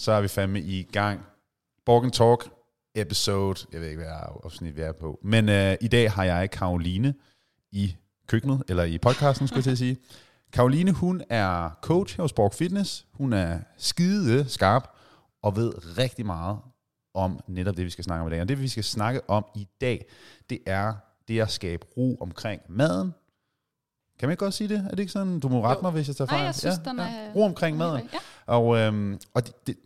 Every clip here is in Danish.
så er vi fandme i gang. Borgen Talk episode, jeg ved ikke, hvad afsnit vi er på, men øh, i dag har jeg Karoline i køkkenet, eller i podcasten, skulle jeg til at sige. Karoline, hun er coach hos Borg Fitness. Hun er skide skarp og ved rigtig meget om netop det, vi skal snakke om i dag. Og det, vi skal snakke om i dag, det er det at skabe ro omkring maden. Kan man ikke godt sige det? Er det ikke sådan? Du må rette mig, hvis jeg tager fejl. Nej, jeg synes, den er- Ro omkring maden. Ja. Og, øhm, og det, det,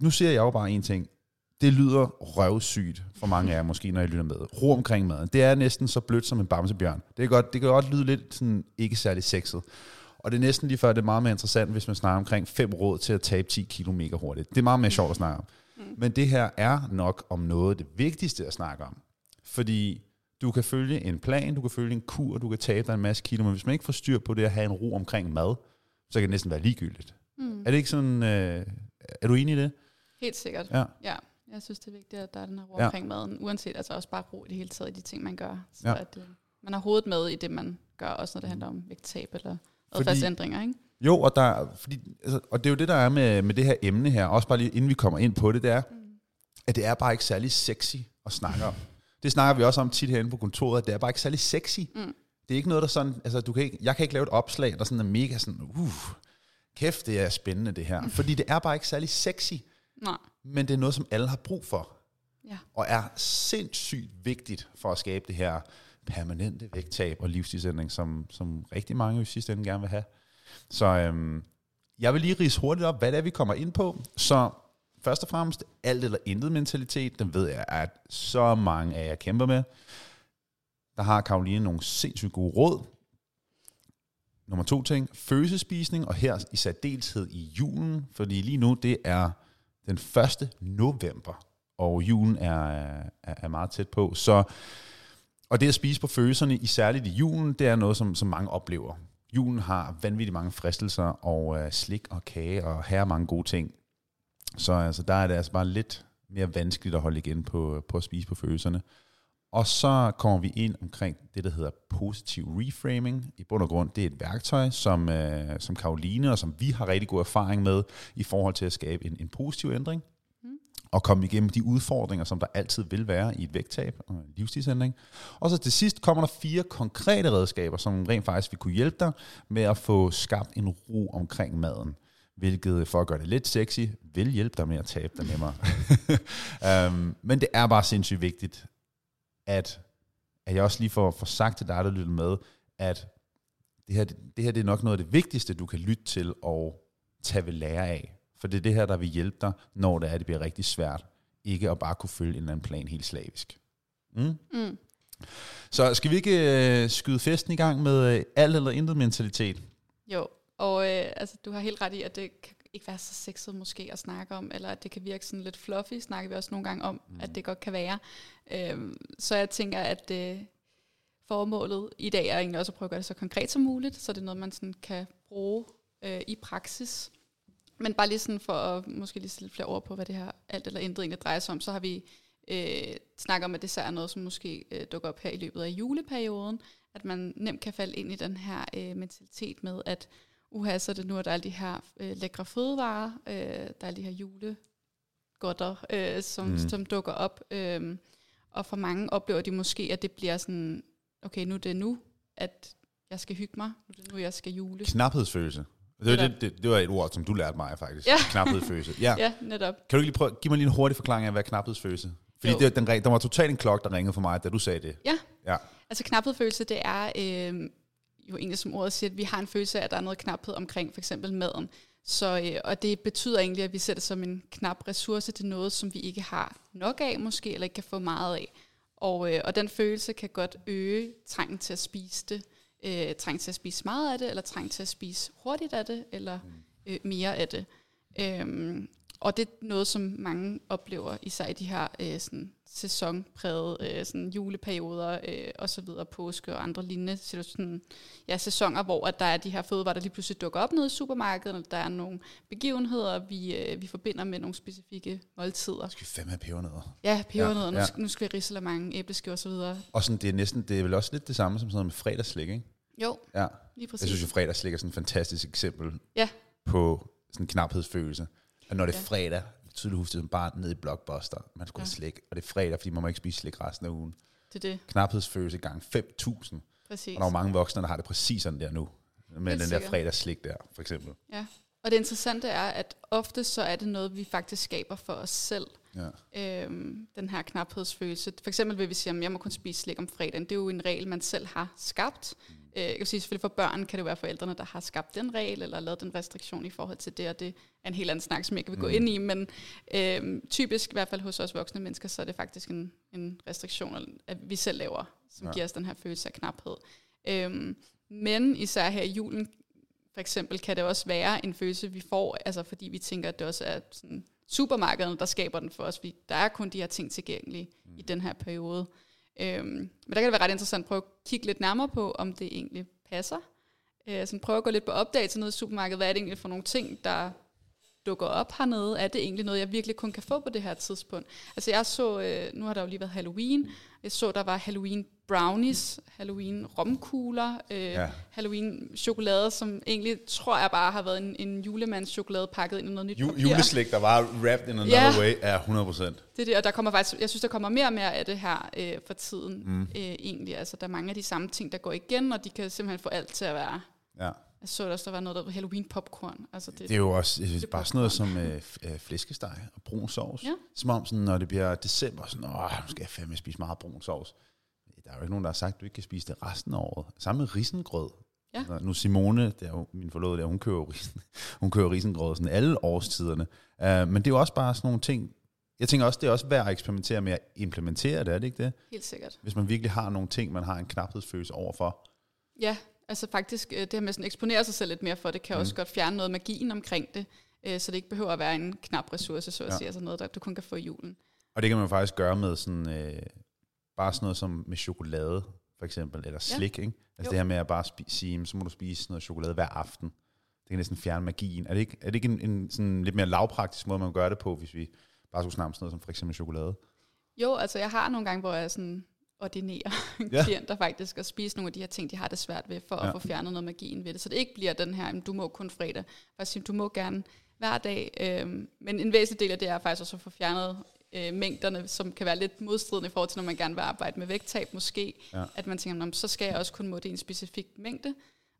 nu siger jeg jo bare en ting. Det lyder røvsygt for mange af jer, måske når I lytter med. Ro omkring maden. Det er næsten så blødt som en bamsebjørn. Det, er godt, det kan godt lyde lidt sådan, ikke særlig sexet. Og det er næsten lige før, det er meget mere interessant, hvis man snakker omkring fem råd til at tabe 10 kilo mega hurtigt. Det er meget mere sjovt at snakke om. Men det her er nok om noget det vigtigste at snakke om. Fordi du kan følge en plan, du kan følge en kur, du kan tabe dig en masse kilo, men hvis man ikke får styr på det at have en ro omkring mad, så kan det næsten være ligegyldigt. Mm. Er det ikke sådan, øh, er du enig i det? Helt sikkert. Ja. ja. Jeg synes, det er vigtigt, at der er den her ro Ja. omkring maden, uanset altså også bare ro i det hele taget i de ting, man gør. Så Ja. at øh, man har hovedet med i det, man gør, også når det handler om vægttab eller adfærdsændringer, ikke? Jo, og, der, fordi, altså, og det er jo det, der er med, med det her emne her, også bare lige inden vi kommer ind på det, det er, at det er bare ikke særlig sexy at snakke om. Det snakker vi også om tit herinde på kontoret, at det er bare ikke særlig sexy. Mm. Det er ikke noget, der sådan, altså du kan ikke, jeg kan ikke lave et opslag, der sådan er mega sådan, uh, kæft, det er spændende det her. Fordi det er bare ikke særlig sexy, Nej. men det er noget, som alle har brug for. Ja. og er sindssygt vigtigt for at skabe det her permanente vægttab og livsstilsændring, som, som rigtig mange i sidste ende gerne vil have. Så øhm, jeg vil lige rise hurtigt op, hvad det er, vi kommer ind på. Så først og fremmest, alt eller intet mentalitet, den ved jeg, at så mange af jer kæmper med. Der har Karoline nogle sindssygt gode råd. Nummer to ting, følelsespisning, og her i særdeleshed i julen, fordi lige nu det er den 1. november, og julen er, er, er meget tæt på. Så, og det at spise på følelserne, i særligt i julen, det er noget, som, som mange oplever. Julen har vanvittigt mange fristelser, og øh, slik og kage, og her mange gode ting. Så altså, der er det altså bare lidt mere vanskeligt at holde igen på, på at spise på følelserne. Og så kommer vi ind omkring det, der hedder positiv reframing. I bund og grund, det er et værktøj, som, øh, som Karoline og som vi har rigtig god erfaring med i forhold til at skabe en, en positiv ændring. Og komme igennem de udfordringer, som der altid vil være i et vægttab og en livsstilsændring. Og så til sidst kommer der fire konkrete redskaber, som rent faktisk vil kunne hjælpe dig med at få skabt en ro omkring maden. Hvilket, for at gøre det lidt sexy, vil hjælpe dig med at tabe dig nemmere. um, men det er bare sindssygt vigtigt, at, at jeg også lige får, får sagt til dig, der lytter med, at det her, det her det er nok noget af det vigtigste, du kan lytte til og tage ved lære af. For det er det her, der vil hjælpe dig, når det er, det bliver rigtig svært. Ikke at bare kunne følge en eller anden plan helt slavisk. Mm? Mm. Så skal vi ikke øh, skyde festen i gang med øh, alt eller intet mentalitet? Jo, og øh, altså, du har helt ret i, at det kan ikke være så sexet måske at snakke om, eller at det kan virke sådan lidt fluffy, snakker vi også nogle gange om, mm. at det godt kan være. Øhm, så jeg tænker, at øh, formålet i dag er egentlig også at prøve at gøre det så konkret som muligt, så det er noget, man sådan kan bruge øh, i praksis. Men bare lige sådan for at måske lige sætte lidt flere ord på, hvad det her alt eller intet egentlig drejer sig om, så har vi øh, snakket om, at det så er noget, som måske øh, dukker op her i løbet af juleperioden, at man nemt kan falde ind i den her øh, mentalitet med, at uha, så er det nu, at der er alle de her øh, lækre fødevarer, øh, der er alle de her julegodter, øh, som, Mm. som dukker op. Øh, og for mange oplever de måske, at det bliver sådan, okay, nu er det nu, at jeg skal hygge mig, nu er det nu, jeg skal jule. Knaphedsfølelse. Det, var det, det, det var et ord, som du lærte mig faktisk. Ja. Knaphedsfølelse. Ja. Ja, netop. Kan du ikke lige prøve, give mig lige en hurtig forklaring af, hvad knaphedsfølelse Fordi Jo. det, den, der var totalt en klok, der ringede for mig, da du sagde det. Ja. Ja. Altså knaphedfølelse, det er øh, jo egentlig som ordet siger, at vi har en følelse af, at der er noget knaphed omkring for eksempel maden. Så, øh, og det betyder egentlig, at vi ser det som en knap ressource til noget, som vi ikke har nok af måske, eller ikke kan få meget af. Og, øh, og den følelse kan godt øge trængen til at spise det, øh, trængen til at spise meget af det, eller trængen til at spise hurtigt af det, eller øh, mere af det. Øhm, og det er noget, som mange oplever, især i de her øh, sådan, sæsonprægede øh, sådan juleperioder øh, og så videre, påske og andre lignende sådan, ja, sæsoner, hvor at der er de her fødevarer, der lige pludselig dukker op nede i supermarkedet, eller der er nogle begivenheder, vi, øh, vi forbinder med nogle specifikke måltider. Skal vi fandme have pebernødder? Ja, pebernødder, Ja, ja, ja. Nu, skal, nu vi rise mange æbleskiver og så videre. Og sådan, det er næsten, det er vel også lidt det samme som sådan noget med fredagsslik, ikke? Jo, Ja. lige præcis. Jeg synes jo, fredagsslik er sådan et fantastisk eksempel Ja. på sådan en knaphedsfølelse. Og når det er fredag, tydeligt huske det som barn ned i Blockbuster, man skulle Ja. have slik, og det er fredag, fordi man må ikke spise slik resten af ugen. Det er det, Knaphedsfølelse gang 5.000, præcis. og der er mange voksne, der har det præcis sådan der nu, med Helt den der sikkert. fredagslik der, for eksempel. Ja. Og det interessante er, at ofte så er det noget, vi faktisk skaber for os selv. Ja. Øhm, den her knaphedsfølelse. For eksempel vil vi sige, at jeg må kun spise slik om fredagen. Det er jo en regel, man selv har skabt. Øh, jeg kan sige, selvfølgelig for børn kan det være forældrene, der har skabt den regel, eller lavet den restriktion i forhold til det, og det er en helt anden snak, som jeg ikke vil gå Mm. ind i, men øhm, typisk, i hvert fald hos os voksne mennesker, så er det faktisk en, en restriktion, at vi selv laver, som Ja. giver os den her følelse af knaphed. Øhm, men især her i julen, for eksempel, kan det også være en følelse, vi får, altså fordi vi tænker, at det også er sådan supermarkederne, der skaber den for os, fordi der er kun de her ting tilgængelige mm. i den her periode. Øhm, men der kan det være ret interessant at prøve at kigge lidt nærmere på, om det egentlig passer. Øh, sådan prøve at gå lidt på opdagelse nede i supermarkedet. Hvad er det egentlig for nogle ting, der dukker op hernede? Er det egentlig noget, jeg virkelig kun kan få på det her tidspunkt? Altså jeg så, øh, nu har der jo lige været Halloween, jeg så, der var Halloween brownies, Halloween romkugler, øh, Ja. Halloween chokolade, som egentlig tror jeg bare har været en, en julemands chokolade pakket ind i noget nyt Ju- papir. juleslik, der var wrapped in another Ja. way, er 100%. Det er det, og der kommer faktisk, jeg synes, der kommer mere og mere af det her øh, for tiden mm. øh, egentlig. Altså, der er mange af de samme ting, der går igen, og de kan simpelthen få alt til at være... Ja. Jeg så der også, der var noget, der var Halloween popcorn. Altså, det, Det er jo også Det bare sådan noget som øh, øh, flæskesteg og brun sovs. Ja. Som om, sådan, når det bliver december, sådan, åh, nu skal jeg fandme spise meget brun sovs. Der er jo ikke nogen, der har sagt, at du ikke kan spise det resten af året. Samme med risengrød. Ja. Altså, nu Simone, det er jo min forlovede der, hun kører risen, hun kører risengrød sådan alle årstiderne. Uh, men det er jo også bare sådan nogle ting, jeg tænker også, det er også værd at eksperimentere med at implementere det, er det ikke det? helt sikkert. Hvis man virkelig har nogle ting, man har en knaphedsfølelse overfor. Ja, altså faktisk, øh, det her med sådan at eksponere sig selv lidt mere for det, kan mm. også godt fjerne noget magien omkring det, øh, så det ikke behøver at være en knap ressource, så at Ja. ja. sige, altså noget, der du kun kan få i julen. Og det kan man faktisk gøre med sådan, øh, bare sådan noget som med chokolade, for eksempel, eller slik, ikke? Altså Jo. det her med at bare spi- sige, "Jamen, så må du spise noget chokolade hver aften. Det kan næsten fjerne magien. Er det ikke, er det ikke en, en sådan lidt mere lavpraktisk måde, man gøre det på, hvis vi bare skulle snakke om sådan noget som for eksempel chokolade? Jo, altså jeg har nogle gange, hvor jeg sådan ordinerer Ja. klienter faktisk at spise nogle af de her ting, de har det svært ved, for ja. At få fjernet noget magien ved det. Så det ikke bliver den her, "Jamen, du må kun fredag. Faktisk du må gerne hver dag. Øhm, men en væsentlig del af det er faktisk også at få fjernet øh, mængderne, som kan være lidt modstridende i forhold til, når man gerne vil arbejde med vægttab måske. Ja. At man tænker, "Nå, så skal jeg også kun må det i en specifik mængde.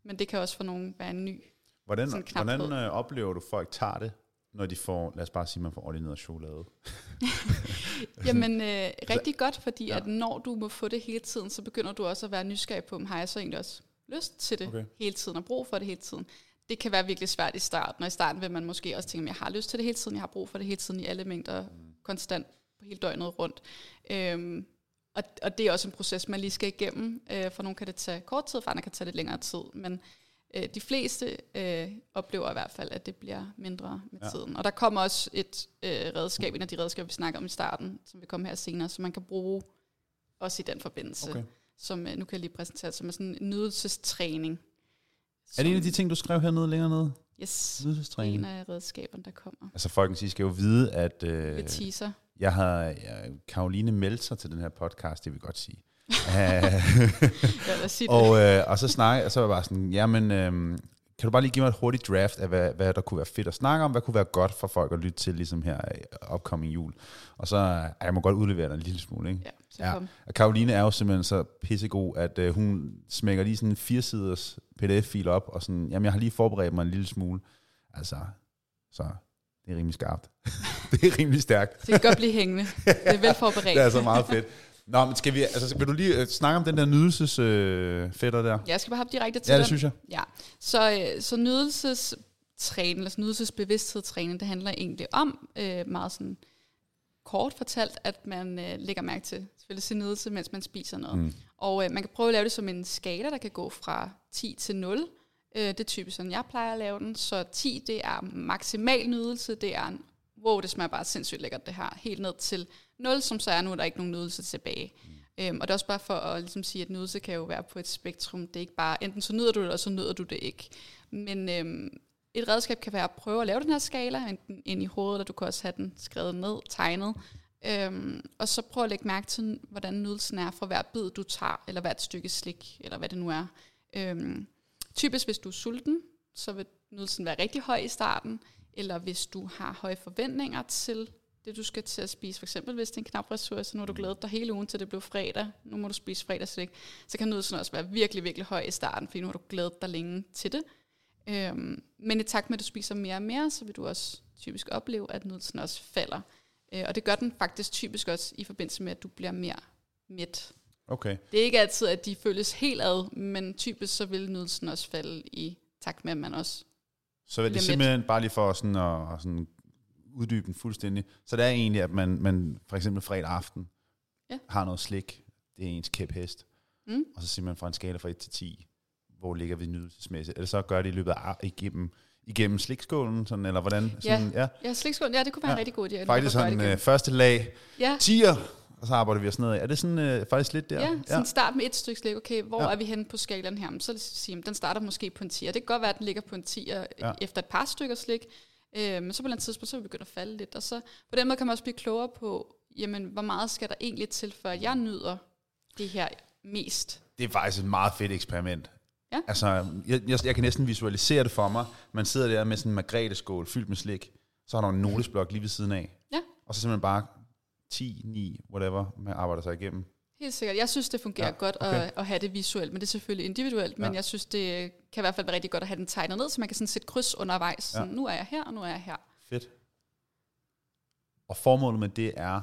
Men det kan også for nogen være en ny. Hvordan, Sådan knaphed. hvordan øh, oplever du, folk tager det, når de får, lad os bare sige, man får ordineret chokolade? Jamen, øh, rigtig godt, fordi Ja. at når du må få det hele tiden, så begynder du også at være nysgerrig på, om har jeg så egentlig også lyst til det okay. hele tiden, og brug for det hele tiden. Det kan være virkelig svært i starten, og i starten vil man måske også tænke, at jeg har lyst til det hele tiden, jeg har brug for det hele tiden i alle mængder, mm. konstant på hele døgnet rundt. Øhm, og, og det er også en proces, man lige skal igennem. Øh, for nogle kan det tage kort tid, for andre kan det tage lidt længere tid. Men øh, de fleste øh, oplever i hvert fald, at det bliver mindre med Ja. ja. tiden. Og der kommer også et øh, redskab, en af de redskaber, vi snakker om i starten, som vil komme her senere, som man kan bruge også i den forbindelse. Okay. Som øh, nu kan jeg lige præsentere som er sådan en nydelsestræning. Er det en af de ting, du skrev hernede længere nede? Yes, det er Nydelsestræning. en af redskaberne, der kommer. Altså folkens, I skal jo vide, at øh, Det teaser. jeg har jeg, Karoline meldt sig til den her podcast, det vil jeg godt sige. Øh, og, øh, og så snakke, og så var jeg bare sådan, jamen, øh, kan du bare lige give mig et hurtigt draft af, hvad, hvad der kunne være fedt at snakke om, hvad kunne være godt for folk at lytte til, ligesom her i upcoming jul. Og så, øh, jeg må godt udlevere dig en lille smule, ikke? Ja, så Ja. kom. Og Karoline er jo simpelthen så pissegod, at øh, hun smækker lige sådan en firesiders pdf-fil op, og sådan, jamen jeg har lige forberedt mig en lille smule. Altså, så det er rimelig skarpt. det er rimelig stærkt. Det kan godt blive hængende. Det er velforberedt. Det er altså meget fedt. Nå, men skal vi, altså, vil du lige øh, snakke om den der nydelsesfætter øh, fætter der? Jeg skal bare hoppe direkte til Ja, det den. synes jeg. Ja, så, øh, så nydelsestræning, altså nydelsesbevidsthedstræning, det handler egentlig om, øh, meget sådan kort fortalt, at man øh, lægger mærke til selvfølgelig sin nydelse, mens man spiser noget. Mm. Og øh, man kan prøve at lave det som en skala, der kan gå fra 10 til 0. Øh, det er typisk sådan, jeg plejer at lave den. Så 10, det er maksimal nydelse, det er en, wow, det smager bare sindssygt lækkert det her. Helt ned til 0, som så er nu, er der ikke nogen nydelse tilbage. Mm. Øhm, og det er også bare for at ligesom sige, at nydelse kan jo være på et spektrum. Det er ikke bare, enten så nyder du det, eller så nyder du det ikke. Men øhm, et redskab kan være at prøve at lave den her skala, enten ind i hovedet, eller du kan også have den skrevet ned, tegnet. Øhm, og så prøv at lægge mærke til, hvordan nydelsen er for hver bid, du tager, eller hvert stykke slik, eller hvad det nu er. Øhm, typisk, hvis du er sulten, så vil nydelsen være rigtig høj i starten. eller hvis du har høje forventninger til det, du skal til at spise. For eksempel, hvis det er en knap ressource, nu har du glædet dig hele ugen til det blev fredag, nu må du spise fredagslæg, så kan nydelsen også være virkelig, virkelig høj i starten, fordi nu har du glædet dig længe til det. Øhm, men i takt med, at du spiser mere og mere, så vil du også typisk opleve, at nydelsen også falder. Øh, og det gør den faktisk typisk også i forbindelse med, at du bliver mere mæt. Okay. Det er ikke altid, at de føles helt ad, men typisk så vil nydelsen også falde i takt med, at man også Så er det Bliver simpelthen bare lige for sådan at, at sådan uddybe den fuldstændig. Så det er egentlig, at man, man for eksempel fredag aften Ja. har noget slik. Det er ens kæphest. Mm. Og så siger man fra en skala fra 1 til 10, hvor ligger vi nydelsesmæssigt. Eller så gør det i løbet af igennem, igennem slikskålen, sådan, eller hvordan? Sådan, ja. Ja, slikskål, ja, det kunne være Ja. ja. en rigtig god idé. Faktisk sådan øh, første lag, Ja, 10'er, og så arbejder vi os nedad. Er det sådan øh, faktisk lidt der? ja, sådan start med et stykke slik. Okay, hvor Ja. ja. er vi henne på skalaen her? Så lad os sige, at den starter måske på en 10, og det kan godt være, at den ligger på en 10 Ja. ja. efter et par stykker slik. Øh, men så på et eller andet tidspunkt, så vil vi begynde at falde lidt. Og så på den måde kan man også blive klogere på, jamen, hvor meget skal der egentlig til, før jeg nyder det her mest. Det er faktisk et meget fedt eksperiment. Ja. Altså, jeg, jeg, jeg kan næsten visualisere det for mig. Man sidder der med sådan en margrethe-skål fyldt med slik. Så har der en notesblok lige ved siden af. Ja. Og så simpelthen bare 10, 9, whatever, man arbejder sig igennem. Helt sikkert. Jeg synes, det fungerer Ja, ja, godt okay. at, at have det visuelt, men det er selvfølgelig individuelt, men Ja. jeg synes, det kan i hvert fald være rigtig godt at have den tegnet ned, så man kan sådan sætte kryds undervejs. Sådan, Nu er jeg her, og nu er jeg her. Fedt. Og formålet med det er,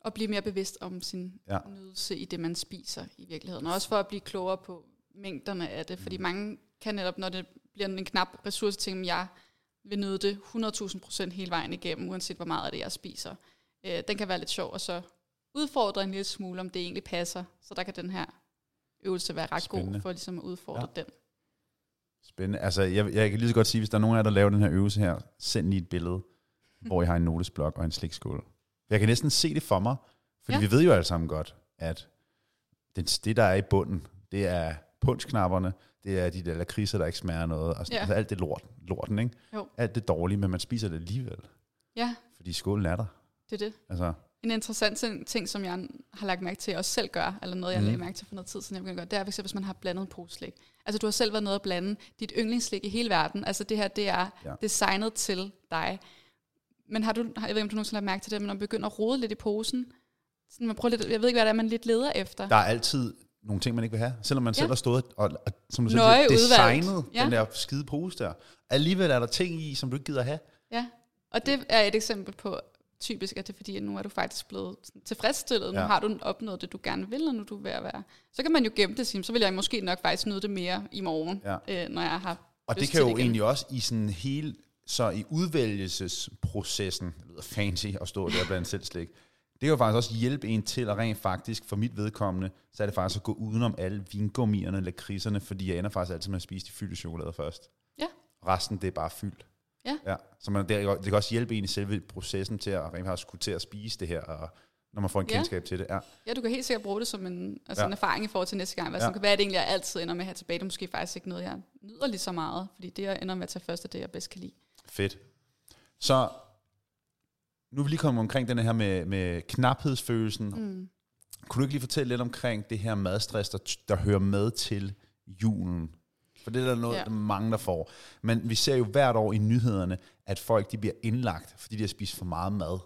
Og blive mere bevidst om sin Ja. ja. nydelse i det, man spiser i virkeligheden. Og også for at blive klogere på mængderne af det, fordi mange kan netop, når det bliver en knap ressource, tænke, jeg vil nyde det 100.000 procent hele vejen igennem, uanset hvor meget af det, jeg spiser. Øh, den kan være lidt sjov, og så udfordre en lille smule, om det egentlig passer. Så der kan den her øvelse være ret Spændende. god for ligesom at udfordre Ja. den. spændende. Altså, jeg, jeg kan lige så godt sige, hvis der er nogen af jer, der laver den her øvelse her, send lige et billede, hvor I har en notesblok og en slikskål. Jeg kan næsten se det for mig, fordi ja. Vi ved jo alle sammen godt, at det, det, der er i bunden, det er punchknapperne, det er de der lakridser, der ikke smager noget, og sådan, Ja. altså alt det lort, lorten, ikke? Jo. Alt det dårlige, men man spiser det alligevel, Ja, fordi skålen er der. det er det. Altså, En interessant ting- som jeg har lagt mærke til, at jeg også selv gør, eller noget, jeg mm. lagde mærke til for noget tid siden, jeg begyndte at gøre, det er, eksempel, hvis man har blandet en pose slik. Altså, du har selv været nede at blande dit yndlingsslik i hele verden. Altså, det her, det er Ja. designet til dig. Men har du, jeg ved ikke, om du nogensinde har lagt mærke til det, men når man begynder at rode lidt i posen, sådan, man prøver lidt, jeg ved ikke, hvad det er, man lidt leder efter. der er altid nogle ting, man ikke vil have, selvom man ja. Selv har stået og, og som du selv Nøje siger, udvalgt. designet Ja. den der skide pose der. Alligevel er der ting i, som du ikke gider have. Ja, og det er et eksempel på, typisk at det er fordi, at nu er du faktisk blevet tilfredsstillet. Ja. Nu har du opnået det, du gerne vil, og nu er du ved at være. Så kan man jo gemme det så vil jeg måske nok faktisk nyde det mere i morgen, Ja. øh, når jeg har Og det kan jo igen. egentlig også i sådan hele, så i udvælgelsesprocessen, det lyder fancy at stå der blandt selv slik, det kan jo faktisk også hjælpe en til at rent faktisk, for mit vedkommende, så er det faktisk at gå udenom alle vingummierne, lakridserne, fordi jeg ender faktisk altid med at spise de fyldte chokolader først. Ja. Resten, det er bare fyldt. Ja. ja. Så man, det, det kan også hjælpe en i selve processen til at rent faktisk kunne til at spise det her, og når man får en Ja. kendskab til det. Ja. Ja, du kan helt sikkert bruge det som en, altså Ja. ja. en erfaring i forhold til næste gang. Hvad Ja. ja. kan være, at det egentlig jeg altid ender med at have tilbage. Det er måske faktisk ikke noget, jeg nyder lige så meget. Fordi det, jeg ender med at tage først, er det, jeg bedst kan lide. Fedt. Så nu er vi lige kommet omkring den her med, med knaphedsfølelsen. Mm. Kunne du ikke lige fortælle lidt omkring det her madstress, der, der hører med til julen? For det er der noget, ja. Der er mange, der får. Men vi ser jo hvert år i nyhederne, at folk de bliver indlagt, fordi de har spist for meget mad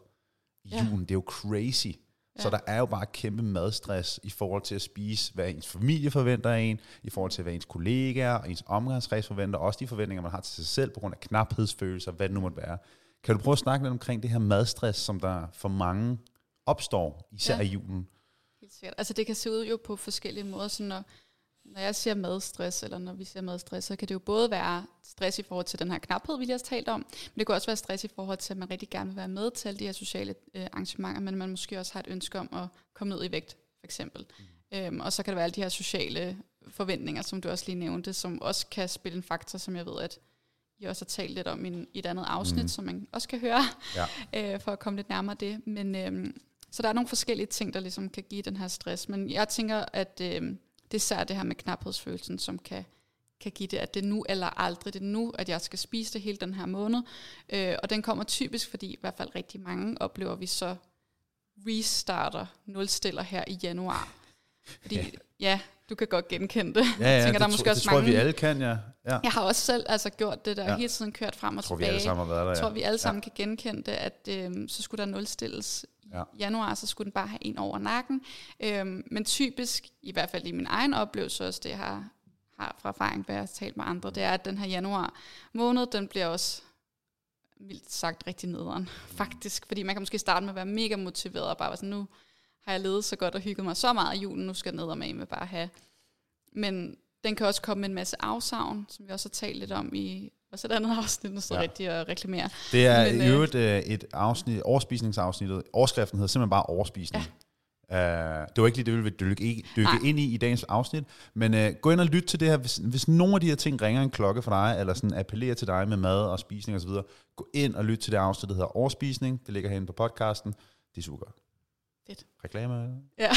i Ja. julen. Det er jo crazy. Ja. Så der er jo bare kæmpe madstress i forhold til at spise, hvad ens familie forventer af en, i forhold til, hvad ens kollegaer og ens omgangskreds forventer, også de forventninger, man har til sig selv på grund af knaphedsfølelser, hvad det nu måtte være. Kan du prøve at snakke lidt omkring det her madstress, som der for mange opstår, især Ja. i julen? Helt sikkert. Altså det kan se ud jo på forskellige måder. Så når, når jeg siger madstress, eller når vi siger madstress, så kan det jo både være stress i forhold til den her knaphed, vi lige har talt om, men det kan også være stress i forhold til, at man rigtig gerne vil være med til de her sociale øh, arrangementer, men man måske også har et ønske om at komme ned i vægt, for eksempel. Mm. Øhm, og så kan der være alle de her sociale forventninger, som du også lige nævnte, som også kan spille en faktor, som jeg ved, at I også har talt lidt om i, en- i et andet afsnit, mm. som man også kan høre, Ja. øh, for at komme lidt nærmere det. Men øhm, så der er nogle forskellige ting, der ligesom kan give den her stress. Men jeg tænker, at øhm, det er især det her med knaphedsfølelsen, som kan, kan give det, at det er nu eller aldrig. Det er nu, at jeg skal spise det hele den her måned. Øh, og den kommer typisk, fordi i hvert fald rigtig mange oplever, at vi så restarter, nulstiller her i januar. Fordi Ja. ja, du kan godt genkende det. Ja, ja, tænker, det, der er måske det også tror jeg, mange- vi alle kan, ja. ja. Jeg har også selv altså, gjort det der, Ja. hele tiden kørt frem og Jeg tror, vi tilbage. alle sammen har været der, Jeg ja. tror, vi alle sammen ja. kan genkende det, at øhm, så skulle der nulstilles Ja. januar, så skulle den bare have en over nakken. Øhm, men typisk, i hvert fald i min egen oplevelse også, det jeg har, har fra erfaring, hvad jeg har talt med andre, det er, at den her januar måned, den bliver også mildt sagt rigtig nederen, faktisk. Fordi man kan måske starte med at være mega motiveret og bare være sådan, nu har jeg levet så godt og hygget mig så meget i julen, nu skal jeg ned og med bare have. Men den kan også komme med en masse afsavn, som vi også har talt lidt om i også et andet afsnit, nu står Ja. ja. rigtig at reklamere. Det er Men, i øh, øvrigt øh, et afsnit, overspisningsafsnittet. Overskriften hedder simpelthen bare overspisning. Ja. Uh, det var ikke lige det, vi ville dykke, dykke Nej. ind i i dagens afsnit, men uh, gå ind og lyt til det her. Hvis, hvis nogle af de her ting ringer en klokke for dig, eller sådan appellerer til dig med mad og spisning osv., gå ind og lyt til det afsnit, der hedder Overspisning. Det ligger herinde på podcasten. Det er super godt. Fedt. Reklamer? Ja,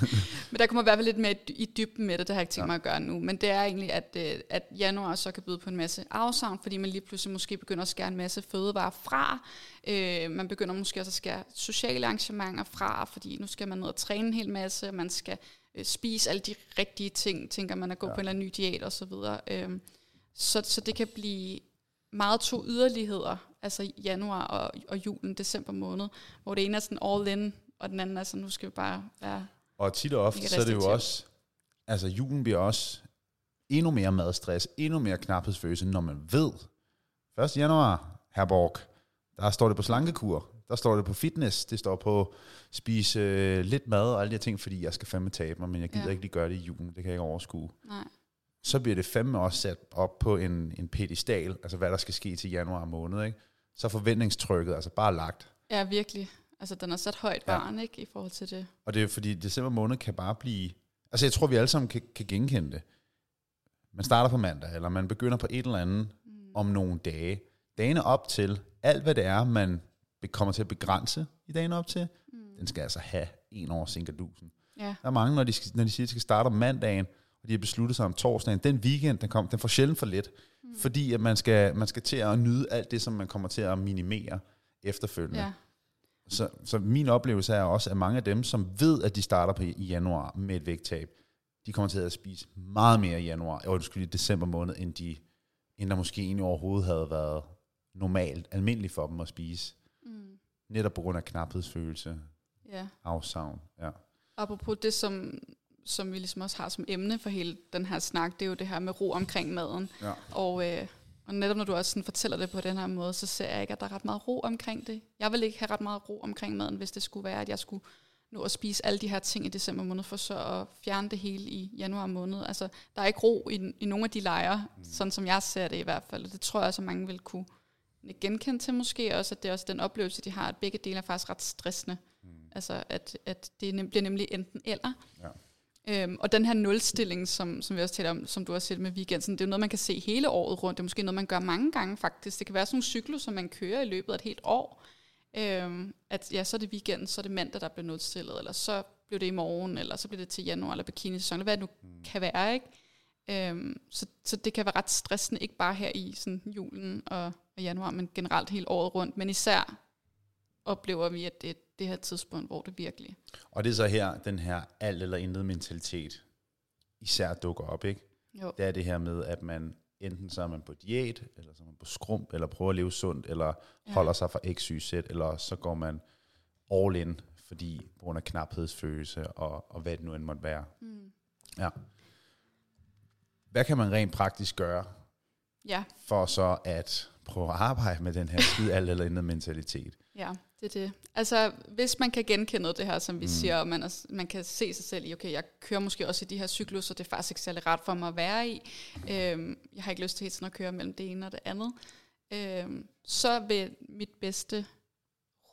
men der kommer i hvert fald lidt mere i- dybden med det, det har jeg ikke tænkt Ja. mig at gøre nu. Men det er egentlig, at, øh, at januar så kan byde på en masse afsavn, fordi man lige pludselig måske begynder at skære en masse fødevarer fra. Øh, man begynder måske også at skære sociale arrangementer fra, fordi nu skal man ned og træne en hel masse, man skal øh, spise alle de rigtige ting, tænker man at gå Ja. på en eller anden ny diæt og så videre. Øh, så, så det kan blive meget to yderligheder, altså januar og, og julen, december måned, hvor det ene er sådan all in, og den anden er sådan, nu skal vi bare være Og tit og ofte, så er det jo også, altså julen bliver også endnu mere madstress, endnu mere knaphedsfølelse, når man ved, 1. januar, Herborg, der står det på slankekur, der står det på fitness, det står på spise øh, lidt mad og alle de her ting, fordi jeg skal fandme tabe mig, men jeg gider. Ja. ikke lige gøre det i julen, det kan jeg ikke overskue. Nej. Så bliver det fandme også sat op på en, en pedestal, altså hvad der skal ske til januar måned, ikke? Så er forventningstrykket altså bare lagt. Ja, virkelig. Altså, den er sat højt Ja. barn, ikke, i forhold til det. Og det er fordi, december måned kan bare blive... Altså, jeg tror, vi alle sammen kan, kan genkende det. Man starter på mandag, eller man begynder på et eller andet mm. om nogle dage. Dagene op til, alt hvad det er, man kommer til at begrænse i dagen op til, mm. den skal altså have en over sinkerdusen. Ja, Der er mange, når de, skal, når de siger, at de skal starte om mandagen, og de har besluttet sig om torsdagen, den weekend, den, kom, den får sjældent for lidt, mm. fordi at man skal, man skal til at nyde alt det, som man kommer til at minimere efterfølgende. ja. Så, så min oplevelse er også, at mange af dem, som ved, at de starter på i januar med et vægttab, de kommer til at spise meget mere i januar, og undskyld, i december måned, end, de, end der måske egentlig overhovedet havde været normalt, almindeligt for dem at spise. Mm. Netop på grund af knaphedsfølelse, ja. afsavn. Ja. Apropos det, som, som vi ligesom også har som emne for hele den her snak, det er jo det her med ro omkring maden. Ja. Og, øh, og netop når du også sådan fortæller det på den her måde, så ser jeg ikke, at der er ret meget ro omkring det. Jeg vil ikke have ret meget ro omkring maden, hvis det skulle være, at jeg skulle nå at spise alle de her ting i december måned, for så at fjerne det hele i januar måned. Altså, der er ikke ro i, i nogle af de lejre, mm. sådan som jeg ser det i hvert fald. Og det tror jeg også, at mange vil kunne genkende til måske også, at det er også den oplevelse, de har, at begge dele er faktisk ret stressende. Mm. Altså, at, at det nem, bliver nemlig enten eller. Ja. Øhm, og den her nulstilling, som, som vi også taler om, som du har set med weekenden, det er jo noget, man kan se hele året rundt. Det er måske noget, man gør mange gange faktisk. Det kan være sådan nogle cykler, som man kører i løbet af et helt år. Øhm, at ja, så er det weekenden, så er det mandag, der bliver nulstillet, eller så bliver det i morgen, eller så bliver det til januar, eller bikini-sæson, eller hvad det nu mm. kan være, ikke? Øhm, så, så det kan være ret stressende, ikke bare her i sådan julen og, og januar, men generelt hele året rundt. Men især oplever vi, at det er det her tidspunkt, hvor det virkelig... Og det er så her, den her alt eller intet mentalitet især dukker op, ikke? Jo, Det er det her med, at man enten så er man på diæt, eller så er man på skrump, eller prøver at leve sundt, eller Ja. holder sig fra x, y, z, eller så går man all in, fordi på grund af knaphedsfølelse, og, og hvad det nu end måtte være. mm. Ja. Hvad kan man rent praktisk gøre, ja, for så at prøve at arbejde med den her skide alt eller intet mentalitet? Ja, det er det. Altså, hvis man kan genkende det her, som vi mm. siger, og man, er, man kan se sig selv i, okay, jeg kører måske også i de her cykluser, det er faktisk ikke særlig ret for mig at være i. Øhm, jeg har ikke lyst til hele tiden at køre mellem det ene og det andet. Øhm, så vil mit bedste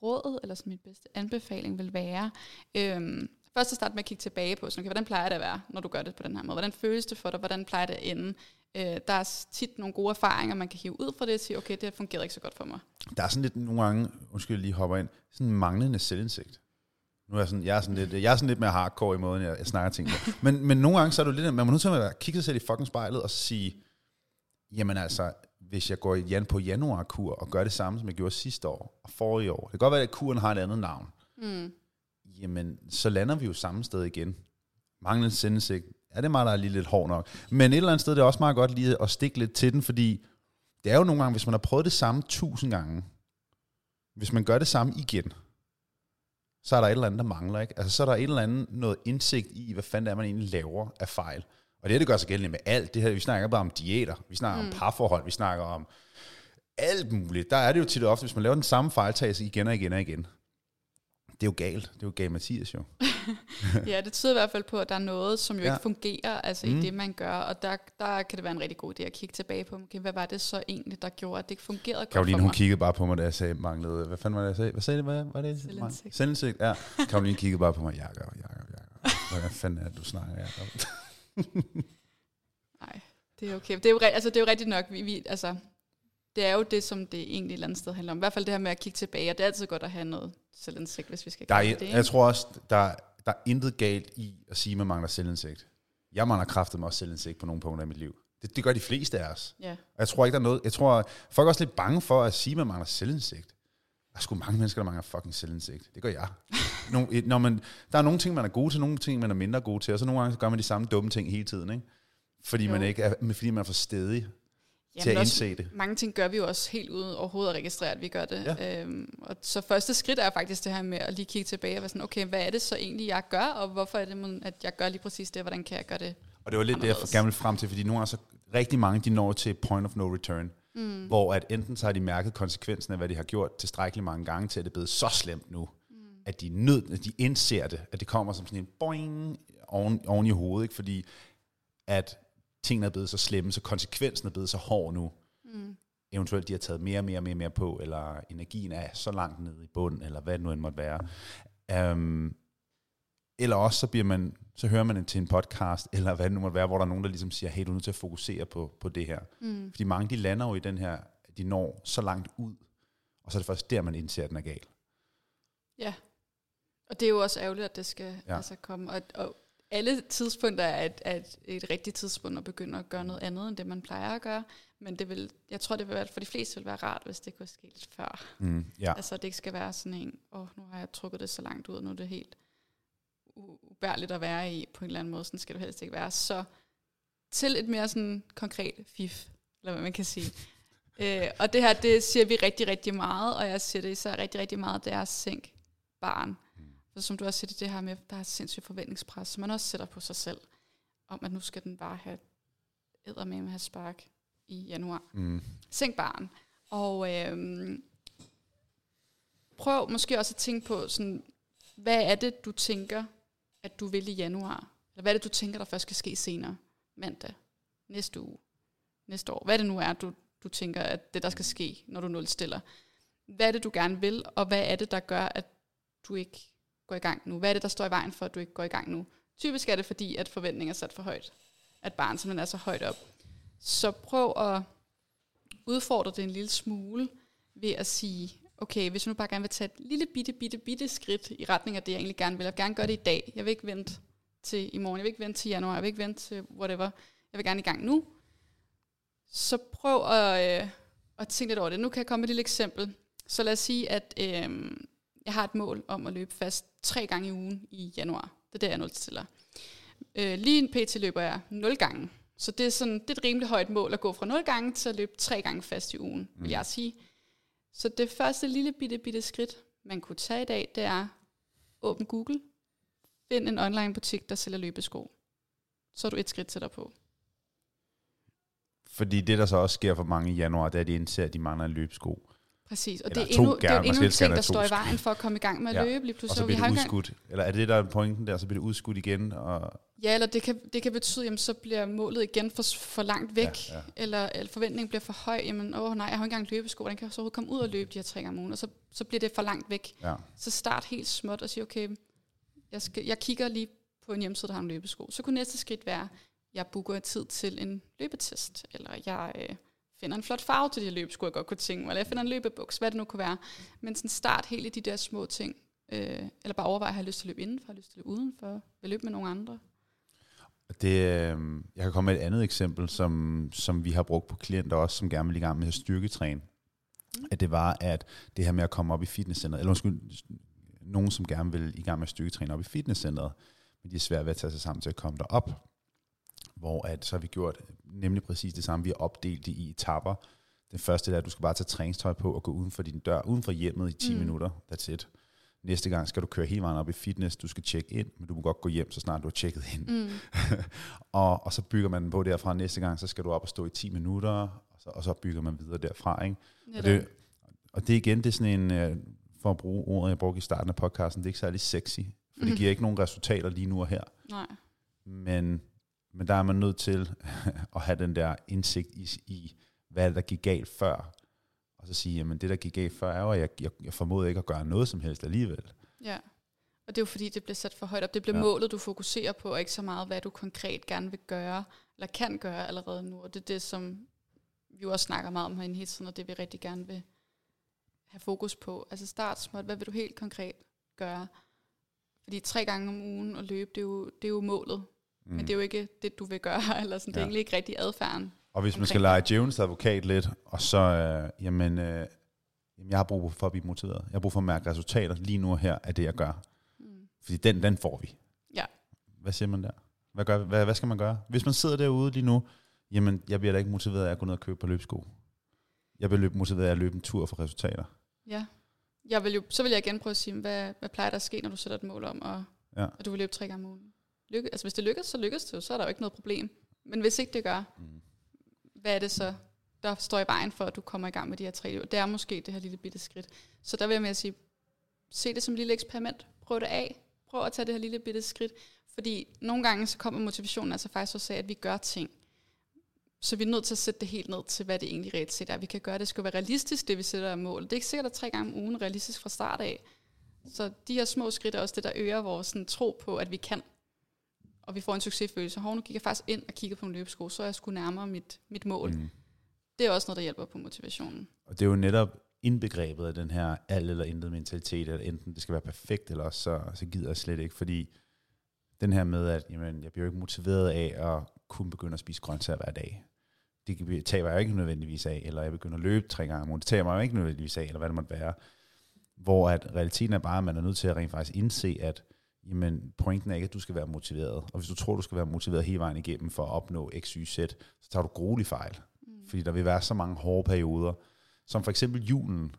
råd, eller sådan mit bedste anbefaling vil være, øhm, først at starte med at kigge tilbage på, sådan, okay, hvordan plejer det at være, når du gør det på den her måde? Hvordan føles det for dig? Hvordan plejer det at ende? Øh, der er tit nogle gode erfaringer, man kan hive ud fra det og sige, okay, det her fungerede ikke så godt for mig. Der er sådan lidt nogle gange, undskyld, jeg lige hopper ind, sådan en manglende selvindsigt. Nu er jeg sådan, jeg er sådan lidt, jeg er sådan lidt mere hardcore i måden, jeg, jeg snakker ting på. Men, men nogle gange så er jo lidt, man må nødt til at kigge sig selv i fucking spejlet og sige, jamen altså, hvis jeg går jan på januarkur og gør det samme, som jeg gjorde sidste år og forrige år, det kan godt være, at kuren har et andet navn, Mm. jamen så lander vi jo samme sted igen. manglende selvindsigt, ja, det er meget, der er lige lidt hård nok. Men et eller andet sted, det er også meget godt lige at stikke lidt til den, fordi det er jo nogle gange, hvis man har prøvet det samme tusind gange, hvis man gør det samme igen, så er der et eller andet, der mangler. Ikke? Altså, så er der et eller andet noget indsigt i, hvad fanden det er, man egentlig laver af fejl. Og det, det gør sig gældende med alt. Det her, vi snakker bare om diæter, vi snakker mm. om parforhold, vi snakker om alt muligt. Der er det jo tit og ofte, hvis man laver den samme fejltagelse igen og igen og igen. Det er jo galt. Det er jo galt Mathias jo. ja, det tyder i hvert fald på, at der er noget, som jo ja. ikke fungerer altså mm. i det, man gør. Og der, der kan det være en rigtig god idé at kigge tilbage på, okay, hvad var det så egentlig, der gjorde, at det ikke fungerede Karoline, godt for mig? hun kiggede bare på mig, da jeg sagde, manglede, hvad fanden var det, jeg sagde? Hvad sagde det? Hvad var det? Selvindsigt. Selvindsigt, ja. Karoline kiggede bare på mig, Jakob, Jakob, Jakob. Hvad fanden er det, du snakker, Jakob? Nej, det er okay. Det er jo, altså, det er jo rigtigt nok, vi, vi, altså, det er jo det, som det egentlig et eller andet sted handler om. I hvert fald det her med at kigge tilbage, og det er altid godt at have noget selvindsigt, hvis vi skal der er, det. Jeg tror også, der, der er intet galt i at sige, at man mangler selvindsigt. Jeg mangler kraftet med også selvindsigt på nogle punkter i mit liv. Det, det gør de fleste af os. Ja. Og jeg tror ikke, der er noget... Jeg tror, folk er også lidt bange for at sige, at man mangler selvindsigt. Der er sgu mange mennesker, der mangler fucking selvindsigt. Det gør jeg. Nogle, når man, der er nogle ting, man er god til, nogle ting, man er mindre god til, og så nogle gange så gør man de samme dumme ting hele tiden, ikke? Fordi, man, ikke er, fordi man er for stedig til at indse det. Mange ting gør vi jo også helt uden overhovedet at registrere, at vi gør det. Ja. Øhm, og så første skridt er faktisk det her med at lige kigge tilbage og være sådan, okay, hvad er det så egentlig, jeg gør, og hvorfor er det, at jeg gør lige præcis det, hvordan kan jeg gøre det Og det var lidt det, jeg gerne vil frem til, fordi nogle gange så rigtig mange, de når til point of no return, mm. hvor at enten så har de mærket konsekvensen af, hvad de har gjort tilstrækkeligt mange gange, til at det er blevet så slemt nu, mm. at de, nød, at de indser det, at det kommer som sådan en boing oven, oven i hovedet, ikke? fordi at tingene er blevet så slemme, så konsekvensen er blevet så hård nu. Mm. Eventuelt de har taget mere og mere og mere, mere på, eller energien er så langt nede i bunden, eller hvad det nu end måtte være. Um, eller også så bliver man, så hører man til en podcast, eller hvad det nu måtte være, hvor der er nogen, der ligesom siger, hey, du er nødt til at fokusere på, på det her. Mm. Fordi mange, de lander jo i den her, de når så langt ud, og så er det først der, man indser, at den er gal. Ja, og det er jo også ærgerligt, at det skal ja. altså komme. Og, og alle tidspunkter er et, er et, et rigtigt tidspunkt at begynde at gøre noget andet, end det man plejer at gøre. Men det vil, jeg tror, det vil være, for de fleste vil være rart, hvis det kunne ske lidt før. Mm, ja. Altså, det ikke skal være sådan en, åh, oh, nu har jeg trukket det så langt ud, og nu er det helt ubærligt at være i på en eller anden måde. Sådan skal det helst ikke være. Så til et mere sådan konkret fif, eller hvad man kan sige. øh, og det her, det siger vi rigtig, rigtig meget, og jeg siger det især rigtig, rigtig meget, det er sænk barn. Så som du også siger, det her med, der er sindssygt forventningspres, som man også sætter på sig selv, om at nu skal den bare have æder med at have spark i januar. Mm. Sænk barn. Og øhm, prøv måske også at tænke på, sådan, hvad er det, du tænker, at du vil i januar? Eller hvad er det, du tænker, der først skal ske senere? Mandag, næste uge, næste år. Hvad det nu er, du, du tænker, at det der skal ske, når du nulstiller. Hvad er det, du gerne vil, og hvad er det, der gør, at du ikke gå i gang nu? Hvad er det, der står i vejen for, at du ikke går i gang nu? Typisk er det fordi, at forventningen er sat for højt. At barnet simpelthen er så højt op. Så prøv at udfordre det en lille smule ved at sige, okay, hvis du nu bare gerne vil tage et lille bitte, bitte, bitte skridt i retning af det, jeg egentlig gerne vil. Jeg vil gerne gøre det i dag. Jeg vil ikke vente til i morgen. Jeg vil ikke vente til januar. Jeg vil ikke vente til whatever. Jeg vil gerne i gang nu. Så prøv at, øh, at tænke lidt over det. Nu kan jeg komme med et lille eksempel. Så lad os sige, at øh, jeg har et mål om at løbe fast tre gange i ugen i januar. Det er det, jeg er stiller. Øh, lige en pt. løber jeg 0 gange. Så det er, sådan, det er et rimelig højt mål at gå fra 0 gange til at løbe tre gange fast i ugen, vil mm. jeg sige. Så det første lille bitte, bitte skridt, man kunne tage i dag, det er åbn Google, find en online butik, der sælger løbesko. Så er du et skridt til dig på. Fordi det, der så også sker for mange i januar, det er, at de indser, at de mangler en løbesko. Præcis, og det er, endnu, det er endnu en ting, der står i vejen for at komme i gang med at ja. løbe lige pludselig. Og så bliver det udskudt. Gang... Eller er det der er pointen der, så bliver det udskudt igen? Og ja, eller det kan, det kan betyde, at så bliver målet igen for, for langt væk, ja, ja. Eller, eller forventningen bliver for høj. Jamen, åh nej, jeg har ikke engang løbesko, hvordan kan jeg så komme ud og løbe de her tre gange om ugen? Og så, så bliver det for langt væk. Ja. Så start helt småt og sige, okay, jeg, skal, jeg kigger lige på en hjemmeside, der har en løbesko. Så kunne næste skridt være, jeg booker tid til en løbetest, eller jeg... Øh, finder en flot farve til de her løb, skulle jeg godt kunne tænke mig, eller jeg finder en løbebuks, hvad det nu kunne være. Men sådan start helt i de der små ting, øh, eller bare overveje, har jeg lyst til at løbe indenfor, har jeg lyst til at løbe udenfor, vil løbe med nogle andre. Det, øh, jeg kan komme med et andet eksempel, som, som vi har brugt på klienter også, som gerne vil i gang med at styrketræne. Mm. At det var, at det her med at komme op i fitnesscenteret, eller undskyld, nogen, som gerne vil i gang med at styrketræne op i fitnesscenteret, men de er svært ved at tage sig sammen til at komme derop. Hvor at, så har vi gjort nemlig præcis det samme. Vi har opdelt det i etapper. Den første er, at du skal bare tage træningstøj på og gå uden for din dør, uden for hjemmet i 10 mm. minutter. That's it. Næste gang skal du køre hele vejen op i fitness, du skal tjekke ind, men du må godt gå hjem, så snart du har tjekket ind. Mm. og, og så bygger man den på derfra. Næste gang, så skal du op og stå i 10 minutter, og så, og så bygger man videre derfra. Ikke? Og, det, og det igen, det er sådan en, øh, for at bruge ordet, jeg brugte i starten af podcasten, det er ikke særlig sexy, for mm. det giver ikke nogen resultater lige nu og her. Nej. Men, men der er man nødt til at have den der indsigt i, i hvad der gik galt før, og så sige, jamen det, der gik galt før, er jo, at jeg, jeg, jeg formoder ikke at gøre noget som helst alligevel. Ja, og det er jo fordi, det bliver sat for højt op. Det bliver ja. målet, du fokuserer på, og ikke så meget, hvad du konkret gerne vil gøre, eller kan gøre allerede nu. Og det er det, som vi jo også snakker meget om herinde hele tiden, og det vi rigtig gerne vil have fokus på. Altså start småt, hvad vil du helt konkret gøre? Fordi tre gange om ugen at løbe, det er jo, det er jo målet. Mm. Men det er jo ikke det, du vil gøre, eller sådan. det er egentlig ikke rigtig adfærden. Og hvis man skal lege djævelens advokat lidt, og så, øh, jamen, øh, jamen, jeg har brug for at blive motiveret. Jeg har brug for at mærke resultater lige nu og her af det, jeg gør. Mm. Fordi den, den får vi. Ja. Hvad siger man der? Hvad, gør, hvad, hvad skal man gøre? Hvis man sidder derude lige nu, jamen, jeg bliver da ikke motiveret af at gå ned og købe på løbsko. Jeg bliver motiveret af at løbe en tur for resultater. Ja. Jeg vil jo, så vil jeg igen prøve at sige, hvad, hvad plejer der at ske, når du sætter et mål om, og, ja. at du vil løbe tre gange om ugen? Lykke, altså hvis det lykkes, så lykkes det jo, så er der jo ikke noget problem. Men hvis ikke det gør, mm hvad er det så, der står i vejen for, at du kommer i gang med de her tre liv? Det er måske det her lille bitte skridt. Så der vil jeg med at sige, se det som et lille eksperiment. Prøv det af. Prøv at tage det her lille bitte skridt. Fordi nogle gange så kommer motivationen altså faktisk også af, at vi gør ting. Så vi er nødt til at sætte det helt ned til, hvad det egentlig reelt set er. Vi kan gøre det. Det skal være realistisk, det vi sætter af mål. Det er ikke sikkert, at tre gange om ugen realistisk fra start af. Så de her små skridt er også det, der øger vores sådan, tro på, at vi kan og vi får en succesfølelse. Hov, nu gik jeg faktisk ind og kigger på en løbesko, så er jeg skulle nærmere mit, mit mål. Mm. Det er også noget, der hjælper på motivationen. Og det er jo netop indbegrebet af den her alt eller intet mentalitet, at enten det skal være perfekt, eller også så, så gider jeg slet ikke, fordi den her med, at jamen, jeg bliver ikke motiveret af at kunne begynde at spise grøntsager hver dag. Det tager jeg ikke nødvendigvis af, eller jeg begynder at løbe tre gange om ugen. Det tager mig jo ikke nødvendigvis af, eller hvad det måtte være. Hvor at realiteten er bare, at man er nødt til at rent faktisk indse, at jamen pointen er ikke, at du skal være motiveret. Og hvis du tror, du skal være motiveret hele vejen igennem for at opnå x, y, z, så tager du grueligt fejl. Mm. Fordi der vil være så mange hårde perioder, som for eksempel julen.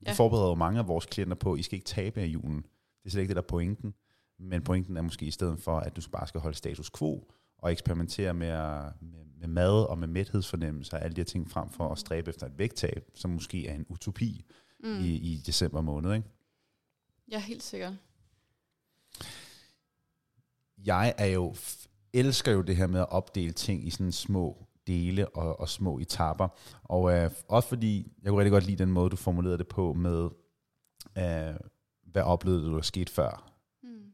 Vi ja. forbereder jo mange af vores klienter på, at I skal ikke tabe af julen. Det er slet ikke det, der er pointen. Men pointen er måske i stedet for, at du bare skal holde status quo, og eksperimentere med, med, med mad og med mæthedsfornemmelse og alle de her ting, frem for at stræbe efter et vægttab, som måske er en utopi mm. i, i december måned. Ikke? Ja, helt sikkert jeg er jo, elsker jo det her med at opdele ting i sådan små dele og, og små etapper. Og øh, også fordi, jeg kunne rigtig godt lide den måde, du formulerede det på med, øh, hvad oplevede du, der skete før? Mm.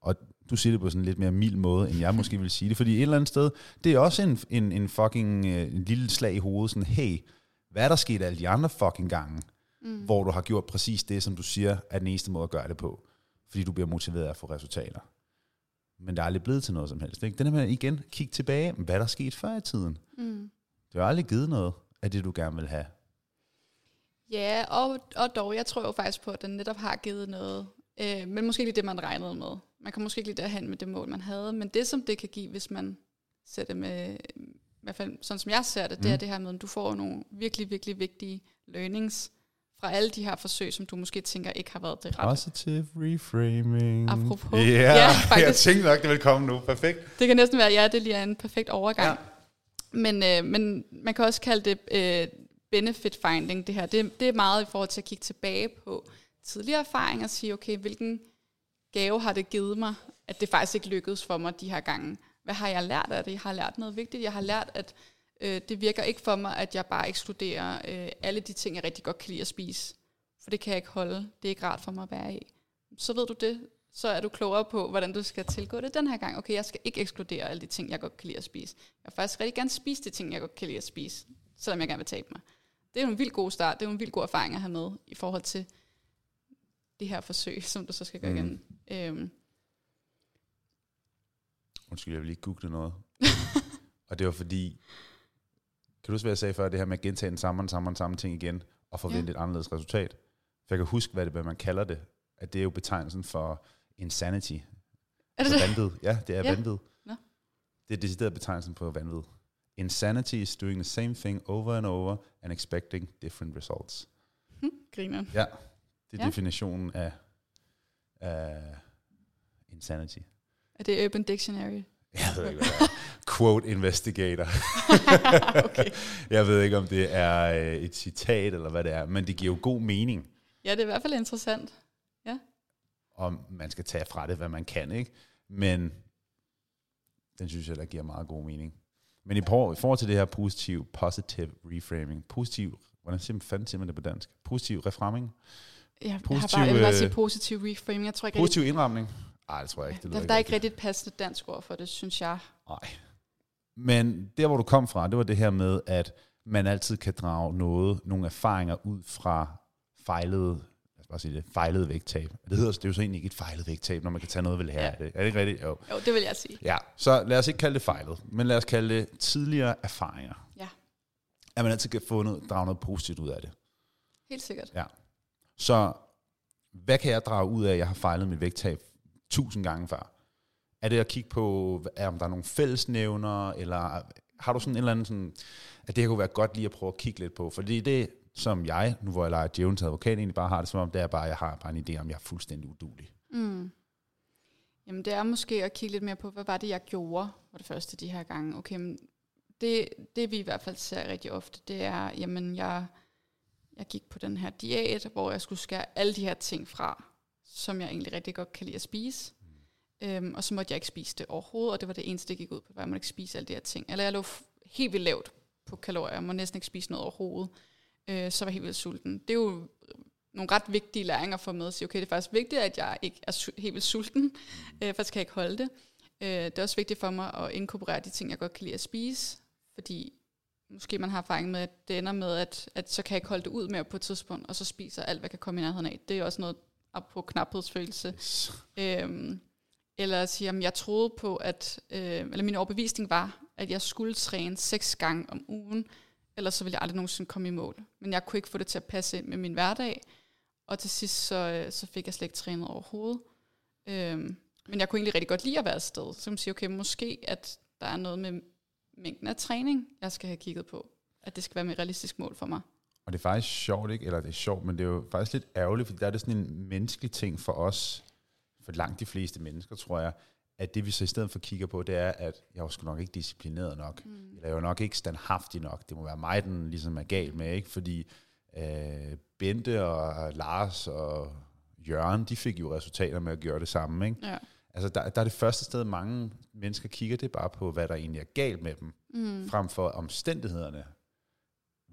Og du siger det på sådan en lidt mere mild måde, end jeg måske vil sige det, fordi et eller andet sted, det er også en, en, en fucking øh, en lille slag i hovedet, sådan, hey, hvad er der sket alle de andre fucking gange, mm. hvor du har gjort præcis det, som du siger, er den eneste måde at gøre det på, fordi du bliver motiveret af at få resultater men det er aldrig blevet til noget som helst. Ikke? Den er med igen, kig tilbage, hvad der skete før i tiden. Mm. Det har aldrig givet noget af det, du gerne vil have. Ja, og, og dog, jeg tror jo faktisk på, at den netop har givet noget. Øh, men måske ikke det, man regnede med. Man kan måske ikke lige derhen med det mål, man havde. Men det, som det kan give, hvis man ser det med, i hvert fald sådan som jeg ser det, mm. det er det her med, at du får nogle virkelig, virkelig vigtige learnings, fra alle de her forsøg, som du måske tænker ikke har været det rette. Positive reframing. Apropos. Yeah, ja, faktisk. jeg tænkte nok, det vil komme nu. Perfekt. Det kan næsten være, ja, det lige er en perfekt overgang. Ja. Men, øh, men man kan også kalde det øh, benefit finding, det her. Det, det er meget i forhold til at kigge tilbage på tidligere erfaringer og sige, okay, hvilken gave har det givet mig, at det faktisk ikke lykkedes for mig de her gange. Hvad har jeg lært af det? Jeg har lært noget vigtigt. Jeg har lært, at Øh, det virker ikke for mig, at jeg bare ekskluderer øh, alle de ting, jeg rigtig godt kan lide at spise. For det kan jeg ikke holde. Det er ikke rart for mig at være i. Så ved du det, så er du klogere på, hvordan du skal tilgå det den her gang. Okay, jeg skal ikke ekskludere alle de ting, jeg godt kan lide at spise. Jeg vil faktisk rigtig gerne spise de ting, jeg godt kan lide at spise, selvom jeg gerne vil tabe mig. Det er jo en vild god start. Det er jo en vild god erfaring at have med i forhold til det her forsøg, som du så skal gøre mm. igen. Øhm. Undskyld, jeg vil lige google noget. og det var fordi, kan du huske, hvad jeg sagde før, det her med at gentage den samme, samme, samme ting igen, og forvente ja. et anderledes resultat? For jeg kan huske, hvad, det, hvad man kalder det, at det er jo betegnelsen for insanity. Er det Så det? vanvid. Ja, det er Ja. vanvid. Nå. Det er decideret betegnelsen på vanvid. Insanity is doing the same thing over and over and expecting different results. Hm, griner. Ja, det er ja. definitionen af, af insanity. Er det Urban Dictionary? Jeg ved ikke, hvad det er. Quote investigator. okay. Jeg ved ikke, om det er øh, et citat, eller hvad det er, men det giver jo god mening, Ja, det er i hvert fald interessant. om man skal tage fra det, hvad man kan, ikke? Men den synes jeg, der giver meget god mening. Men i, forhold til det her positiv, positive reframing, positiv, hvordan fanden siger man det på dansk? Positiv reframing? Jeg, jeg, har Positiv, bare, jeg vil bare øh, sige positiv reframing. Jeg tror ikke Positiv indramning? Nej, det tror jeg ikke. Det rigtig, lyder der, der er ikke rigtigt. rigtig et passende dansk ord for det, synes jeg. Nej. Men der, hvor du kom fra, det var det her med, at man altid kan drage noget, nogle erfaringer ud fra fejlede, lad os bare sige det, fejlede vægttab. Det hedder det er jo så egentlig ikke et fejlet vægttab, når man kan tage noget ved lære Ja. af det. Er det ikke rigtigt? Jo. Jo, det vil jeg sige. Ja, så lad os ikke kalde det fejlet, men lad os kalde det tidligere erfaringer. Ja. At man altid kan få noget, drage noget positivt ud af det. Helt sikkert. Så hvad kan jeg drage ud af, at jeg har fejlet mit vægttab tusind gange før? Er det at kigge på, er, om der er nogle fællesnævner, eller har du sådan en eller anden sådan, at det her kunne være godt lige at prøve at kigge lidt på? Fordi det, som jeg, nu hvor jeg leger Jones advokat, egentlig bare har det som om, det er bare, at jeg har bare en idé om, jeg er fuldstændig udulig. Mm. Jamen, det er måske at kigge lidt mere på, hvad var det, jeg gjorde for det første de her gange. Okay, men det, det vi i hvert fald ser rigtig ofte, det er, jamen, jeg, jeg gik på den her diæt, hvor jeg skulle skære alle de her ting fra, som jeg egentlig rigtig godt kan lide at spise. Øhm, og så måtte jeg ikke spise det overhovedet, og det var det eneste, det gik ud på, at jeg måtte ikke spise alle de her ting. Eller jeg lå f- helt vildt lavt på kalorier, jeg må næsten ikke spise noget overhovedet. Øh, så var jeg helt vildt sulten. Det er jo øh, nogle ret vigtige læringer for med at sige, okay, det er faktisk vigtigt, at jeg ikke er su- helt vildt sulten, øh, for så kan jeg ikke holde det. Øh, det er også vigtigt for mig at inkorporere de ting, jeg godt kan lide at spise, fordi måske man har erfaring med, at det ender med, at, at så kan jeg ikke holde det ud mere på et tidspunkt, og så spiser alt, hvad jeg kan komme i nærheden af. Det er også noget på knaphedsfølelse. Øhm, eller at sige, at jeg troede på, at, øh, eller min overbevisning var, at jeg skulle træne seks gange om ugen, ellers så ville jeg aldrig nogensinde komme i mål. Men jeg kunne ikke få det til at passe ind med min hverdag, og til sidst så, øh, så fik jeg slet ikke trænet overhovedet. Øhm, men jeg kunne egentlig rigtig godt lide at være afsted. Så kan man sige, okay, måske at der er noget med mængden af træning, jeg skal have kigget på. At det skal være med realistisk mål for mig. Og det er faktisk sjovt, ikke? Eller det er sjovt, men det er jo faktisk lidt ærgerligt, fordi der er det sådan en menneskelig ting for os, for langt de fleste mennesker, tror jeg, at det vi så i stedet for kigger på, det er, at jeg jo sgu nok ikke disciplineret nok. Mm. Eller jeg er jo nok ikke standhaftig nok. Det må være mig, den ligesom er gal med, ikke? Fordi øh, Bente og Lars og Jørgen, de fik jo resultater med at gøre det samme, ikke? Ja. Altså, der, der er det første sted, mange mennesker kigger, det er bare på, hvad der egentlig er galt med dem, Mm. frem for omstændighederne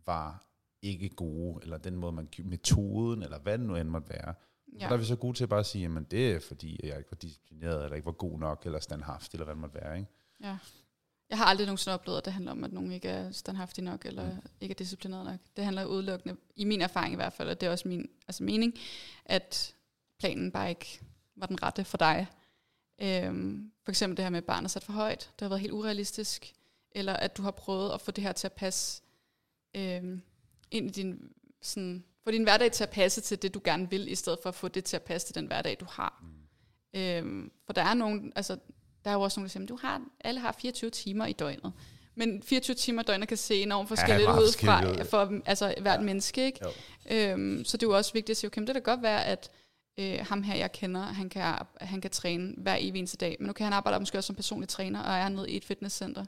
var ikke gode, eller den måde, man metoden, eller hvad det nu end måtte være. Ja. Og der er vi så gode til bare at sige, jamen det er fordi, jeg ikke var disciplineret, eller ikke var god nok, eller standhaft, eller hvad det måtte være. Ikke? Ja. Jeg har aldrig nogensinde oplevet, at det handler om, at nogen ikke er standhaftig nok, eller mm. ikke er disciplineret nok. Det handler udelukkende, i min erfaring i hvert fald, og det er også min altså mening, at planen bare ikke var den rette for dig. Øhm, for eksempel det her med, at barnet er sat for højt. Det har været helt urealistisk. Eller at du har prøvet at få det her til at passe øhm, ind i din, sådan, få din hverdag til at passe til det, du gerne vil, i stedet for at få det til at passe til den hverdag, du har. Mm. Øhm, for der er nogen, altså, der er jo også nogen, der siger, du har, alle har 24 timer i døgnet. Men 24 timer i døgnet kan se enormt forskelligt meget ud fra, for altså, hvert Ja. ja. menneske. Ikke? Jo. Øhm, så det er jo også vigtigt at sige, okay, det kan godt være, at øh, ham her, jeg kender, han kan, han kan træne hver evig eneste dag. Men okay, han arbejder måske også som personlig træner, og er nede i et fitnesscenter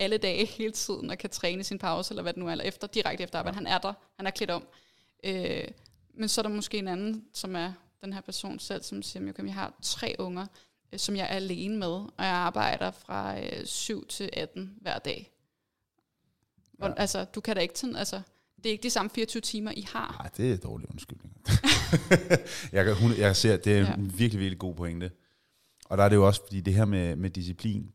alle dage, hele tiden, og kan træne i sin pause, eller hvad det nu er, eller efter, direkte efter arbejde. Ja. Han er der, han er klædt om. Øh, men så er der måske en anden, som er den her person selv, som siger, okay, jeg har tre unger, øh, som jeg er alene med, og jeg arbejder fra øh, 7 til 18 hver dag. Hvor, Ja. Altså, du kan da ikke sådan, altså, det er ikke de samme 24 timer, I har. Nej, det er en dårlig undskyldning. jeg, kan, hun, jeg ser, at det er Ja. en virkelig, virkelig god pointe. Og der er det jo også, fordi det her med, med disciplin,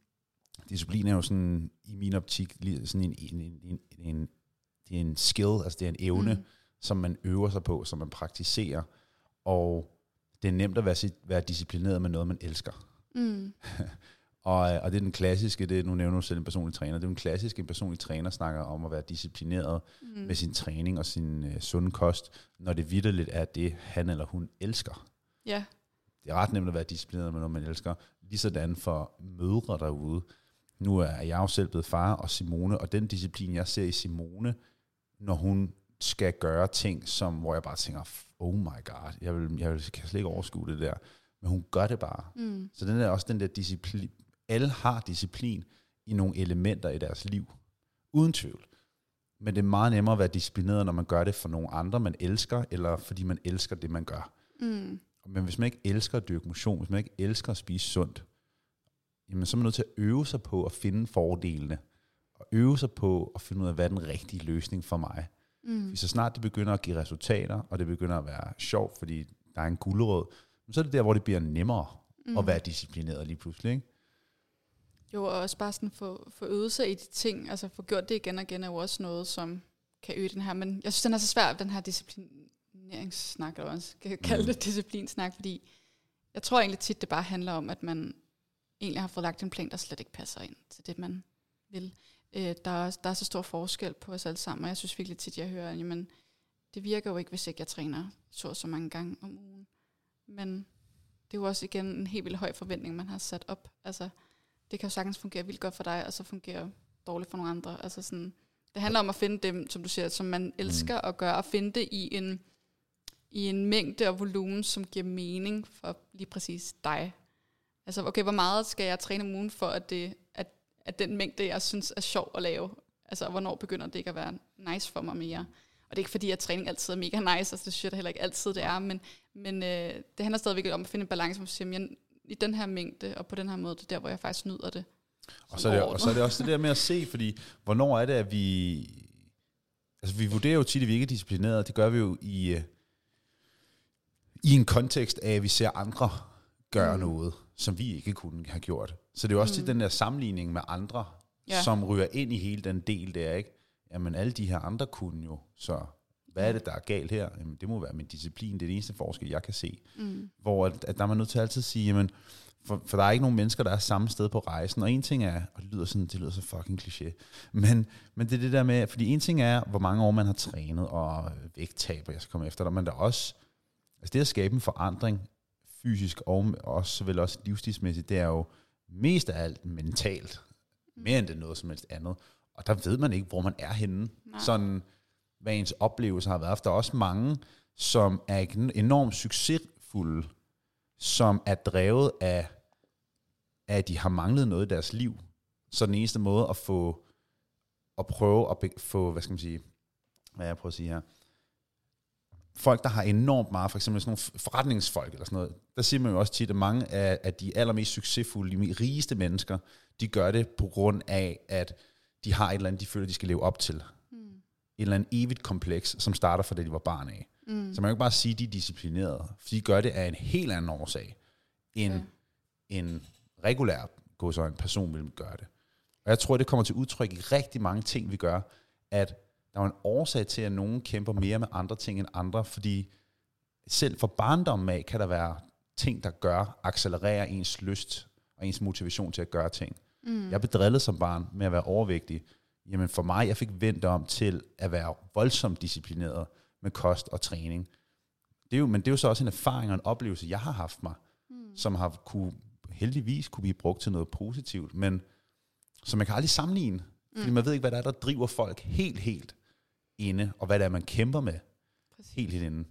disciplin er jo sådan, i min optik, lige sådan en, en, en, en, en, det er en skill, altså det er en evne, mm. som man øver sig på, som man praktiserer. Og det er nemt at være, være disciplineret med noget, man elsker. Mm. Og, og det er den klassiske, det, nu nævner du selv en personlig træner, det er den klassiske, en personlig træner snakker om at være disciplineret Mm. med sin træning og sin øh, sunde kost, når det vidderligt er det, han eller hun elsker. Ja, det er ret nemt at være disciplineret med noget, man elsker. Ligesådan for mødre derude. Nu er jeg jo selv blevet far og Simone, og den disciplin, jeg ser i Simone, når hun skal gøre ting, som, hvor jeg bare tænker, oh my god, jeg, vil, jeg vil, kan slet ikke overskue det der. Men hun gør det bare. Mm. Så den er også den der disciplin. Alle har disciplin i nogle elementer i deres liv. Uden tvivl. Men det er meget nemmere at være disciplineret, når man gør det for nogle andre, man elsker, eller fordi man elsker det, man gør. Mm. Men hvis man ikke elsker at dyrke motion, hvis man ikke elsker at spise sundt, jamen så er man nødt til at øve sig på at finde fordelene, og øve sig på at finde ud af, hvad er den rigtige løsning for mig. Mm. Fordi så snart det begynder at give resultater, og det begynder at være sjovt, fordi der er en gulerod, så er det der, hvor det bliver nemmere mm. at være disciplineret lige pludselig. Ikke? Jo, og også bare sådan få, få øvet sig i de ting, altså få gjort det igen og igen, er jo også noget, som kan øge den her. Men jeg synes, den er så svær, den her disciplineringssnak, eller også kan kalde det disciplinsnak, fordi jeg tror egentlig tit, det bare handler om, at man egentlig har fået lagt en plan, der slet ikke passer ind til det, man vil. Øh, der, er, der er så stor forskel på os alle sammen, og jeg synes virkelig tit, jeg hører, jamen, det virker jo ikke, hvis ikke jeg træner så så mange gange om ugen. Men det er jo også igen en helt vildt høj forventning, man har sat op. Altså, det kan jo sagtens fungere vildt godt for dig, og så fungere dårligt for nogle andre. Altså sådan, det handler om at finde dem, som du siger, som man elsker mm. at gøre, og finde det i en, i en mængde og volumen, som giver mening for lige præcis dig. Altså, okay, hvor meget skal jeg træne om ugen for, at, det, at, at den mængde, jeg synes er sjov at lave, altså, hvornår begynder det ikke at være nice for mig mere? Og det er ikke fordi, at træning altid er mega nice, altså det synes jeg da heller ikke altid, det er, men, men øh, det handler stadigvæk om at finde en balance, hvor man siger, jamen, i den her mængde, og på den her måde, det er der, hvor jeg faktisk nyder det. Og så, er det, og så er det også det der med at se, fordi hvornår er det, at vi... Altså vi vurderer jo tit, at vi ikke er disciplineret. Det gør vi jo i, øh, i en kontekst af, at vi ser andre gøre mm. noget, som vi ikke kunne have gjort. Så det er jo også mm. til den der sammenligning med andre, ja. som ryger ind i hele den del der, ikke? Jamen alle de her andre kunne jo, så hvad er det, der er galt her? Jamen, det må være min disciplin, det er det eneste forskel, jeg kan se. Mm. Hvor at, at der er man nødt til at altid sige, jamen, for, for der er ikke nogen mennesker, der er samme sted på rejsen, og en ting er, og det lyder, sådan, det lyder så fucking kliché, men, men det er det der med, fordi en ting er, hvor mange år man har trænet, og vægttab, og jeg skal komme efter dig, men der er også, altså det at skabe en forandring, fysisk og også, vel også livsstilsmæssigt, det er jo mest af alt mentalt, mere end det noget som helst andet. Og der ved man ikke, hvor man er henne. Nej. Sådan, hvad ens oplevelse har været. For der er også mange, som er enormt succesfulde, som er drevet af, at de har manglet noget i deres liv. Så den eneste måde at få, at prøve at få, hvad skal man sige, hvad jeg prøver at sige her, folk, der har enormt meget, for eksempel sådan nogle forretningsfolk eller sådan noget, der siger man jo også tit, at mange af, af de allermest succesfulde, de rigeste mennesker, de gør det på grund af, at de har et eller andet, de føler, de skal leve op til et eller andet evigt kompleks, som starter fra det, de var barn af. Mm. Så man kan ikke bare sige, at de er disciplinerede, for de gør det af en helt anden årsag, end okay. en regulær så en person vil gøre det. Og jeg tror, det kommer til udtryk i rigtig mange ting, vi gør, at der er en årsag til, at nogen kæmper mere med andre ting end andre, fordi selv for barndommen af, kan der være ting, der gør, accelererer ens lyst og ens motivation til at gøre ting. Mm. Jeg blev drillet som barn med at være overvægtig, Jamen for mig, jeg fik vendt om til at være voldsomt disciplineret med kost og træning. Det er jo, men det er jo så også en erfaring og en oplevelse, jeg har haft mig, mm. som har kunne, heldigvis kunne blive brugt til noget positivt, men som man kan aldrig sammenligne. Mm. Fordi man ved ikke, hvad der er, der driver folk helt, helt inde, og hvad det er, man kæmper med Præcis. helt, helt inde.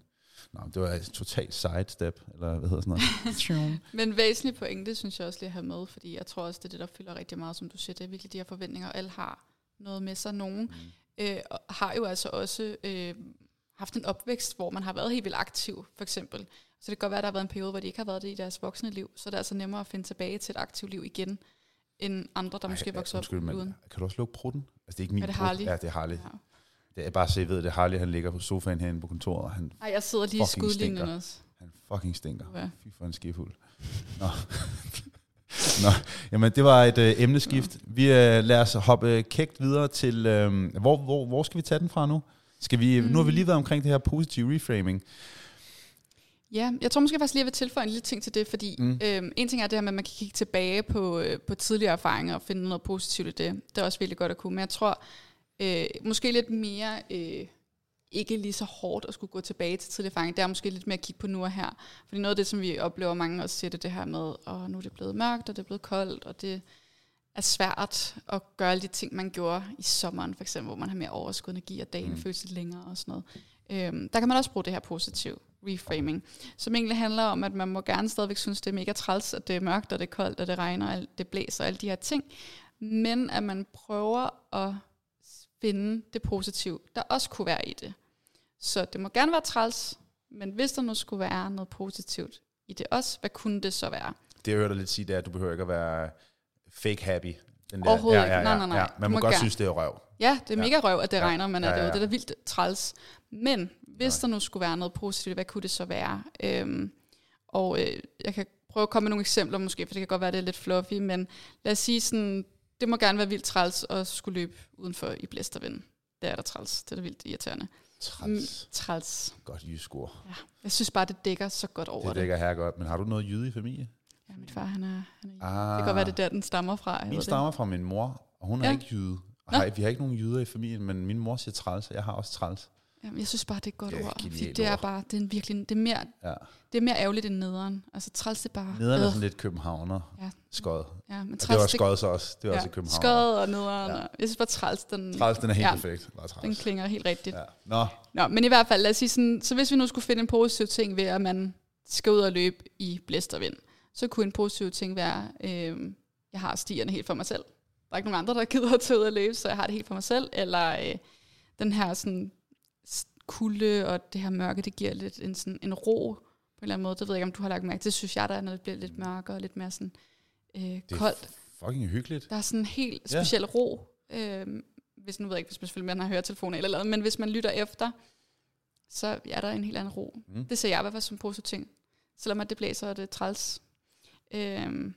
Nå, det var et totalt sidestep, eller hvad hedder sådan noget. Men væsentligt pointe, synes jeg også lige at have med, fordi jeg tror også, det er det, der fylder rigtig meget, som du siger, det er virkelig de her forventninger, alle har noget med sig. Nogen mm. øh, har jo altså også øh, haft en opvækst, hvor man har været helt vildt aktiv, for eksempel. Så det kan godt være, at der har været en periode, hvor de ikke har været det i deres voksne liv. Så det er altså nemmere at finde tilbage til et aktivt liv igen, end andre, der Ej, måske vokser op man, uden. Kan du også lukke prutten? Altså, det er ikke min er det Harley? Ja, det er Harley. Ja. Det er bare så jeg ved, det Harley, han ligger på sofaen herinde på kontoret. Og han Ej, jeg sidder lige i skudlinjen også. Han fucking stinker. Ja. Fy for en skifuld. Nå. Nå, jamen det var et øh, emneskift. Vi øh, lader os hoppe kægt videre til, øh, hvor, hvor, hvor skal vi tage den fra nu? Skal vi, mm. Nu har vi lige været omkring det her positive reframing. Ja, jeg tror måske faktisk lige, at jeg vil tilføje en lille ting til det, fordi mm. øh, en ting er det her med, at man kan kigge tilbage på, øh, på tidligere erfaringer og finde noget positivt i det. Det er også virkelig godt at kunne, men jeg tror øh, måske lidt mere øh, ikke lige så hårdt at skulle gå tilbage til tidlig erfaring. Det er måske lidt mere at kigge på nu og her. Fordi noget af det, som vi oplever mange også siger, det det her med, at nu er det blevet mørkt, og det er blevet koldt, og det er svært at gøre alle de ting, man gjorde i sommeren, for eksempel, hvor man har mere overskud energi, og dagen mm. føles lidt længere og sådan noget. Øhm, der kan man også bruge det her positiv reframing, som egentlig handler om, at man må gerne stadigvæk synes, det er mega træls, at det er mørkt, og det er koldt, og det regner, og det blæser, og alle de her ting, men at man prøver at finde det positive, der også kunne være i det. Så det må gerne være træls, men hvis der nu skulle være noget positivt i det også, hvad kunne det så være? Det jeg hørte lidt sige, det er, at du behøver ikke at være fake happy. Den der, Overhovedet ja, ja, ja, ikke. Nej, nej, nej. Ja, man må, må godt gerne. synes, det er røv. Ja, det er mega røv, at det ja. regner, men ja, ja, ja. det er da vildt træls. Men hvis nej. der nu skulle være noget positivt, hvad kunne det så være? Øhm, og øh, jeg kan prøve at komme med nogle eksempler måske, for det kan godt være, det er lidt fluffy, men lad os sige sådan, det må gerne være vildt træls at skulle løbe udenfor i blæstervind. Det er der træls. Det er da vildt irriterende. Træls. Mm, træls. Godt jyskor. Ja. Jeg synes bare, det dækker så godt over det. Det dækker her godt. Men har du noget jyde i familie? Ja, mit far, han er, han er ah. Det kan godt være, det der, den stammer fra. Min stammer fra min mor, og hun er ja. ikke jyde. Har, vi har ikke nogen jyder i familien, men min mor siger træls, og jeg har også træls. Jamen, jeg synes bare, det er et godt er ord. Fordi det er bare, det er virkelig, det er mere, ja. det er mere ærgerligt end nederen. Altså træls, det er bare... Nederen er sådan lidt københavner. Ja. Skød. Ja, men træls, det var skød så også. Det var ja. også i København. Skød og nederen. Ja. Jeg synes bare, træls, den... Træls, den er helt ja, perfekt. Bare træls. Den klinger helt rigtigt. Ja. Nå. Nå, men i hvert fald, lad os sige sådan, så hvis vi nu skulle finde en positiv ting ved, at man skal ud og løbe i blæst og vind, så kunne en positiv ting være, øh, jeg har stierne helt for mig selv. Der er ikke nogen andre, der gider at tage ud og løbe, så jeg har det helt for mig selv. Eller øh, den her sådan kulde og det her mørke, det giver lidt en, sådan, en ro på en eller anden måde. Det ved jeg ikke, om du har lagt mærke til. Det synes jeg, der er, når det bliver lidt mørkere og lidt mere sådan øh, det koldt. fucking hyggeligt. Der er sådan en helt speciel ja. ro. Øh, hvis nu ved jeg ikke, hvis man selvfølgelig man har høretelefoner eller noget, men hvis man lytter efter, så er der en helt anden ro. Mm. Det ser jeg i hvert fald som positiv ting. Selvom at det blæser, og det er træls. Øh, men,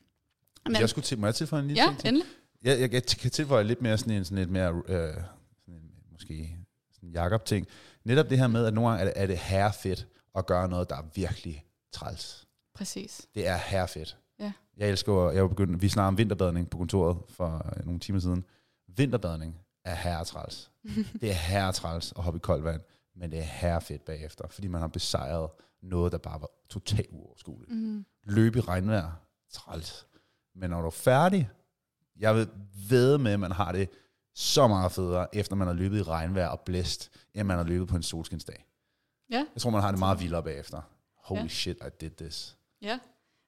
jeg skulle til, må jeg tilføje en lille ja, ting? Ja, endelig. Jeg, jeg, jeg kan tilføje lidt mere sådan en, sådan lidt mere, øh, sådan en, måske sådan en Jacob-ting. Netop det her med, at nogle gange er det, er det herrefedt at gøre noget, der er virkelig træls. Præcis. Det er herrefedt. Ja. Jeg elsker, jeg var begyndt, vi snakker om vinterbadning på kontoret for øh, nogle timer siden. Vinterbadning er herretræls. det er herretræls at hoppe i koldt vand, men det er herrefedt bagefter, fordi man har besejret noget, der bare var totalt uoverskueligt. Mm. Løb i regnvejr, træls. Men når du er færdig, jeg ved ved med, at man har det så meget federe, efter man har løbet i regnvejr og blæst, end man har løbet på en solskinsdag. Ja. Jeg tror, man har det meget vildere bagefter. Holy ja. shit, I did this. Ja,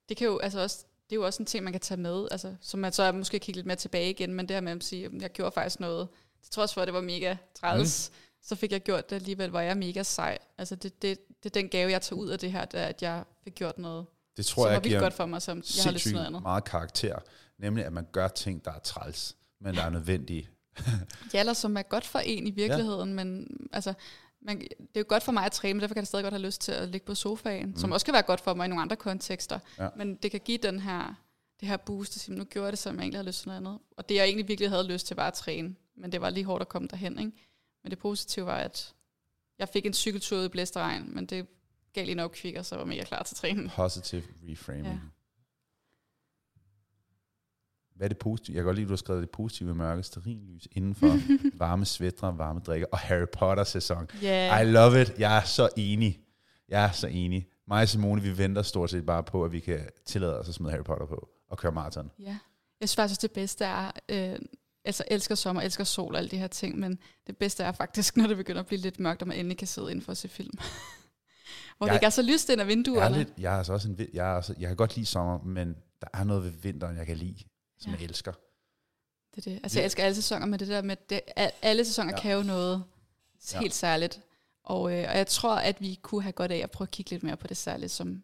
det kan jo altså også, det er jo også en ting, man kan tage med, altså, som man så er måske kigge lidt mere tilbage igen, men det her med at sige, at jeg gjorde faktisk noget, til trods for, at det var mega træls, mm. så fik jeg gjort det alligevel, hvor jeg er mega sej. Altså det, det, det er den gave, jeg tager ud af det her, det er, at jeg fik gjort noget, det tror som jeg var godt for mig, som jeg har lyst til noget andet. meget karakter, nemlig at man gør ting, der er træls, men der er nødvendige ja, eller som er godt for en i virkeligheden, ja. men altså, man, det er jo godt for mig at træne, men derfor kan jeg stadig godt have lyst til at ligge på sofaen, mm. som også kan være godt for mig i nogle andre kontekster. Ja. Men det kan give den her, det her boost, at sige, nu gjorde jeg det, som jeg egentlig havde lyst til noget andet. Og det jeg egentlig virkelig havde lyst til, var at træne. Men det var lige hårdt at komme derhen. Ikke? Men det positive var, at jeg fik en cykeltur ud i blæsteregn, men det gav lige nok kvikker, så jeg var mega klar til træning. Positive reframing. Ja. Hvad er det positive? Jeg kan godt lide, at du har skrevet det positive mørke, sterinlys indenfor, varme svætter, varme drikker og Harry Potter-sæson. Yeah. I love it. Jeg er så enig. Jeg er så enig. Mig og Simone, vi venter stort set bare på, at vi kan tillade os at smide Harry Potter på og køre maraton. Ja. Jeg synes faktisk, det bedste er, øh, altså elsker sommer, elsker sol og alle de her ting, men det bedste er faktisk, når det begynder at blive lidt mørkt, og man endelig kan sidde indenfor og se film. Hvor jeg, det ikke er så lyst ind af vinduerne. Jeg er, lidt, jeg er altså også en, jeg, er også, jeg kan godt lide sommer, men der er noget ved vinteren, jeg kan lide som ja. jeg elsker. Det er det. Altså, jeg elsker alle sæsoner, men det der med, det, alle sæsoner ja. kan jo noget helt ja. særligt. Og, øh, og jeg tror, at vi kunne have godt af at prøve at kigge lidt mere på det særligt, som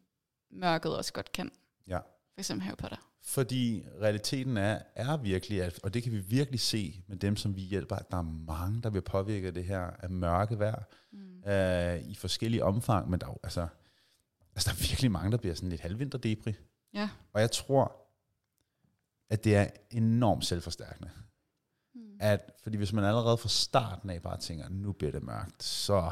mørket også godt kan. Ja. For eksempel Harry Potter. Fordi realiteten er, er virkelig, at, og det kan vi virkelig se med dem, som vi hjælper, at der er mange, der vil påvirke det her af mørke vejr mm. øh, i forskellige omfang, men der er, altså, altså, der er virkelig mange, der bliver sådan lidt halvvinterdebri. Ja. Og jeg tror, at det er enormt selvforstærkende. Mm. At, fordi hvis man allerede fra starten af bare tænker, nu bliver det mørkt, så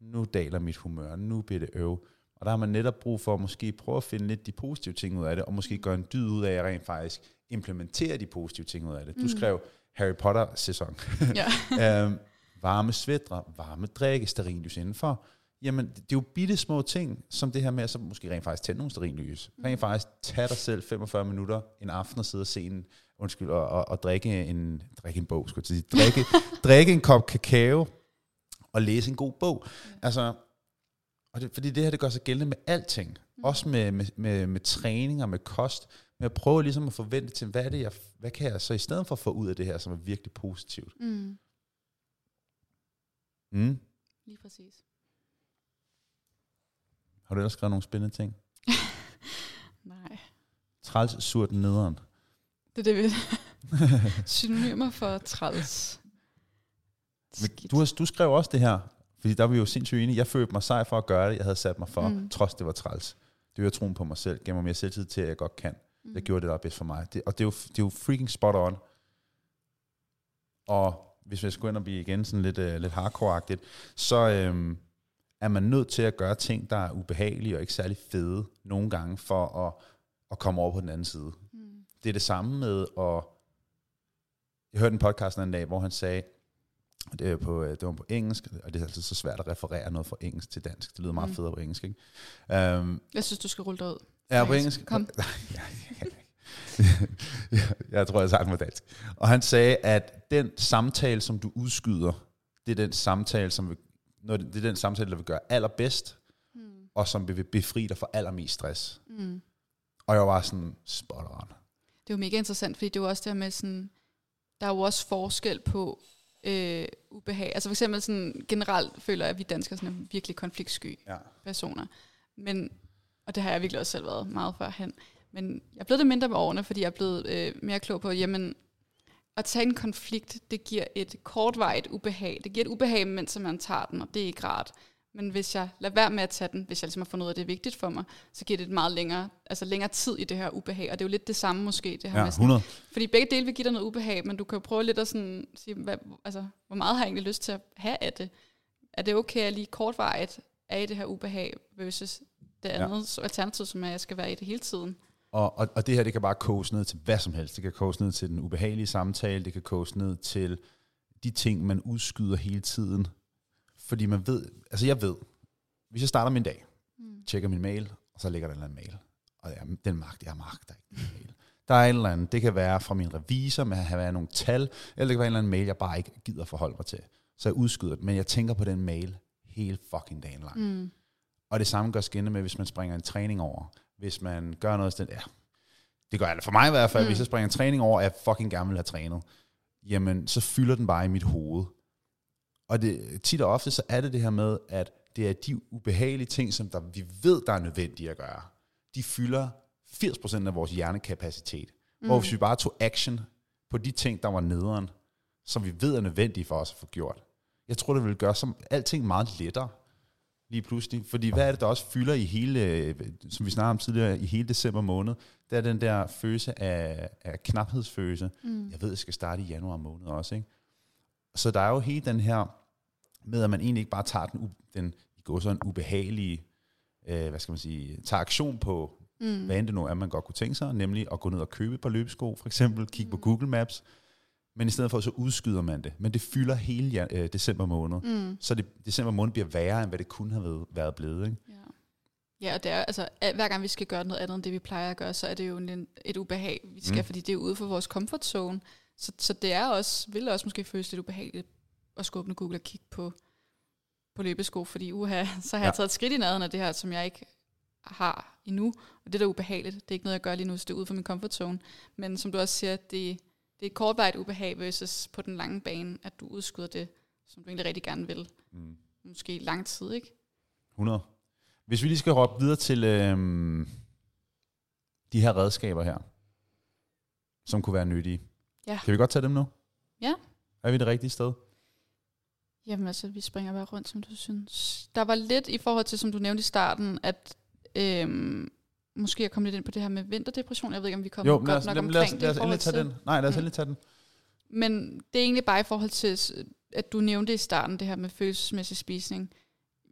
nu daler mit humør, nu bliver det øv. Og der har man netop brug for at måske prøve at finde lidt de positive ting ud af det, og måske gøre en dyd ud af at rent faktisk implementere de positive ting ud af det. Du mm. skrev Harry Potter-sæson. Ja. øhm, varme svætre, varme drikke, sterillys indenfor. Jamen, det er jo bitte små ting, som det her med, at så måske rent faktisk tænde nogle sterillys. Rent faktisk tage dig selv 45 minutter en aften og sidde og se en, undskyld, og, og, og drikke, en, drikke en bog, skulle jeg sige. Drikke, drikke en kop kakao og læse en god bog. Altså, og det, fordi det her, det gør sig gældende med alting. Også med, med, med, med træning og med kost. Men jeg prøver ligesom at forvente til, hvad, er det, jeg, hvad kan jeg så i stedet for få ud af det her, som er virkelig positivt. Mm. Mm. Lige præcis. Har du ellers skrevet nogle spændende ting? Nej. Træls, surt, nederen. Det er det, vi... Synonymer for træls. Skidt. Du, har, du skrev også det her, fordi der var vi jo sindssygt enige. Jeg følte mig sej for at gøre det, jeg havde sat mig for, Mm. trods det var træls. Det var troen på mig selv, gav mig mere selvtid til, at jeg godt kan. Mm. Jeg gjorde det, der er bedst for mig. Det, og det er, jo, det er jo freaking spot on. Og hvis jeg skulle ind og blive igen sådan lidt, uh, lidt hardcore-agtigt, så øhm, er man nødt til at gøre ting, der er ubehagelige og ikke særlig fede nogle gange, for at, at komme over på den anden side. Mm. Det er det samme med at... Jeg hørte en podcast en dag, hvor han sagde, og det, er på, øh, det var på engelsk, og det er altid så svært at referere noget fra engelsk til dansk. Det lyder meget Mm. federe på engelsk, ikke? Um, Jeg synes, du skal rulle dig ud. Ja, på engelsk. Kom. Ja, jeg, jeg tror, jeg sagde det på dansk. Og han sagde, at den samtale, som du udskyder, det er den samtale, som vil, når det, det er den samtale, der vil gøre allerbedst, Mm. og som vil befri dig for allermest stress. Mm. Og jeg var sådan, spot on. Det er jo mega interessant, fordi det er jo også det her med sådan, der er jo også forskel på øh, ubehag. Altså for eksempel sådan, generelt føler jeg, at vi danskere sådan er virkelig konfliktsky Ja. personer. Men, og det har jeg virkelig også selv været meget førhen. Men jeg er blevet det mindre med årene, fordi jeg er blevet øh, mere klog på, jamen, at tage en konflikt, det giver et kortvarigt ubehag. Det giver et ubehag, mens man tager den, og det er ikke rart. Men hvis jeg lader være med at tage den, hvis jeg ligesom har fundet ud af, at det er vigtigt for mig, så giver det et meget længere, altså længere tid i det her ubehag. Og det er jo lidt det samme måske, det her Ja, med sådan, 100. fordi begge dele vil give dig noget ubehag, men du kan jo prøve lidt at sådan sige, hvad, altså, hvor meget har jeg egentlig lyst til at have af det? Er det okay, at jeg lige kortvarigt er i det her ubehag, versus det andet ja. alternativ, som er, at jeg skal være i det hele tiden? Og, og, og det her, det kan bare koges ned til hvad som helst. Det kan koges ned til den ubehagelige samtale, det kan koges ned til de ting, man udskyder hele tiden. Fordi man ved, altså jeg ved, hvis jeg starter min dag, Mm. tjekker min mail, og så ligger der en eller anden mail. Og jeg, den magt, jeg magter ikke den mail. Der er en eller anden, det kan være fra min revisor, med at have været nogle tal, eller det kan være en eller anden mail, jeg bare ikke gider forholde mig til. Så jeg udskyder det, men jeg tænker på den mail hele fucking dagen lang. Mm. Og det samme gør skinne med, hvis man springer en træning over. Hvis man gør noget sådan, ja, det gør det for mig i hvert fald, Mm. hvis jeg springer en træning over, og jeg fucking gerne vil have trænet, jamen så fylder den bare i mit hoved. Og det, tit og ofte, så er det det her med, at det er de ubehagelige ting, som der, vi ved, der er nødvendige at gøre. De fylder 80% af vores hjernekapacitet. Mm. Hvor hvis vi bare tog action på de ting, der var nederen, som vi ved er nødvendige for os at få gjort. Jeg tror, det vil gøre som alting meget lettere lige pludselig. Fordi hvad er det, der også fylder i hele, øh, som vi snakkede om tidligere, i hele december måned, det er den der følelse af, af knaphedsfølelse. Mm. Jeg ved, jeg skal starte i januar måned også, ikke? Så der er jo hele den her, med at man egentlig ikke bare tager den, den i går sådan ubehagelige, øh, hvad skal man sige, tager aktion på, Mm. hvad end det nu er, man godt kunne tænke sig, nemlig at gå ned og købe et par løbesko, for eksempel, kigge på Google Maps, men i stedet for, så udskyder man det. Men det fylder hele øh, december måned. Mm. Så det, december måned bliver værre, end hvad det kunne have været, været blevet. Ikke? Ja. Ja, og det er, altså, al- hver gang vi skal gøre noget andet end det, vi plejer at gøre, så er det jo en, et ubehag, vi skal, mm. Fordi det er ude for vores comfort zone. Så, så det er også, vil også måske føles lidt ubehageligt at skulle åbne Google og kigge på, på løbesko, fordi uha, så har ja. jeg taget et skridt i nærheden af det her, som jeg ikke har endnu. Og det der er ubehageligt, det er ikke noget, jeg gør lige nu, så det er ude for min comfort zone. Men som du også siger, det, det er kortvarigt ubehag versus på den lange bane, at du udskyder det, som du egentlig rigtig gerne vil. Mm. Måske lang tid, ikke? 100. Hvis vi lige skal hoppe videre til øhm, de her redskaber her, som kunne være nyttige. Ja. Kan vi godt tage dem nu? Ja. Er vi det rigtige sted? Jamen altså, vi springer bare rundt, som du synes. Der var lidt i forhold til, som du nævnte i starten, at øhm, måske jeg kom lidt ind på det her med vinterdepression. Jeg ved ikke, om vi kommer Jo, godt os, nok omkring lad, os, det. lad os endelig tage til- den. Nej, lad os Mm. endelig tage den. Men det er egentlig bare i forhold til, at du nævnte i starten det her med følelsesmæssig spisning.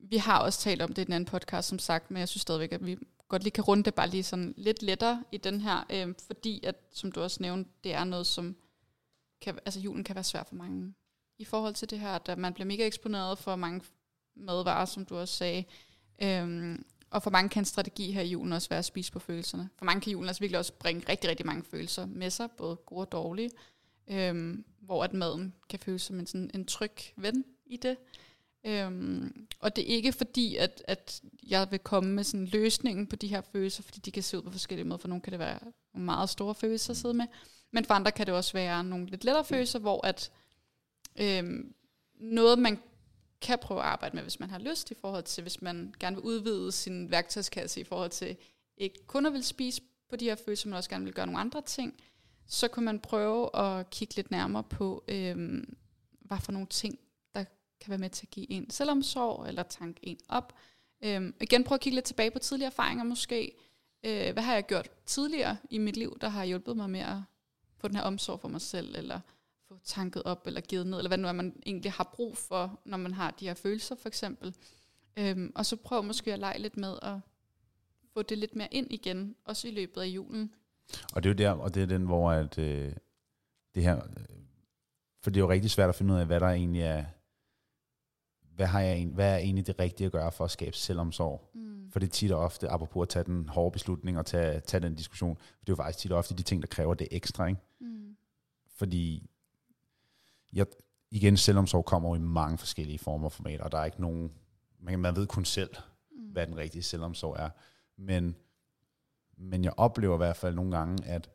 Vi har også talt om det i den anden podcast, som sagt, men jeg synes stadigvæk, at vi godt lige kan runde det bare lige sådan lidt lettere i den her, øhm, fordi at, som du også nævnte, det er noget, som kan, altså julen kan være svær for mange i forhold til det her, at man bliver mega eksponeret for mange madvarer, som du også sagde. Øhm, og for mange kan en strategi her i julen også være at spise på følelserne. For mange kan julen altså virkelig også bringe rigtig, rigtig mange følelser med sig, både gode og dårlige. Øhm, hvor at maden kan føles som en, sådan en tryg ven i det. Øhm, og det er ikke fordi, at, at jeg vil komme med sådan løsningen på de her følelser, fordi de kan se ud på forskellige måder. For nogle kan det være nogle meget store følelser at sidde med, men for andre kan det også være nogle lidt lettere følelser, hvor at øhm, noget, man kan prøve at arbejde med, hvis man har lyst, i forhold til, hvis man gerne vil udvide sin værktøjskasse i forhold til ikke kun at vil spise på de her følelser, men også gerne vil gøre nogle andre ting, så kan man prøve at kigge lidt nærmere på, øhm, hvad for nogle ting, der kan være med til at give en selvomsorg, eller tanke en op. Øhm, igen, prøv at kigge lidt tilbage på tidligere erfaringer måske. Øh, hvad har jeg gjort tidligere i mit liv, der har hjulpet mig med at få den her omsorg for mig selv, eller få tanket op, eller givet ned, eller hvad nu er, man egentlig har brug for, når man har de her følelser, for eksempel. Øhm, og så prøv måske at lege lidt med at få det lidt mere ind igen, også i løbet af julen. Og det er jo der, og det er den, hvor at, øh, det her, øh, for det er jo rigtig svært at finde ud af, hvad der egentlig er, hvad, har jeg, hvad er egentlig det rigtige at gøre for at skabe selvomsorg? Mm. For det er tit og ofte, apropos at tage den hårde beslutning og tage, tage den diskussion, for det er jo faktisk tit og ofte de ting, der kræver det ekstra, ikke? Mm. Fordi, jeg, igen, selvomsorg kommer jo i mange forskellige former og formater, og der er ikke nogen, man, man ved kun selv, mm. hvad den rigtige selvomsorg er. Men, men jeg oplever i hvert fald nogle gange, at,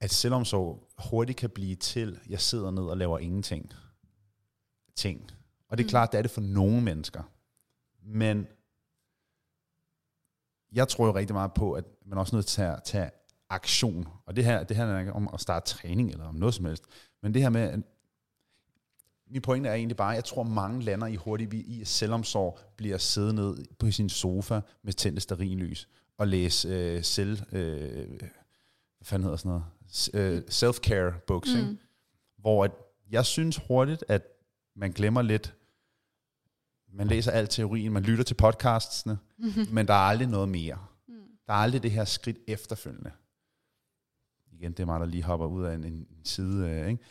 at selvomsorg hurtigt kan blive til, jeg sidder ned og laver ingenting. Ting. Og det er mm. klart, det er det for nogle mennesker. Men jeg tror jo rigtig meget på, at man er også nødt til at tage aktion. Og det her, det her er ikke om at starte træning eller om noget som helst. Men det her med, at min pointe er egentlig bare, at jeg tror, mange lander i hurtigt i, at selvomsorg bliver at sidde ned på sin sofa med tændte sterinlys og læse øh, selv, øh, hvad fanden hedder sådan noget, øh, self-care books, mm. hvor at jeg synes hurtigt, at man glemmer lidt, man læser alt teorien, man lytter til podcastsene, mm-hmm. men der er aldrig noget mere. Mm. Der er aldrig det her skridt efterfølgende. Igen, det er mig, der lige hopper ud af en, en side. Øh, ikke?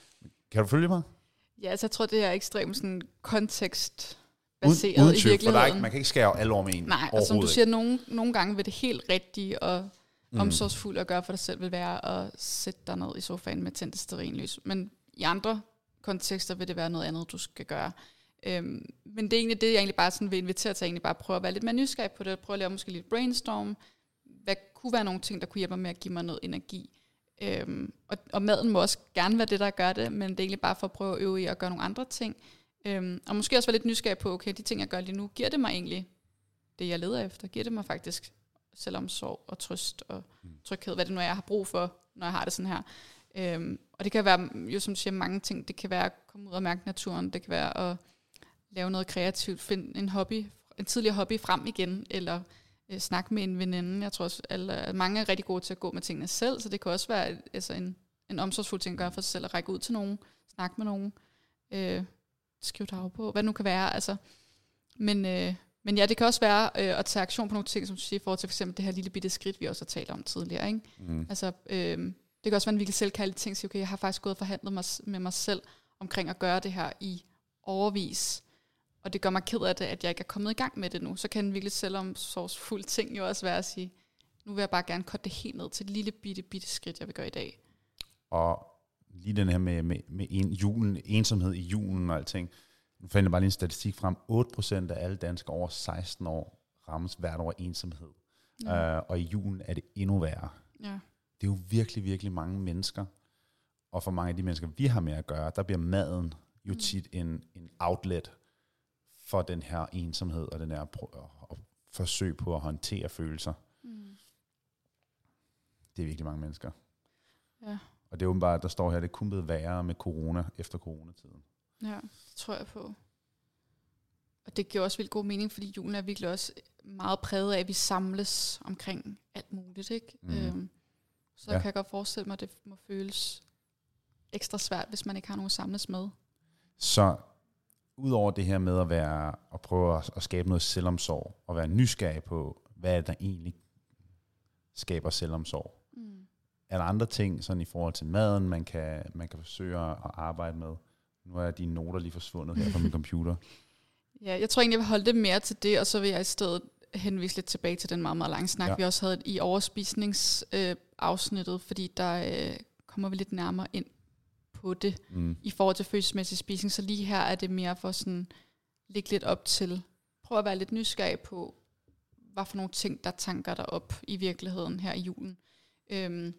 Kan du følge mig? Ja, altså jeg tror, det er ekstremt sådan kontekst baseret uden, uden i virkeligheden. For ikke, man kan ikke skære alle over med en. Nej, og som du siger, nogle, nogle gange vil det helt rigtige og mm. omsorgsfuldt at gøre for dig selv, vil være at sætte dig ned i sofaen med tændte sterinlys. Men i andre kontekster vil det være noget andet, du skal gøre. Øhm, men det er egentlig det, jeg egentlig bare sådan vil invitere til, at egentlig bare prøve at være lidt mere nysgerrig på det, prøve at lave måske lidt brainstorm. Hvad kunne være nogle ting, der kunne hjælpe mig med at give mig noget energi? Øhm, og, og maden må også gerne være det, der gør det, men det er egentlig bare for at prøve at øve i at gøre nogle andre ting. Øhm, og måske også være lidt nysgerrig på, okay, de ting, jeg gør lige nu, giver det mig egentlig det, jeg leder efter? Giver det mig faktisk selvomsorg og trøst og mm. tryghed, hvad det nu er, jeg har brug for, når jeg har det sådan her? Øhm, og det kan være, jo som du siger, mange ting. Det kan være at komme ud og mærke naturen. Det kan være at lave noget kreativt, finde en hobby, en tidligere hobby frem igen, eller øh, snakke med en veninde. Jeg tror også, at mange er rigtig gode til at gå med tingene selv, så det kan også være altså en, en omsorgsfuld ting at gøre for sig selv, at række ud til nogen, snakke med nogen, øh, skrive på, hvad det nu kan være. Altså. Men, øh, men ja, det kan også være øh, at tage aktion på nogle ting, som du siger, i forhold til for eksempel det her lille bitte skridt, vi også har talt om tidligere. Ikke? Mm. Altså, øh, det kan også være en virkelig selvkærlig ting, at sige, okay, jeg har faktisk gået og forhandlet mig, med mig selv omkring at gøre det her i overvis og det gør mig ked af det, at jeg ikke er kommet i gang med det nu. Så kan en virkelig selvomsorgsfuld ting jo også være at sige, nu vil jeg bare gerne korte det helt ned til et lille bitte, bitte skridt, jeg vil gøre i dag. Og lige den her med, med, med en, julen, ensomhed i julen og alting. Nu fandt jeg bare lige en statistik frem. 8% af alle danskere over 16 år rammes hvert år af ensomhed. Ja. Uh, og i julen er det endnu værre. Ja. Det er jo virkelig, virkelig mange mennesker. Og for mange af de mennesker, vi har med at gøre, der bliver maden jo mm. tit en, en outlet for den her ensomhed og den her pr- forsøg på at håndtere følelser. Mm. Det er virkelig mange mennesker. Ja. Og det er åbenbart, der står her, at det kun blevet værre med corona efter coronatiden. Ja, det tror jeg på. Og det giver også vildt god mening, fordi julen er virkelig også meget præget af, at vi samles omkring alt muligt. Ikke? Mm. Øhm, så ja. kan jeg godt forestille mig, at det må føles ekstra svært, hvis man ikke har nogen at samles med. Så Udover det her med at være at prøve at, at skabe noget selvomsorg, og være nysgerrig på, hvad er der egentlig skaber selvomsorg. Mm. Er der andre ting, sådan i forhold til maden, man kan, man kan forsøge at arbejde med, Nu er dine noter lige forsvundet her på min computer. Ja, jeg tror egentlig, jeg vil holde det mere til det, og så vil jeg i stedet henvise lidt tilbage til den meget, meget lange snak, Ja. ja. vi også havde i overspisningsafsnittet, øh, afsnittet, fordi der øh, kommer vi lidt nærmere ind på det Mm. i forhold til følelsesmæssig spisning. Så lige her er det mere for sådan ligge lidt op til, prøv at være lidt nysgerrig på, hvad for nogle ting, der tanker dig op i virkeligheden her i julen. Øhm,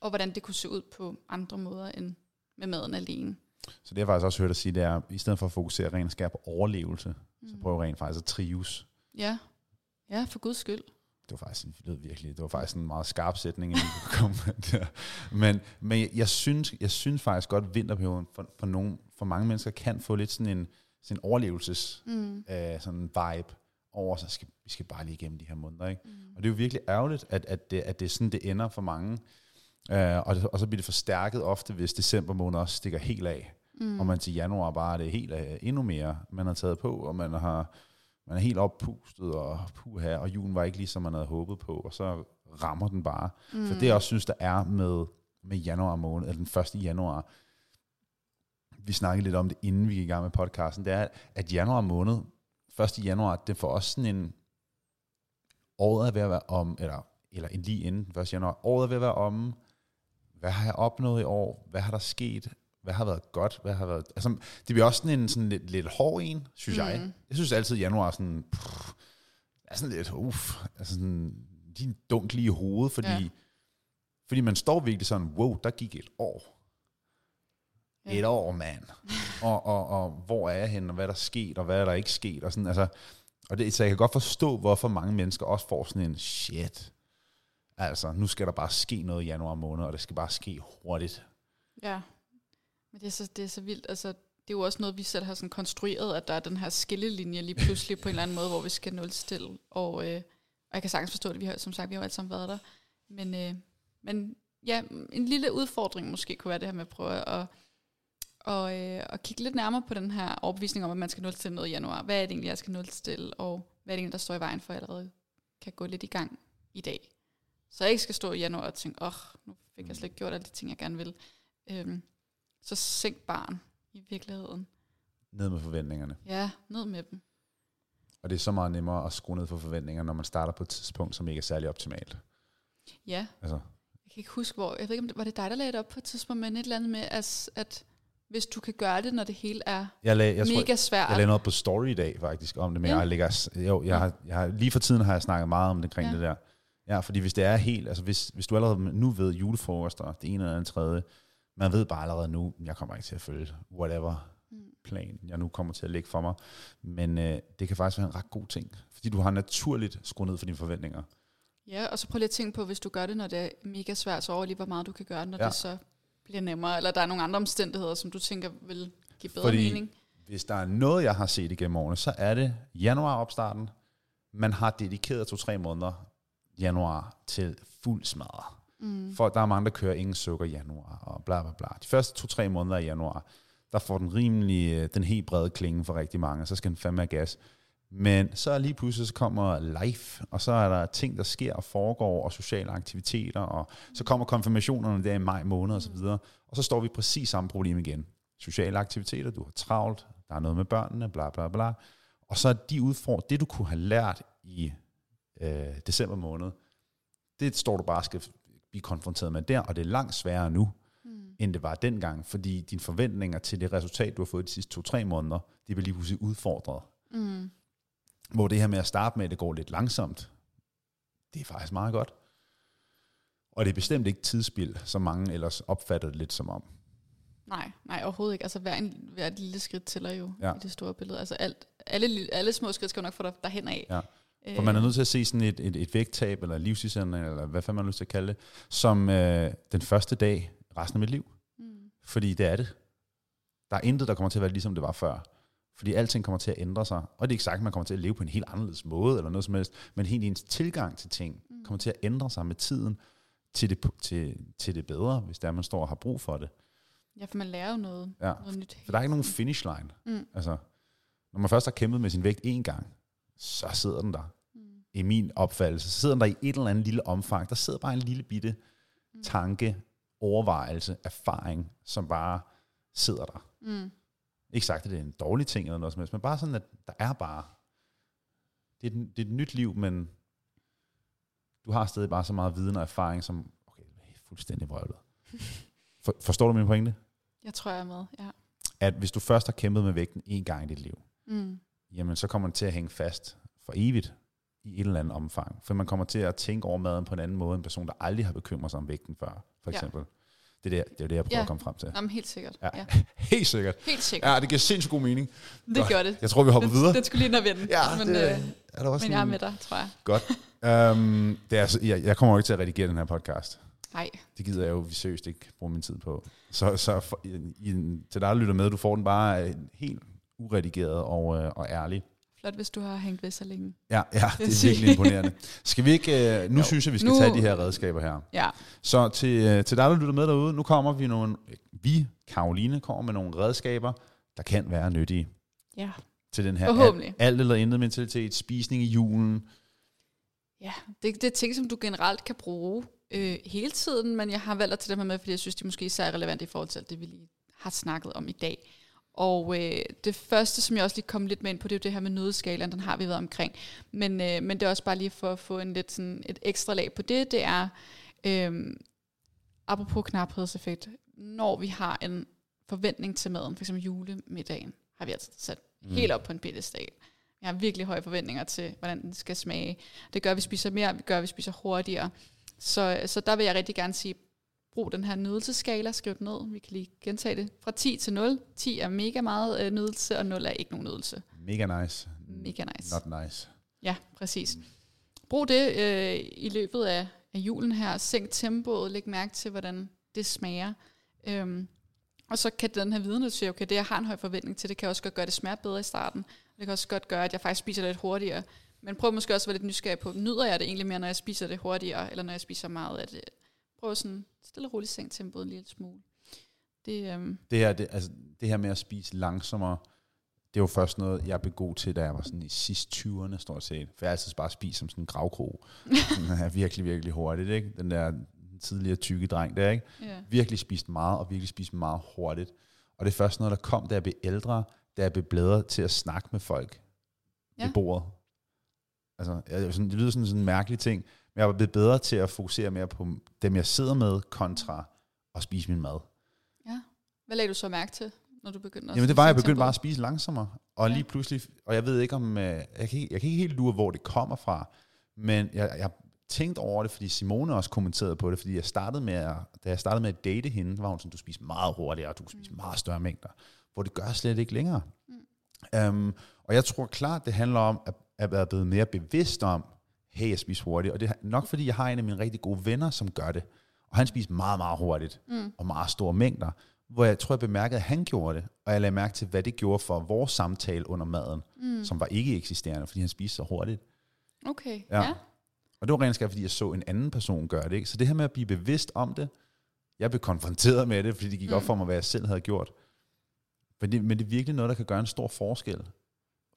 og hvordan det kunne se ud på andre måder end med maden alene. Så det har jeg faktisk også hørt dig sige, det er, i stedet for at fokusere rent skær på overlevelse, mm. så prøv rent faktisk at trives. Ja. ja, for guds skyld. Det var faktisk, det lød virkelig, det var faktisk en meget skarp sætning, kunne komme med der. Men, men jeg, jeg, synes, jeg synes faktisk godt, at vinterperioden for, for, nogen, for mange mennesker kan få lidt sådan en, sådan en overlevelses Mm. øh, sådan en vibe over, så skal, vi skal bare lige igennem de her måneder. Ikke? Mm. Og det er jo virkelig ærgerligt, at, at, det, at det er sådan, det ender for mange. Øh, og, det, og så bliver det forstærket ofte, hvis december måned også stikker helt af. Mm. Og man til januar bare er det helt øh, endnu mere, man har taget på, og man har man er helt oppustet, og puha, og julen var ikke lige, som man havde håbet på, og så rammer den bare. Mm. For det jeg også synes, der er med, med januar måned, eller den 1. januar, vi snakkede lidt om det, inden vi gik i gang med podcasten, det er, at januar måned, 1. januar, det får også sådan en, året er ved at være om, eller, eller en lige inden den 1. januar, året er ved at være om, hvad har jeg opnået i år, hvad har der sket, hvad har været godt, hvad har været, altså det bliver også sådan en sådan lidt, lidt hård en, synes mm. jeg. Jeg synes altid, at januar er sådan, pff, er sådan lidt, uff, altså sådan, lige en dunk lige i hovedet, fordi. Ja. fordi man står virkelig sådan, wow, der gik et år. Ja. Et år, mand. og, og, og hvor er jeg henne, og hvad er der sket, og hvad er der ikke sket, og sådan, altså, og det, så jeg kan godt forstå, hvorfor mange mennesker også får sådan en, shit, altså, nu skal der bare ske noget i januar måned, og det skal bare ske hurtigt. Ja. Men det er, så, det er så vildt. Altså, det er jo også noget, vi selv har sådan konstrueret, at der er den her skillelinje lige pludselig på en eller anden måde, hvor vi skal nulstille. Og, øh, og jeg kan sagtens forstå det. Vi har, som sagt, vi har jo alle sammen været der. Men, øh, men ja, en lille udfordring måske kunne være det her med at prøve at, og, øh, at kigge lidt nærmere på den her overbevisning om, at man skal nulstille noget i januar. Hvad er det egentlig, jeg skal nulstille, og hvad er det egentlig, der står i vejen for, at jeg allerede kan gå lidt i gang i dag. Så jeg ikke skal stå i januar og tænke, åh, oh, nu fik jeg slet ikke gjort alle de ting, jeg gerne vil. Øhm, så sænk barn i virkeligheden. Ned med forventningerne. Ja, ned med dem. Og det er så meget nemmere at skrue ned for forventninger, når man starter på et tidspunkt, som ikke er særlig optimalt. Ja, Altså, jeg kan ikke huske, hvor, jeg ved ikke, om det, var det dig, der lagde det op på et tidspunkt, men et eller andet med, at, at hvis du kan gøre det, når det hele er jeg, lag, jeg, tror, mega svært. jeg lavede noget på story i dag faktisk om det, men Ja. jeg lægger, jo, jeg har, jeg har, lige for tiden har jeg snakket meget om det kring Ja. det der. Ja, fordi hvis det er helt, altså hvis, hvis du allerede nu ved julefrokoster, det ene eller andet tredje, man ved bare allerede nu, jeg kommer ikke til at følge whatever Mm. plan, jeg nu kommer til at lægge for mig. Men øh, det kan faktisk være en ret god ting, fordi du har naturligt skruet ned for dine forventninger. Ja, og så prøv lige at tænke på, hvis du gør det, når det er mega svært, så over lige, hvor meget du kan gøre, når Ja. det så bliver nemmere, eller der er nogle andre omstændigheder, som du tænker vil give bedre Fordi- mening. Hvis der er noget, jeg har set igennem årene, så er det januar opstarten. Man har dedikeret to-tre måneder januar til fuld smadre. Mm. For der er mange, der kører ingen sukker i januar, og bla bla bla. De første to-tre måneder i januar, der får den rimelig, øh, den helt brede klinge for rigtig mange, så skal den fandme have gas. Men så lige pludselig så kommer life, og så er der ting, der sker og foregår, og sociale aktiviteter, og så kommer konfirmationerne der i maj måned og så videre, og så står vi præcis samme problem igen. Sociale aktiviteter, du har travlt, der er noget med børnene, bla bla bla. Og så er de udfordringer, det du kunne have lært i øh, december måned, det står du bare og skal blive konfronteret med der, og det er langt sværere nu, Mm. end det var dengang, fordi dine forventninger til det resultat, du har fået de sidste to-tre måneder, det bliver lige pludselig udfordret. Mm. Hvor det her med at starte med, at det går lidt langsomt, det er faktisk meget godt. Og det er bestemt ikke tidsspil, som mange ellers opfatter det lidt som om. Nej, nej, overhovedet ikke. Altså hver, en, hver et lille skridt tæller jo Ja. i det store billede. Altså alt, alle, alle små skridt skal jo nok få dig derhen af. Ja. For man er nødt til at se sådan et, et, et vægttab, eller livstilstand, eller hvad fanden man har lyst til at kalde det, som øh, den første dag resten af mit liv. Mm. Fordi det er det. Der er intet, der kommer til at være ligesom det var før. Fordi alting kommer til at ændre sig. Og det er ikke sagt, at man kommer til at leve på en helt anderledes måde, eller noget som helst, men helt ens tilgang til ting Mm. kommer til at ændre sig med tiden til det, til, til det bedre, hvis der man står og har brug for det. Ja, for man lærer jo noget, Ja. noget nyt. For der er ikke nogen finish line. Mm. Altså, når man først har kæmpet med sin vægt én gang, så sidder den der. I min opfattelse, så sidder der i et eller andet lille omfang. Der sidder bare en lille bitte Mm. tanke, overvejelse, erfaring, som bare sidder der. Mm. Ikke sagt, at det er en dårlig ting eller noget som helst, men bare sådan, at der er bare... Det er, et, det er et nyt liv, men du har stadig bare så meget viden og erfaring, som okay, er fuldstændig vrøvlet. For, forstår du min pointe? Jeg tror, jeg er med, ja. At hvis du først har kæmpet med vægten en gang i dit liv, Mm. jamen så kommer den til at hænge fast for evigt i et eller andet omfang. For man kommer til at tænke over maden på en anden måde, en person, der aldrig har bekymret sig om vægten før, for Ja. eksempel. Det, er det, det er det, jeg prøver Ja. at komme frem til. Jamen, helt sikkert. Ja. Ja. Helt sikkert. Helt sikkert. Ja, det giver sindssygt god mening. det godt. gør det. Jeg tror, vi hopper Den, videre. den skulle lige ind og vende. Ja, men, det øh, er der også men jeg er med dig, tror jeg. Godt. Um, det er, altså- jeg, jeg kommer jo ikke til at redigere den her podcast. Nej, Det gider jeg jo seriøst ikke bruge min tid på. Så, så for, i, i, til dig, der lytter med, du får den bare helt uredigeret og, øh, og ærlig. Flot, hvis du har hængt ved så længe. Ja, ja det er virkelig imponerende. Skal vi ikke, øh, nu Jo. synes jeg, vi skal Nu- tage de her redskaber her. Ja, Så til, øh, til dig, der lytter med derude, nu kommer vi nogle, vi, Karoline, kommer med nogle redskaber, der kan være nyttige ja. til den her alt, alt eller intet mentalitet, spisning i julen. Ja, det, det er ting, som du generelt kan bruge øh, hele tiden, men jeg har valgt at tage dem med, fordi jeg synes, de måske især er relevante i forhold til alt det, vi lige har snakket om i dag. Og øh, det første, som jeg også lige kom lidt med ind på, det er jo det her med nødskalaen, den har vi været omkring. Men, øh, men det er også bare lige for at få en lidt sådan et ekstra lag på det, det er, øh, apropos knaphedseffekt, når vi har en forventning til maden, f.eks. julemiddagen, har vi altså sat mm. helt op på en pedestal. Jeg har virkelig høje forventninger til, hvordan den skal smage. Det gør, at vi spiser mere, det gør, at vi spiser hurtigere. Så, så der vil jeg rigtig gerne sige, brug den her nydelseskala, skriv den ned. Vi kan lige gentage det. Fra 10 til 0. 10 er mega meget øh, nydelse, og 0 er ikke nogen nydelse. Mega nice. Mega nice. Not nice. Ja, præcis. Brug det øh, i løbet af, af julen her. Sænk tempoet, læg mærke til, hvordan det smager. Øhm, og så kan den her viden, at sige, okay, det jeg har en høj forventning til, det kan også godt gøre det smage bedre i starten. Det kan også godt gøre, at jeg faktisk spiser lidt hurtigere. Men prøv måske også at være lidt nysgerrig på, nyder jeg det egentlig mere, når jeg spiser det hurtigere, eller når jeg spiser meget af det? Prøv sådan stille og roligt sænke tempoet en lille smule. Det, øhm, Det her, det, altså, det her med at spise langsommere, det er jo først noget, jeg blev god til, da jeg var sådan i sidst 20'erne, stort set. For jeg altid bare spist som sådan en gravkrog. Den er virkelig, virkelig hurtigt, ikke? Den der tidligere tykke dreng der, ikke? ja. Virkelig spist meget, og virkelig spist meget hurtigt. Og det er først noget, der kom, da jeg blev ældre, da jeg blev bedre til at snakke med folk ja. Ja. ved bordet. Altså, jeg, sådan, det lyder sådan, sådan en mærkelig ting, men jeg var blevet bedre til at fokusere mere på dem, jeg sidder med, kontra at spise min mad. ja. Hvad lagde du så mærke til, når du begyndte at Jamen det var, jeg sænke begyndte bare at spise langsommere. Og Ja. lige pludselig, og jeg ved ikke om, øh, jeg kan, ikke, jeg kan ikke helt lure, hvor det kommer fra, men jeg, jeg tænkte over det, fordi Simone også kommenterede på det, fordi jeg startede med at, da jeg startede med at date hende, var hun sådan, du spiser meget hurtigere, og du kan spise Mm. meget større mængder, hvor det gør jeg slet ikke længere. Mm. Um, og jeg tror klart, det handler om at, at være blevet mere bevidst om, hey, jeg spiser hurtigt, og det er nok fordi, jeg har en af mine rigtig gode venner, som gør det, og han spiser meget, meget hurtigt, Mm. og meget store mængder, hvor jeg tror, jeg bemærkede, at han gjorde det, og jeg lagde mærke til, hvad det gjorde for vores samtale under maden, Mm. som var ikke eksisterende, fordi han spiste så hurtigt. Okay, Ja. ja. Og det var rent skab, fordi jeg så en anden person gøre det. Ikke? Så det her med at blive bevidst om det, jeg blev konfronteret med det, fordi det gik mm. op for mig, hvad jeg selv havde gjort. Men det, men det er virkelig noget, der kan gøre en stor forskel.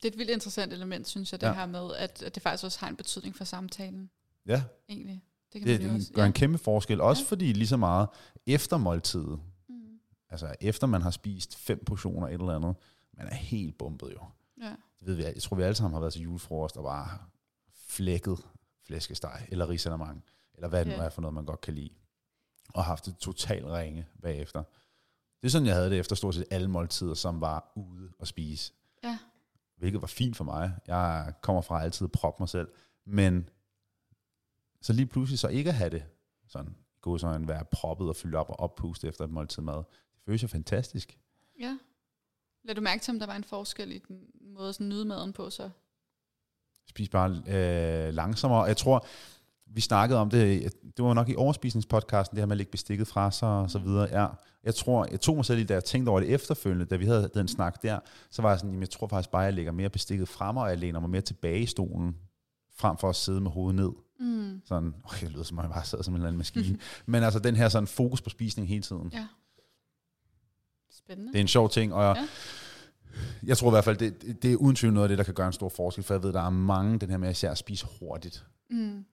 Det er et vildt interessant element, synes jeg, det Ja. her med, at, at det faktisk også har en betydning for samtalen, Ja, egentlig. Det kan det, man jo også. det gør en kæmpe forskel. Også Ja. fordi lige så meget efter måltidet, Mm. altså efter man har spist fem portioner et eller andet, man er helt bumpet jo. Ja. Det ved vi, jeg tror, vi alle sammen har været til julefrokost og bare flækket flæskesteg, eller risalemang, eller hvad det nu Ja. er for noget, man godt kan lide. Og haft et totalt ringe bagefter. Det er sådan, jeg havde det efter stort set alle måltider, som var ude at spise. Hvilket var fint for mig. Jeg kommer fra altid at proppe mig selv. Men så lige pludselig så ikke at have det sådan gå sådan være proppet og fyldt op og oppustet efter et måltid mad. Det føles jo fantastisk. ja. Lad du mærke til, om der var en forskel i den måde at nyde maden på, så? spise bare øh, langsommere. Jeg tror, vi snakkede om det, det var nok i overspisningspodcasten, det her med at lægge bestikket fra sig og så videre. Ja, jeg tror, jeg tog mig selv i, da jeg tænkte over det efterfølgende, da vi havde den snak der, så var jeg sådan, jamen, jeg tror faktisk bare, at jeg lægger mere bestikket frem, og jeg læner mig mere tilbage i stolen, frem for at sidde med hovedet ned. Mm. Sådan, okay, det lyder som om jeg bare sidder som en eller anden maskine. Men altså den her sådan fokus på spisning hele tiden. Ja. Spændende. Det er en sjov ting, og Ja. ja. jeg tror i hvert fald, det, det- det er uden tvivl noget af det, der kan gøre en stor forskel, for jeg ved, der er mange, den her med især at spise hurtigt. Mm.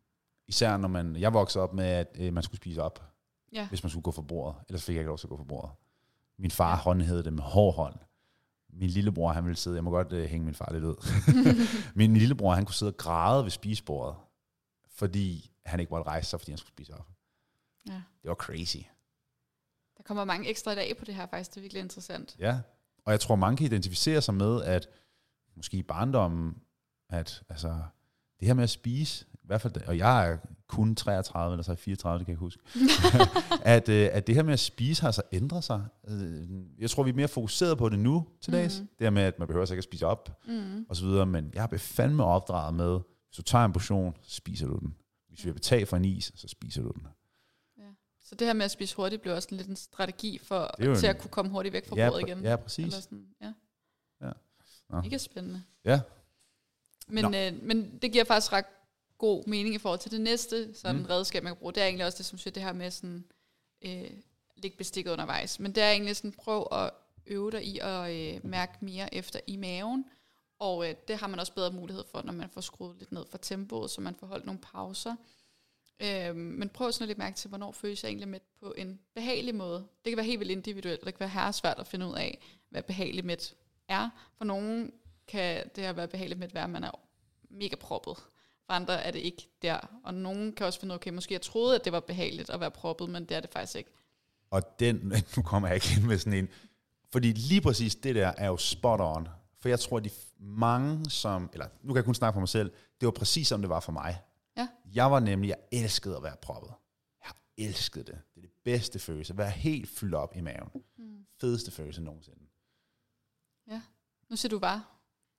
Især når man, jeg voksede op med, at øh, man skulle spise op, Ja. hvis man skulle gå for bordet. Ellers fik jeg ikke lov til at gå for bordet. Min far Ja. håndhævede det med hård hånd. min lillebror, han ville sidde, jeg må godt uh, hænge min far lidt ud. min, min lillebror, han kunne sidde og græde ved spisebordet, fordi han ikke måtte rejse sig, fordi han skulle spise op. Ja. Det var crazy. Der kommer mange ekstra dage på det her faktisk, det er virkelig interessant. Ja, og jeg tror, mange kan identificere sig med, at måske i barndommen, at altså, det her med at spise, i hvert fald, og jeg er kun 33, eller så er 34, det kan jeg ikke huske, at, øh, at det her med at spise har så ændret sig. Øh, Jeg tror, vi er mere fokuseret på det nu til dags. Mhm. Det her med, at man behøver så ikke at spise op, Mm. og så videre, men jeg har fandme opdraget med, hvis du tager en portion, så spiser du den. Hvis vi vil betale for en is, så spiser du den. Så det her med at spise hurtigt blev også lidt en strategi for til en- at kunne komme hurtigt væk fra ja, bordet igen. ja, præcis. Eller sådan, ja. Ja. Nå. Mega spændende. Ja. Men, øh, men det giver faktisk ret god mening i forhold til det næste sådan Mm. redskab, man kan bruge. Det er egentlig også det, som siger, det her med sådan, øh, lægge bestikket undervejs. Men det er egentlig sådan, prøv at øve dig i at øh, mærke mere efter i maven. Og øh, det har man også bedre mulighed for, når man får skruet lidt ned for tempoet, så man får holdt nogle pauser. Øh, men prøv sådan at lægge mærke til, hvornår føles jeg egentlig med på en behagelig måde. Det kan være helt vildt individuelt, og det kan være her svært at finde ud af, hvad behagelig med er. For nogen kan det her være behageligt med, være, at man er mega proppet. For andre er det ikke der. Og nogen kan også finde ud af, okay, måske jeg troede, at det var behageligt at være proppet, men det er det faktisk ikke. Og den, nu kommer jeg ikke ind med sådan en, fordi lige præcis det der er jo spot on. For jeg tror, de f- mange som, eller nu kan jeg kun snakke for mig selv, det var præcis som det var for mig. Ja. Jeg var nemlig, jeg elskede at være proppet. Jeg elskede det. Det er det bedste følelse. At være helt fyldt op i maven. Mm. Fedeste følelse nogensinde. Nu siger du bare.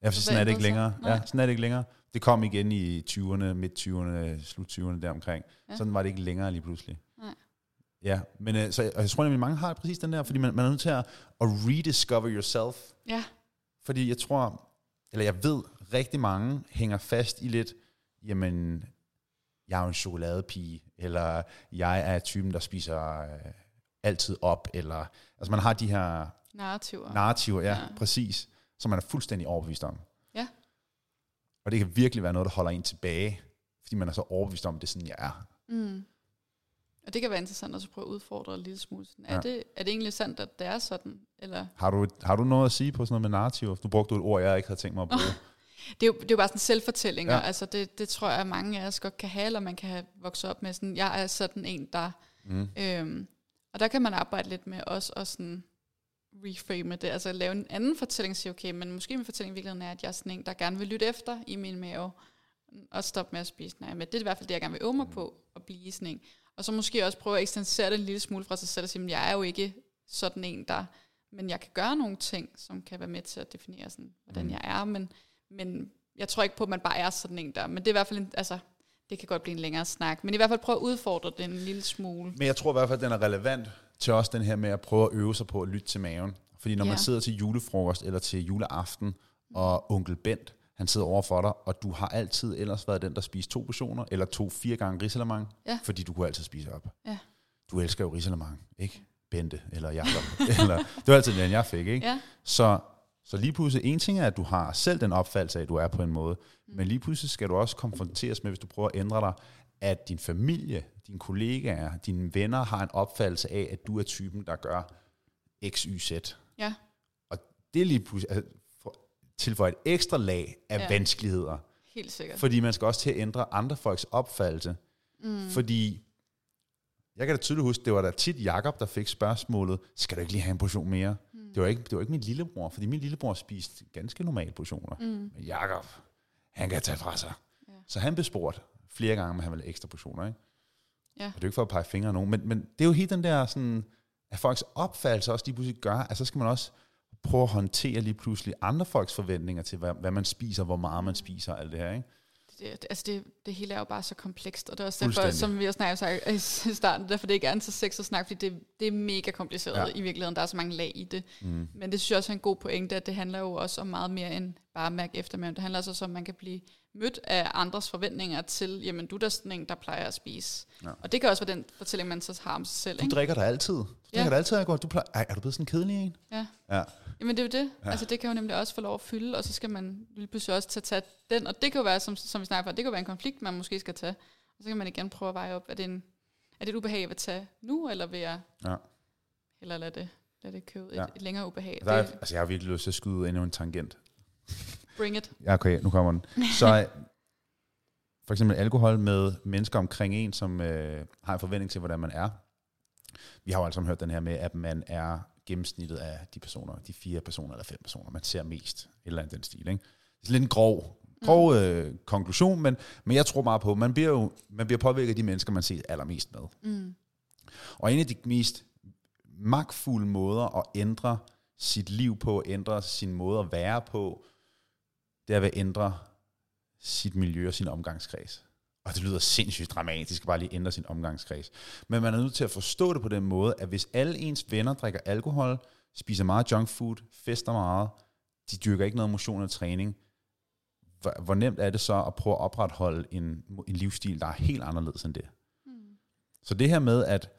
Ja, for Så sådan er det ikke længere. Nej. Ja, sådan er det ikke længere. Det kom igen i 20'erne, midt 20'erne, slut 20'erne deromkring. Ja. Sådan var det ikke længere lige pludselig. Nej. Ja, men øh, så, og jeg tror nemlig, mange har præcis den der, fordi man, man er nødt til at, at rediscover yourself. Ja, Fordi jeg tror, eller jeg ved, rigtig mange hænger fast i lidt, jamen, jeg er jo en chokoladepige, eller jeg er typen, der spiser øh, altid op, eller, altså man har de her narrativer. narrativer, Ja. ja, præcis, som man er fuldstændig overbevist om. Og det kan virkelig være noget, der holder en tilbage, fordi man er så overbevist om, at det er sådan, jeg er. Mm. Og det kan være interessant at prøve at udfordre en lille smule. Sådan, er, Ja. det, er det egentlig sandt, at det er sådan? Eller? Har du, har du noget at sige på sådan noget med narrativer? Du brugte et ord, jeg ikke havde tænkt mig at bruge. Det er, jo, det er jo bare sådan selvfortællinger. Ja. Altså det, det tror jeg, at mange af os godt kan have, eller man kan have vokset op med sådan, jeg er sådan en, der... Mm. Øhm, og der kan man arbejde lidt med også at sådan reframe det, altså lave en anden fortælling, sige, okay, men måske min fortælling i virkeligheden er, at jeg er sådan en, der gerne vil lytte efter i min mave, og stoppe med at spise, nej, men det er i hvert fald det, jeg gerne vil øve mig på, at blive sådan en. Og så måske også prøve at ekstensere det en lille smule fra sig selv, og sige, men jeg er jo ikke sådan en, der, men jeg kan gøre nogle ting, som kan være med til at definere, sådan, hvordan Mm. jeg er, men, men jeg tror ikke på, at man bare er sådan en der, men det er i hvert fald, en, altså, det kan godt blive en længere snak, men i hvert fald prøve at udfordre det en lille smule. Men jeg tror i hvert fald, at den er relevant til også den her med at prøve at øve sig på at lytte til maven. Fordi når Ja. man sidder til julefrokost eller til juleaften, og onkel Bent, han sidder over for dig, og du har altid ellers været den, der spiser to portioner, eller to fire gange risalemang, Ja. fordi du kunne altid spise op. Ja. Du elsker jo risalemang, ikke? Bente eller Jacob. eller, det var altid den, jeg fik, ikke? Ja, Så, så lige pludselig, en ting er, at du har selv den opfattelse af, at du er på en måde, mm. men lige pludselig skal du også konfronteres med, hvis du prøver at ændre dig, at din familie, dine kollegaer, dine venner har en opfattelse af, at du er typen, der gør X, Y, Z. ja, Og det er lige pludselig altså, for, tilføje et ekstra lag af Ja. vanskeligheder. helt sikkert. Fordi man skal også til at ændre andre folks opfattelse. Mm. Fordi, jeg kan da tydeligt huske, det var da tit Jakob der fik spørgsmålet, skal du ikke lige have en portion mere? Mm. Det, var ikke, det var ikke min lillebror, fordi min lillebror spiste ganske normale portioner. Mm. Men Jakob, han kan tage fra sig. Ja. Så han blev spurgt flere gange, om han ville have ekstra portioner. Ikke? Ja. Og det er jo ikke for at pege fingre af nogen, men, men det er jo helt den der, sådan, at folks opfattelse også lige pludselig gør, at så skal man også prøve at håndtere lige pludselig andre folks forventninger til, hvad, hvad man spiser, hvor meget man spiser, og alt det her. Ikke? Det, altså det, det hele er jo bare så komplekst, og det er også derfor, som vi har snakket i starten, derfor det ikke er en så sex at snakke, fordi det, det er mega kompliceret ja. I virkeligheden. Der er så mange lag i det. Mm. Men det synes jeg også er en god pointe, at det handler jo også om meget mere end bare at mærke efter, men det handler også om, at man kan blive mødt af andres forventninger til, jamen du er da sådan en, der plejer at spise. Ja. Og det kan også være den fortælling, man så har om sig selv. Du Ikke? drikker der altid. Du Ja. drikker der altid, går. Du plejer, ej, er du blevet sådan en kedelig en? Ja. Ja. Jamen det er jo det. Ja. Altså det kan jo nemlig også få lov at fylde, og så skal man lige pludselig også tage, tage den, og det kan jo være, som, som vi snakker for, det kan jo være en konflikt, man måske skal tage. Og så kan man igen prøve at veje op, er det, en, er det et ubehag, vil tage nu, eller vil jeg Ja. hellere lade det lad det købe Ja. et, et længere ubehag. Der er, Det, altså, jeg har virkelig lyst til at skyde endnu en tangent. Bring it. Ja, okay, nu kommer den. Så for eksempel alkohol med mennesker omkring en, som øh, har en forventning til, hvordan man er. Vi har jo alle sammen hørt den her med, at man er gennemsnittet af de personer, de fire personer eller fem personer, man ser mest. Et eller andet den stil, ikke? Det er lidt en grov, grov øh, konklusion, men, men jeg tror meget på, man bliver jo man bliver påvirket af de mennesker, man ser allermest med. Mm. Og en af de mest magtfulde måder at ændre sit liv på, ændre sin måde at være på, det er ved at ændre sit miljø og sin omgangskreds. Og det lyder sindssygt dramatisk, bare lige ændre sin omgangskreds. Men man er nødt til at forstå det på den måde, at hvis alle ens venner drikker alkohol, spiser meget junk food, fester meget, de dyrker ikke noget motion og træning, hvor, hvor nemt er det så at prøve at opretholde en, en livsstil, der er helt anderledes end det? Mm. Så det her med, at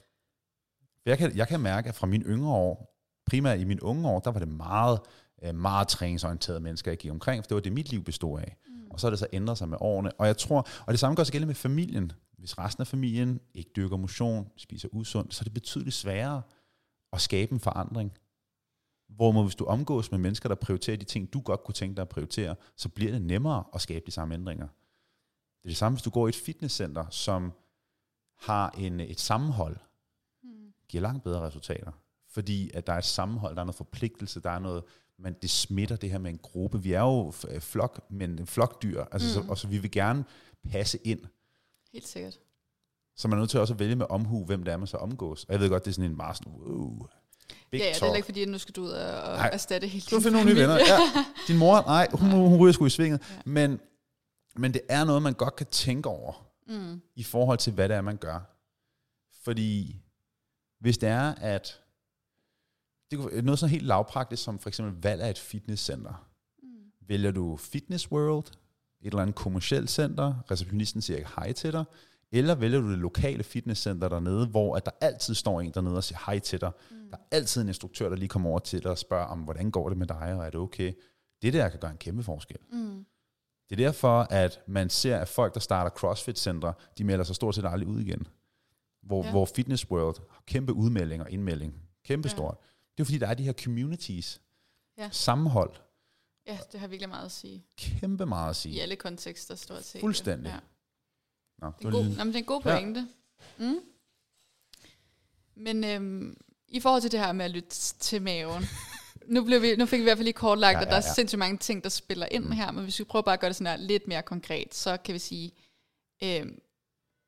jeg kan, jeg kan mærke, at fra mine yngre år, primært i mine unge år, der var det meget, øh, meget træningsorienterede mennesker, jeg gik omkring, for det var det, mit liv bestod af. Mm. Og så har det så ændret sig med årene. Og jeg tror, og det samme gør sig gældende med familien. Hvis resten af familien ikke dyrker motion, spiser usundt, så er det betydeligt sværere at skabe en forandring. Hvorimod hvis du omgås med mennesker, der prioriterer de ting, du godt kunne tænke dig at prioritere, så bliver det nemmere at skabe de samme ændringer. Det er det samme, hvis du går i et fitnesscenter, som har en, et sammenhold, Mm. giver langt bedre resultater. Fordi at der er et sammenhold, der er noget forpligtelse, der er noget, men det smitter det her med en gruppe. Vi er jo øh, flok, men flokdyr, altså, Mm. så, og så vi vil gerne passe ind. Helt sikkert. Så man er nødt til også at vælge med omhu, hvem det er, man så omgås. Og jeg ved godt, det er sådan en meget sådan, wow, big ja, ja, det er talk. ikke fordi, at nu skal du ud og, Nej. erstatte hele Du din finder nogle nye venner. Ja, din mor, nej, hun, hun ryger sgu i svinget. Ja. Men, men det er noget, man godt kan tænke over. Mm. i forhold til, hvad det er, man gør. Fordi hvis det er, at det kunne noget så helt lavpraktisk, som for eksempel valg af et fitnesscenter. Mm. Vælger du Fitness World, et eller andet kommersielt center, receptionisten siger ikke hej til dig, eller vælger du det lokale fitnesscenter dernede, hvor at der altid står en dernede og siger hej til dig. Mm. Der er altid en instruktør, der lige kommer over til dig og spørger, om hvordan går det med dig, og er det okay? Det der kan gøre en kæmpe forskel. Mm. Det er derfor, at man ser, at folk, der starter CrossFit-centre, de melder sig stort set aldrig ud igen. Hvor, Ja. ja. hvor Fitness World har kæmpe udmelding og indmelding. Kæmpe Ja. stort. Det er fordi, der er de her communities. Ja. Sammenhold. Ja, det har virkelig meget at sige. Kæmpe meget at sige. I alle kontekster, stort set. Fuldstændig. Ja. Nå, Det er, god, jamen, det er en god Ja. pointe. Ja. Mm. Men øhm, i forhold til det her med at lytte til maven, nu, blev vi, nu fik vi i hvert fald lige kortlagt, Ja, ja, at der ja, er ja. sindssygt mange ting, der spiller ind Mm. her, men hvis vi prøver bare at gøre det sådan her lidt mere konkret, så kan vi sige, øhm,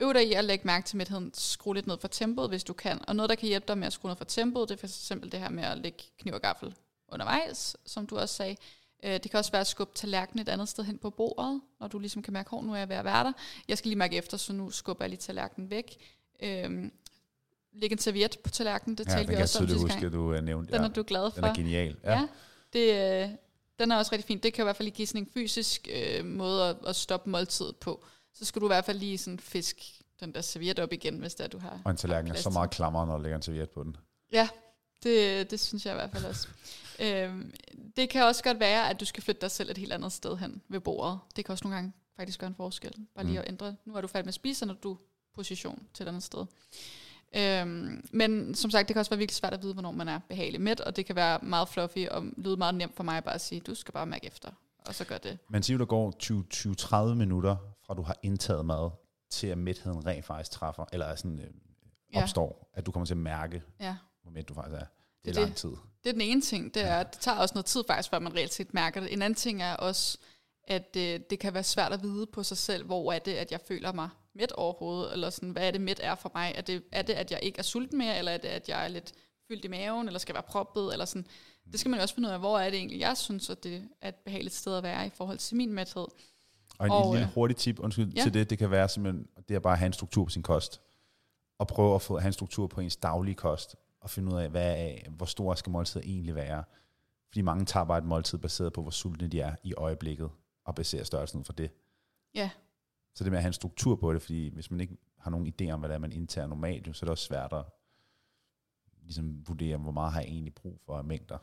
øv dig i at lægge mærke til mætheden, skru lidt ned for tempoet, hvis du kan. Og noget, der kan hjælpe dig med at skrue ned for tempoet, det er eksempel det her med at lægge kniv og gaffel undervejs, som du også sagde. Øh, Det kan også være at skubbe tallerkenen et andet sted hen på bordet, når du ligesom kan mærke, at nu er jeg ved at være der. Jeg skal lige mærke efter, så nu skubber jeg lige tallerkenen væk. Øhm, læg en serviet på tallerkenen, det Ja, talte vi også om sidste huske, gang. at du uh, nævnte. Den ja. er du glad for. den er genial. Ja. Ja, det, øh, den er også rigtig fint. Det kan i hvert fald give sådan en fysisk øh, måde at, at stoppe måltidet på. Så skal du i hvert fald lige sådan fisk den der serviet op igen, hvis det er, du har Og en tallerken er så meget klammer, når der ligger en serviet på den. Ja, det, det synes jeg i hvert fald også. øhm, det kan også godt være, at du skal flytte dig selv et helt andet sted hen ved bordet. Det kan også nogle gange faktisk gøre en forskel. Bare lige Mm. at ændre. Nu er du færdig med at spise, så når du position til et andet sted. Øhm, men som sagt, det kan også være virkelig svært at vide, hvornår man er behagelig mæt, og det kan være meget fluffy og lyde meget nemt for mig bare at sige, du skal bare mærke efter, og så gør det. Man siger, der går 20-30 minutter, fra du har indtaget mad, til at mætheden rent faktisk træffer, eller er sådan, øh, Ja. opstår, at du kommer til at mærke, Ja. hvor mæt du faktisk er. Det Det er er lang det. tid. Det er den ene ting, det er, at det tager også noget tid faktisk, før man reelt set mærker det. En anden ting er også, at øh, det kan være svært at vide på sig selv, hvor er det, at jeg føler mig mæt overhovedet, eller sådan, hvad er det mæt er for mig? Er det, er det, at jeg ikke er sulten mere, eller er det, at jeg er lidt fyldt i maven, eller skal være proppet, eller sådan. Det skal man jo også finde ud af, hvor er det egentlig, jeg synes, at det er et behageligt sted at være i forhold til min mæthed. Og en Og, lille øh, hurtig tip undskyld, ja. ja. til det, det kan være simpelthen, det er bare at have en struktur på sin kost. Og prøve at få, have en struktur på ens daglige kost, og finde ud af, hvad er, hvor stor skal måltidet egentlig være. Fordi mange tager bare et måltid baseret på, hvor sultne de er i øjeblikket, og baserer størrelsen ud for det. Ja. Så det med at have en struktur på det, fordi hvis man ikke har nogen idé om, hvad det er, man indtager normalt, så er det også svært at ligesom vurdere, hvor meget har jeg egentlig brug for af mængder.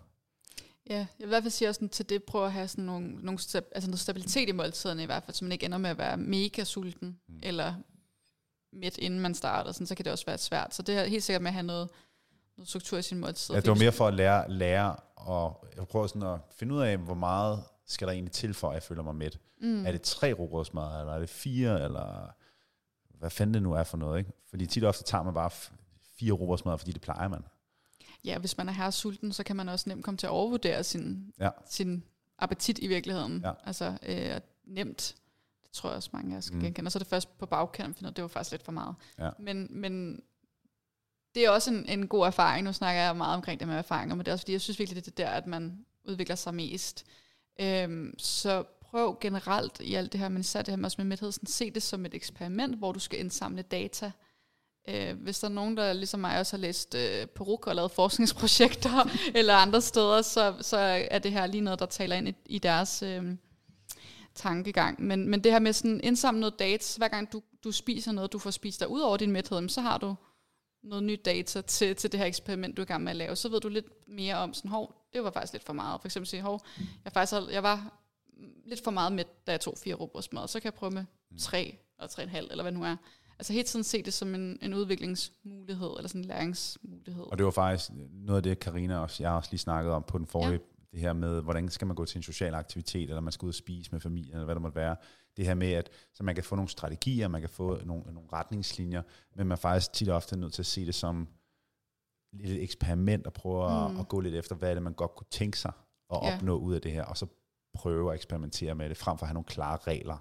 Ja, jeg vil i hvert fald sige også sådan, til det, prøve at have sådan nogle, nogle stab- altså noget stabilitet i måltiderne i hvert fald, så man ikke ender med at være mega sulten, Mm. eller midt inden man starter, sådan, så kan det også være svært. Så det er helt sikkert med at have noget, noget struktur i sin måltid. Ja, det var mere for at lære, lære og jeg prøver sådan at finde ud af, hvor meget skal der egentlig til, for at jeg føler mig mæt. Mm. Er det tre robrødsmad, eller er det fire, eller hvad fanden det nu er for noget, ikke? Fordi tit og ofte tager man bare fire robrødsmad, fordi det plejer man. Ja, hvis man er her sulten, så kan man også nemt komme til at overvurdere sin, ja. sin appetit i virkeligheden. Ja. Altså øh, nemt. Det tror jeg også mange af jer skal mm. genkende. Og så er det først på bagkanten, for det var faktisk lidt for meget. Ja. Men, men det er også en, en god erfaring. Nu snakker jeg meget omkring det med erfaringer, men det er også fordi, jeg synes virkelig, det er der, at man udvikler sig mest. Øhm, så prøv generelt i alt det her, men især det her med, også med mæthed, sådan, se det som et eksperiment, hvor du skal indsamle data. Øh, hvis der er nogen, der ligesom mig også har læst øh, peruk og lavet forskningsprojekter eller andre steder, så, så er det her lige noget, der taler ind i, i deres øh, tankegang. Men, men det her med sådan indsamle noget data, hver gang du, du spiser noget, du får spist dig ud over din mæthed, så har du noget nyt data til, til det her eksperiment, du er i gang med at lave. Så ved du lidt mere om sådan, hov, det var faktisk lidt for meget. For eksempel sige, hov, jeg, faktisk, jeg var lidt for meget med, da jeg tog fire robrødsmad, så kan jeg prøve med tre og tre og en halv, eller hvad nu er. Altså helt tiden se det som en, en udviklingsmulighed, eller sådan en læringsmulighed. Og det var faktisk noget af det, Karina og jeg også lige snakkede om på den forrige, ja. det her med, hvordan skal man gå til en social aktivitet, eller man skal ud og spise med familien, eller hvad det måtte være. Det her med, at så man kan få nogle strategier, man kan få nogle, nogle retningslinjer, men man er faktisk tit og ofte nødt til at se det som et eksperiment, og prøve mm. at, at gå lidt efter, hvad er det, man godt kunne tænke sig at ja. opnå ud af det her, og så prøve at eksperimentere med det, frem for at have nogle klare regler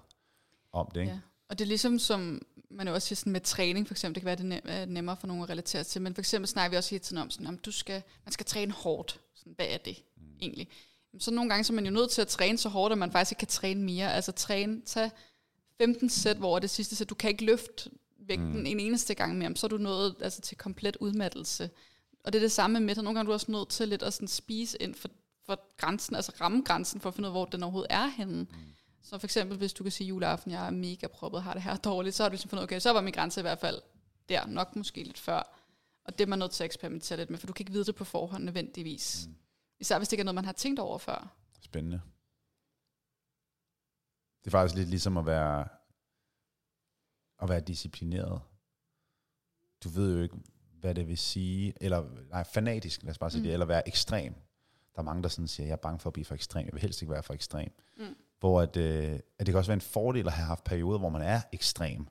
om det. Ikke? Ja. Og det er ligesom som, man jo også sådan med træning for eksempel, det kan være det nemmere for nogen at relatere til, men for eksempel snakker vi også hele tiden om, sådan, om du skal, man skal træne hårdt. Sådan, hvad er det mm. egentlig? Så nogle gange så er man jo nødt til at træne så hårdt, at man faktisk ikke kan træne mere. Altså træne, tage 15 sæt, hvor det sidste sæt, du kan ikke løfte vægten mm. en eneste gang mere, så er du nået altså, til komplet udmattelse. Og det er det samme med, at nogle gange du er også nødt til lidt at sådan spise ind for, for grænsen, altså ramme grænsen for at finde ud af, hvor den overhovedet er henne. Mm. Så for eksempel, hvis du kan sige juleaften, jeg er mega proppet, har det her dårligt, så har du ligesom fundet, okay, så var min grænse i hvert fald der, nok måske lidt før. Og det er man nødt til at eksperimentere lidt med, for du kan ikke vide det på forhånd nødvendigvis. Mm. Især hvis det ikke er noget, man har tænkt over før. Spændende. Det er faktisk lidt ligesom at være, at være disciplineret. Du ved jo ikke, hvad det vil sige, eller nej, fanatisk, lad os bare sige mm. det, eller være ekstrem. Der er mange, der sådan siger, jeg er bange for at blive for ekstrem. Jeg vil helst ikke være for ekstrem. Mm. Hvor at, øh, at det kan også være en fordel at have haft perioder, hvor man er ekstrem,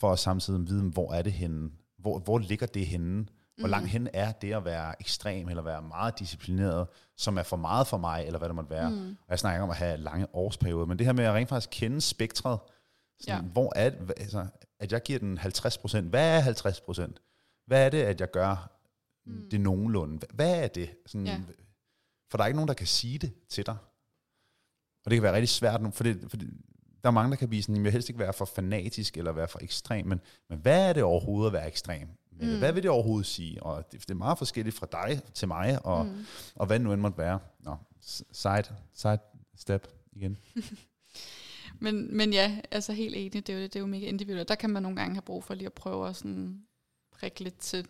for at samtidig vide, hvor er det henne, hvor, hvor ligger det henne, hvor mm. langt hen er det at være ekstrem, eller være meget disciplineret, som er for meget for mig, eller hvad det måtte være. Mm. Og jeg snakker om at have lange årsperioder, men det her med at rent faktisk kende spektret, sådan, ja. hvor er det, altså, at jeg giver den 50%, hvad er 50%? Hvad er det, at jeg gør mm. det nogenlunde? Hvad er det? Sådan, ja. For der er ikke nogen, der kan sige det til dig. Og det kan være rigtig svært nu, for, det, for det, der er mange, der kan blive sådan, jeg vil helst ikke være for fanatisk eller være for ekstrem, men, men hvad er det overhovedet at være ekstrem? Mm. Hvad vil det overhovedet sige? Og det, det er meget forskelligt fra dig til mig, og, mm. og hvad nu end måtte være. Nå, side, side step igen. men, men ja, altså helt enig, det er, jo, det er jo mega individuelt. Der kan man nogle gange have brug for lige at prøve at sådan prikke lidt til,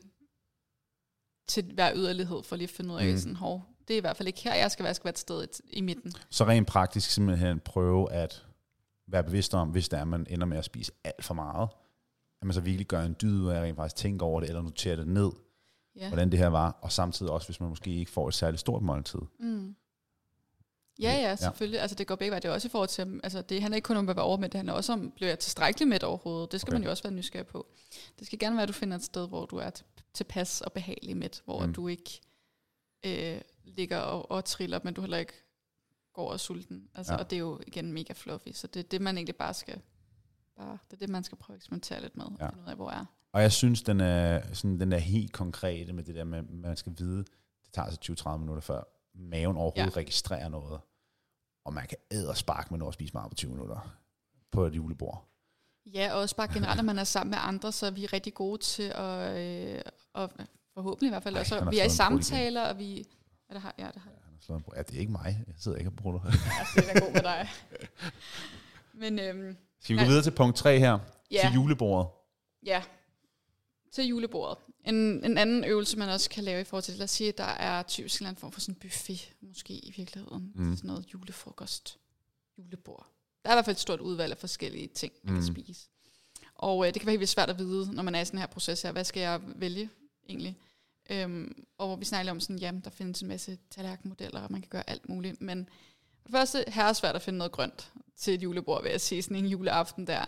til hver yderlighed, for lige at finde ud af, mm. sådan, hov, det er i hvert fald ikke her, jeg skal være, jeg skal være et sted i midten. Så rent praktisk simpelthen prøve at være bevidst om, hvis der er, man ender med at spise alt for meget, at man så virkelig gør en dyd ud af at rent faktisk tænke over det, eller notere det ned, ja. hvordan det her var, og samtidig også, hvis man måske ikke får et særligt stort måltid. Mm. Ja, ja, selvfølgelig. Ja. Altså, det går begge veje. Det er også i forhold til, altså, det handler ikke kun om at være over med det handler også om, bliver jeg tilstrækkeligt med overhovedet? Det skal okay. man jo også være nysgerrig på. Det skal gerne være, at du finder et sted, hvor du er tilpas og behagelig med, hvor mm. du ikke øh, ligger og, og triller, men du heller ikke går og sulten. Altså, ja. Og det er jo igen mega fluffy, så det er det, man egentlig bare skal, bare, det er det, man skal prøve at eksperimentere lidt med, ja. og finde ud af, hvor er. Og jeg synes, den er, sådan, den er helt konkrete med det der med, man skal vide, det tager altså 20-30 minutter før maven overhovedet ja. registrerer noget. Og man kan æde og sparke med noget at spise meget på 20 minutter på et julebord. Ja, og også bare generelt, når man er sammen med andre, så er vi rigtig gode til at, øh, og forhåbentlig i hvert fald Ej, også, vi er i samtaler, og vi... Ja, det har, ja, det har. Ja, han har slået en ja, det er ikke mig. Jeg sidder ikke og bruger det. ja, det er god med dig. Men, øhm, Skal vi gå videre til punkt 3 her? Ja. Til julebordet. Ja, til julebordet. En, en anden øvelse, man også kan lave i forhold til, lad os sige, at der er typisk en form for sådan en buffet, måske i virkeligheden. Mm. Sådan noget julefrokost, julebord. Der er i hvert fald et stort udvalg af forskellige ting, man mm. kan spise. Og øh, det kan være helt svært at vide, når man er i sådan her proces her, hvad skal jeg vælge egentlig? Øhm, og hvor vi snakker om sådan, jamen, der findes en masse tallerkenmodeller, og man kan gøre alt muligt. Men for det første, her er svært at finde noget grønt til et julebord, vil jeg sige, sådan en juleaften der.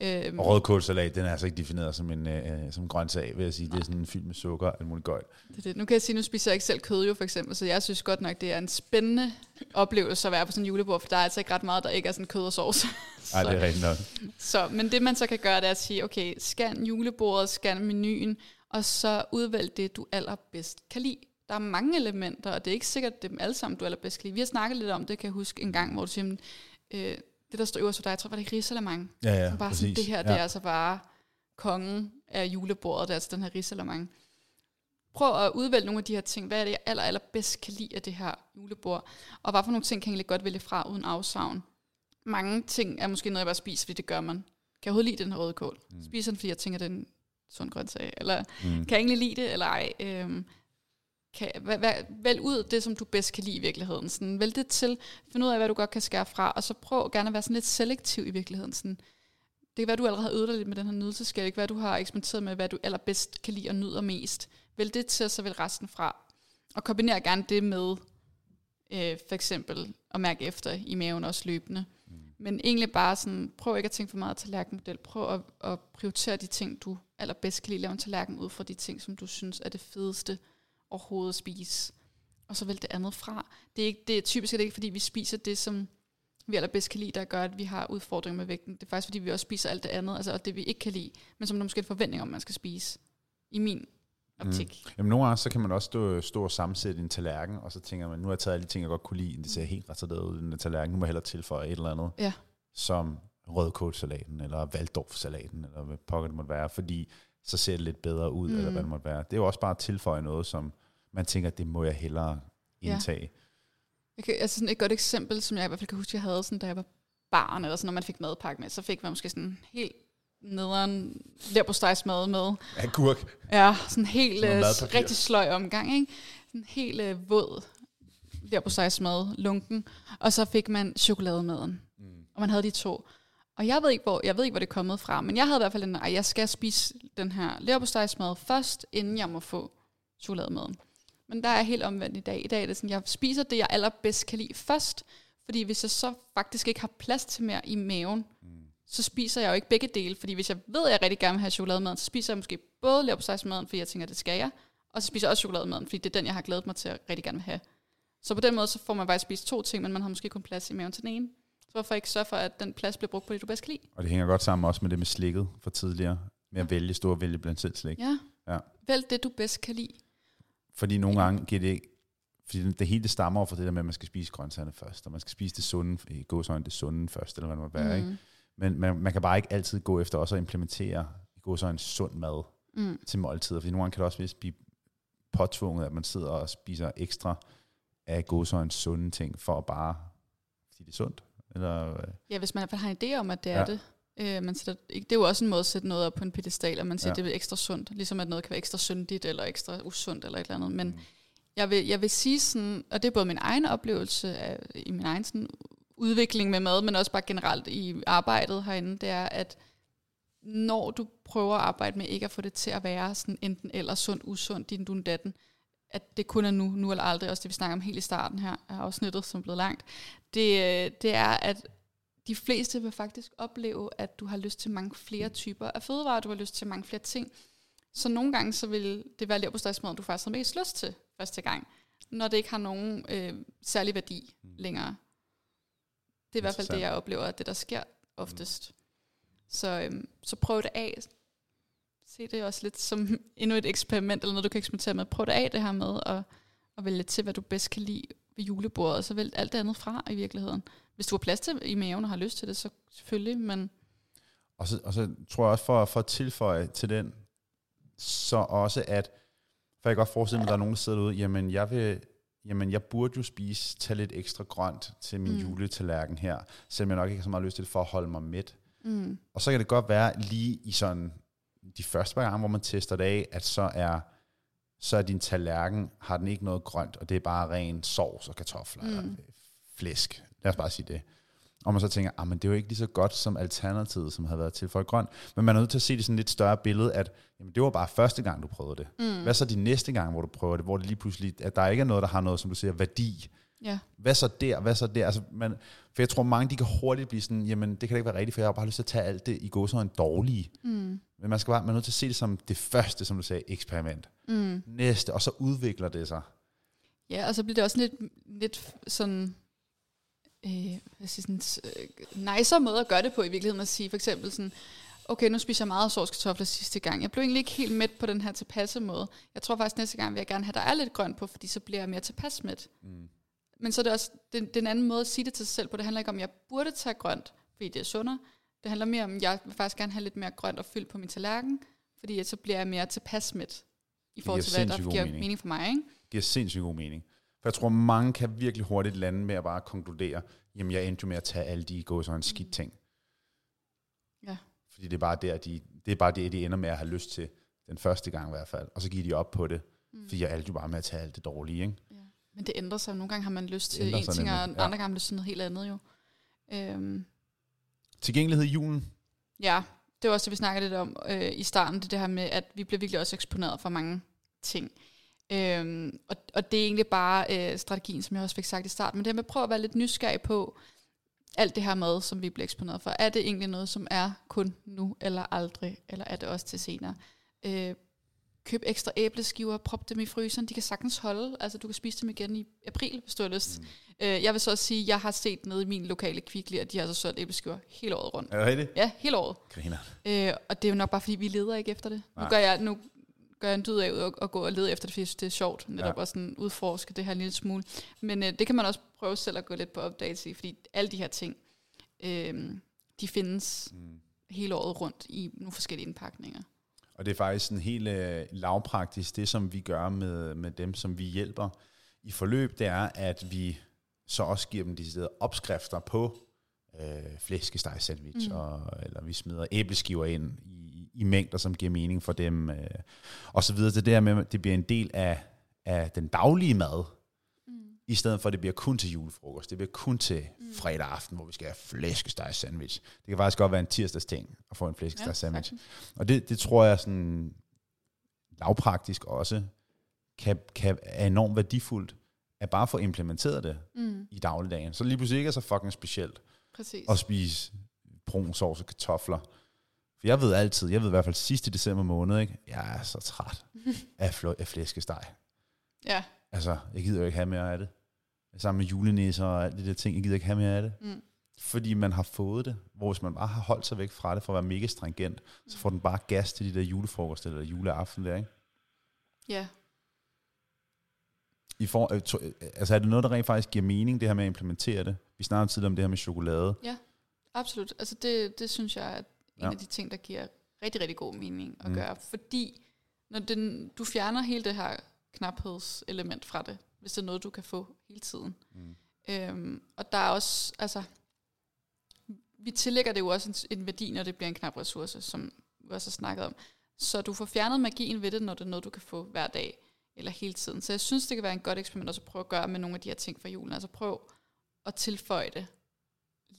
Øhm, og rødkålsalat, den er altså ikke defineret som en øh, som grøntsag, vil jeg sige. Nej. Det er sådan en fyldt med sukker og muligt gøjt. Det, det. Nu kan jeg sige, nu spiser jeg ikke selv kød jo, for eksempel, så jeg synes godt nok, det er en spændende oplevelse at være på sådan en julebord, for der er altså ikke ret meget, der ikke er sådan kød og sovs. Nej, det er rigtigt nok. Så, men det man så kan gøre, det er at sige, okay, scan julebordet, scan menuen, og så udvælg det, du allerbedst kan lide. Der er mange elementer, og det er ikke sikkert dem alle sammen, du allerbedst kan lide. Vi har snakket lidt om det, kan jeg huske en gang, hvor du siger, øh, det der står øverst for dig, jeg tror, var det risalamang. Ja, ja, bare præcis. sådan, det her, det ja. er altså bare kongen af julebordet, det er altså den her risalamang. Prøv at udvælge nogle af de her ting. Hvad er det, jeg aller, aller bedst kan lide af det her julebord? Og hvad for nogle ting kan jeg egentlig godt vælge fra uden afsavn? Mange ting er måske noget, jeg bare spiser, fordi det gør man. Kan jeg overhovedet lide den her røde kål? Mm. Spiser den, fordi jeg tænker, det er en sund grøntsag? Eller mm. kan jeg egentlig lide det, eller ej? Øhm, kan, vælg ud det, som du bedst kan lide i virkeligheden. Sådan, vælg det til, find ud af, hvad du godt kan skære fra, og så prøv gerne at være sådan lidt selektiv i virkeligheden. Sådan, det kan være, du allerede har øvet dig lidt med den her nydelseskab. Det kan være, du har eksperimenteret med, hvad du allerbedst kan lide og nyder mest. Vælg det til, og så vælg resten fra. Og kombiner gerne det med, øh, for eksempel, at mærke efter i maven også løbende. Men egentlig bare sådan, prøv ikke at tænke for meget tallerkenmodel. Prøv at, at prioritere de ting, du allerbedst kan lide. Lave en tallerken ud fra de ting, som du synes er det fedeste overhovedet spise. Og så vælg det andet fra. Det er, ikke, det er typisk er ikke, fordi vi spiser det, som vi allerbedst kan lide, der gør, at vi har udfordringer med vægten. Det er faktisk, fordi vi også spiser alt det andet, altså og det, vi ikke kan lide, men som der måske er en forventning om, man skal spise. I min optik. Mm. Jamen nogle gange, så kan man også stå, stå og sammensætte en tallerken, og så tænker man, nu har jeg taget alle de ting, jeg godt kunne lide, det ser helt retarderet ud, den tallerken, nu må jeg hellere tilføje et eller andet, ja. som rødkålsalaten, eller valdorfsalaten, eller hvad pokker det måtte være, fordi så ser det lidt bedre ud, mm. eller hvad det måtte være. Det er jo også bare at tilføje noget, som man tænker, det må jeg hellere indtage. Ja. Jeg kan, altså sådan et godt eksempel, som jeg i hvert fald kan huske, jeg havde, sådan, da jeg var barn, eller sådan, når man fik madpakke med, så fik man måske sådan helt nederen leverpostejsmad med. Agurk. Ja, sådan helt uh, rigtig sløj omgang, ikke? Sådan helt uh, våd leverpostejsmad, lunken, og så fik man chokolademaden. Mm. Og man havde de to. Og jeg ved ikke, hvor, jeg ved ikke, hvor det er kommet fra, men jeg havde i hvert fald en, at jeg skal spise den her leverpostejsmad først, inden jeg må få chokolademaden. Men der er jeg helt omvendt i dag. I dag er det sådan, jeg spiser det, jeg allerbedst kan lide først, fordi hvis jeg så faktisk ikke har plads til mere i maven. Så spiser jeg jo ikke begge dele, fordi hvis jeg ved, at jeg rigtig gerne vil have chokolademaden, så spiser jeg måske både leverpostejsmaden, fordi jeg tænker, det skal jeg, og så spiser jeg også chokolademaden, fordi det er den, jeg har glædet mig til at rigtig gerne vil have. Så på den måde, så får man faktisk spist to ting, men man har måske kun plads i maven til den ene. Så hvorfor ikke sørge for, at den plads bliver brugt på det, du bedst kan lide? Og det hænger godt sammen også med det med slikket for tidligere, med at vælge store vælge blandt selv slik. Ja. ja. Vælg det, du bedst kan lide. Fordi nogle gange giver det ikke, fordi det, det hele det stammer fra det der med, at man skal spise grøntsagerne først, og man skal spise det sunde, i gåsøjne det sunde først, eller hvad det må være. Mm. Ikke? Men man, man kan bare ikke altid gå efter også at implementere i gåsøjne sund mad mm. til måltider, fordi nogle gange kan det også vist blive påtvunget, at man sidder og spiser ekstra af gåsøjne sunde ting, for at bare, fordi det er sundt. Eller, ja, hvis man i hvert fald har en idé om, at det ja. er det. Øh, man sætter, det er jo også en måde at sætte noget op på en pedestal, at man siger, ja. det er ekstra sundt. Ligesom at noget kan være ekstra syndigt, eller ekstra usundt, eller et eller andet. Men mm. jeg, vil, jeg vil sige sådan, og det er både min egen oplevelse af, i min egen sådan, udvikling med mad, men også bare generelt i arbejdet herinde, det er, at når du prøver at arbejde med ikke at få det til at være sådan enten eller sundt, usundt, din dun datten, at det kun er nu, nu eller aldrig, også det vi snakker om helt i starten her af afsnittet, som er blevet langt, det, det er, at de fleste vil faktisk opleve, at du har lyst til mange flere typer af fødevarer, du har lyst til mange flere ting. Så nogle gange så vil det være leverpostejsmaden, du faktisk har mest lyst til første gang, når det ikke har nogen øh, særlig værdi mm. længere. Det er i hvert fald det, jeg oplever, at det der sker oftest. Mm. Så, øhm, så prøv det af. Se det også lidt som endnu et eksperiment, eller noget, du kan eksperimentere med. Prøv det af, det her med at, at vælge til, hvad du bedst kan lide ved julebordet, og så vælg alt det andet fra i virkeligheden. Hvis du har plads til i maven og har lyst til det, så selvfølgelig, men... Og så, og så tror jeg også, for, for at tilføje til den, så også at, for jeg kan godt forestille mig, at der er nogen, der sidder derude, jamen jeg vil, jamen jeg burde jo spise, tage lidt ekstra grønt til min mm. juletallerken her, selvom jeg nok ikke har så meget lyst til det, for at holde mig mæt. Mm. Og så kan det godt være lige i sådan de første par gange, hvor man tester det af, at så er så er din tallerken, har den ikke noget grønt, og det er bare ren sovs og kartofler mm. eller flæsk. Lad os bare sige det. Og man så tænker, ah, men det er jo ikke lige så godt som alternativet, som havde været til for grøn. Men man er nødt til at se det sådan lidt større billede, at jamen, det var bare første gang, du prøvede det. Mm. Hvad så de næste gang, hvor du prøver det, hvor det lige pludselig, at der ikke er noget, der har noget, som du siger, værdi. Ja. Hvad så der? Hvad så der? Altså, man, for jeg tror, mange de kan hurtigt blive sådan, jamen det kan da ikke være rigtigt, for jeg har bare lyst til at tage alt det i går så en dårlige. Mm. Men man skal bare, man er nødt til at se det som det første, som du sagde, eksperiment. Mm. Næste, og så udvikler det sig. Ja, og så bliver det også lidt, lidt sådan, øh, hvad siger, sådan øh, nicer måde at gøre det på i virkeligheden, at sige for eksempel sådan, okay, nu spiser jeg meget sovskartofler sidste gang. Jeg blev egentlig ikke helt mæt på den her tilpasse måde. Jeg tror faktisk næste gang vil jeg gerne have, at der er lidt grønt på, fordi så bliver jeg mere tilpas mæt. Mm. Men så er det også den, den anden måde at sige det til sig selv på. Det handler ikke om, at jeg burde tage grønt, fordi det er sundere. Det handler mere om, at jeg vil faktisk gerne have lidt mere grønt og fyldt på min tallerken, fordi så bliver jeg mere tilpas mæt i forhold til, hvad der giver mening. mening for mig. Ikke? Det giver sindssygt god mening. For jeg tror, mange kan virkelig hurtigt lande med at bare konkludere, jamen jeg endte jo med at tage alle de gå en skidt ting. Ja. Fordi det er bare der, de, det er bare det, de ender med at have lyst til, den første gang i hvert fald. Og så giver de op på det, mm. fordi jeg er jo bare med at tage alt det dårlige. Ikke? Ja. Men det ændrer sig. Nogle gange har man lyst til en ting, og ja. andre gange har man lyst til noget helt andet jo. Øhm. Tilgængelighed i julen? Ja, det var også det, vi snakkede lidt om øh, i starten. Det, det her med, at vi bliver virkelig også eksponeret for mange ting. Øhm, og, og det er egentlig bare øh, strategien, som jeg også fik sagt i starten. Men det med at prøve at være lidt nysgerrig på alt det her mad, som vi bliver eksponeret for. Er det egentlig noget, som er kun nu eller aldrig, eller er det også til senere? Øh, køb ekstra æbleskiver, prop dem i fryseren, de kan sagtens holde. Altså, du kan spise dem igen i april, hvis du har lyst. Mm. Øh, jeg vil så også sige, at jeg har set nede i min lokale kvikli, at de har så solgt æbleskiver hele året rundt. Er det rigtigt? Ja, hele året. Griner. Øh, og det er jo nok bare, fordi vi leder ikke efter det. Nej. Nu gør jeg, nu gør en dyd af at, at gå og lede efter det, fordi det er sjovt, netop ja. at sådan udforske det her en lille smule. Men øh, det kan man også prøve selv at gå lidt på opdagelse i, fordi alle de her ting, øh, de findes mm. hele året rundt i nogle forskellige indpakninger. Og det er faktisk sådan helt øh, lavpraktisk, det som vi gør med, med dem, som vi hjælper i forløb, det er, at vi så også giver dem de steder opskrifter på øh, flæskesteg sandwich, mm. og, eller vi smider æbleskiver ind i i mængder, som giver mening for dem, øh, og så videre. Det der med, at det bliver en del af, af den daglige mad, mm. i stedet for, at det bliver kun til julefrokost. Det bliver kun til mm. fredag aften, hvor vi skal have flæskesteg sandwich. Det kan faktisk godt være en tirsdags ting at få en flæskesteg sandwich. Ja, og det, det tror jeg sådan lavpraktisk også kan, kan er enormt værdifuldt, at bare få implementeret det mm. i dagligdagen. Så lige pludselig ikke er så fucking specielt Præcis. at spise brun sovs og kartofler for jeg ved altid, jeg ved i hvert fald sidste december måned, ikke? jeg er så træt af, fl- af flæskesteg. Ja. Altså, jeg gider jo ikke have mere af det. Sammen med julenisser og alt det der ting, jeg gider ikke have mere af det. Mm. Fordi man har fået det, hvor hvis man bare har holdt sig væk fra det for at være mega stringent, så får den bare gas til de der julefrokost eller juleaften der, ikke? Ja. I for, øh, øh, altså er det noget, der rent faktisk giver mening, det her med at implementere det? Vi snakkede tidligere om det her med chokolade. Ja, absolut. Altså det, det synes jeg, at en ja. af de ting, der giver rigtig, rigtig god mening at mm. gøre. Fordi når den, du fjerner hele det her knaphedselement fra det, hvis det er noget, du kan få hele tiden. Mm. Øhm, og der er også, altså, vi tillægger det jo også en, en værdi, når det bliver en knap ressource, som vi også har snakket om. Så du får fjernet magien ved det, når det er noget, du kan få hver dag eller hele tiden. Så jeg synes, det kan være en godt eksperiment også at prøve at gøre med nogle af de her ting fra julen. Altså prøv at tilføje det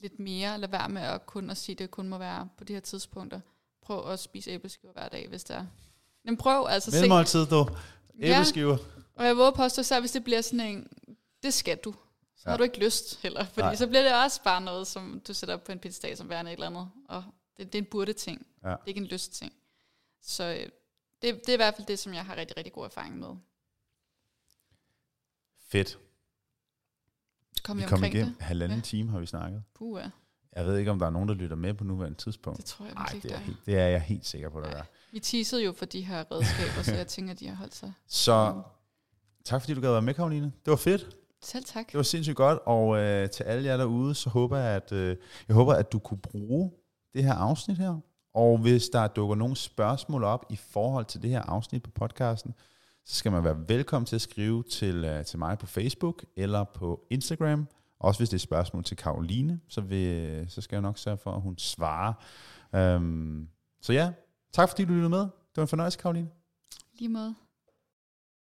lidt mere. Lad være med at kun at sige, at det kun må være på de her tidspunkter. Prøv at spise æbleskiver hver dag, hvis det er. Men prøv altså. Mellemmåltid, du. Æbleskiver. Ja. Og jeg våger påstå, så hvis det bliver sådan en, det skal du. Så ja. har du ikke lyst heller. Fordi Nej. så bliver det også bare noget, som du sætter op på en pizza som værende et eller andet. Og det, det er en burde ting. Ja. Det er ikke en lyst ting. Så øh, det, det er i hvert fald det, som jeg har rigtig, rigtig god erfaring med. Fedt. Kom vi, vi kom igennem. Det? Halvanden ja. time har vi snakket. Puh, ja. Jeg ved ikke, om der er nogen, der lytter med på nuværende tidspunkt. Det tror jeg Ej, ikke, det er, helt, det er jeg helt sikker på, der er. Vi teasede jo for de her redskaber, så jeg tænker, at de har holdt sig. Så tak fordi du gad være med, Karoline. Det var fedt. Selv tak. Det var sindssygt godt, og øh, til alle jer derude, så håber jeg, at, øh, jeg håber, at du kunne bruge det her afsnit her. Og hvis der dukker nogle spørgsmål op i forhold til det her afsnit på podcasten, så skal man være velkommen til at skrive til, øh, til mig på Facebook eller på Instagram. Også hvis det er spørgsmål til Karoline, så, vil, så skal jeg nok sørge for, at hun svarer. Um, så ja, tak fordi du lyttede med. Det var en fornøjelse, Karoline. Lige måde.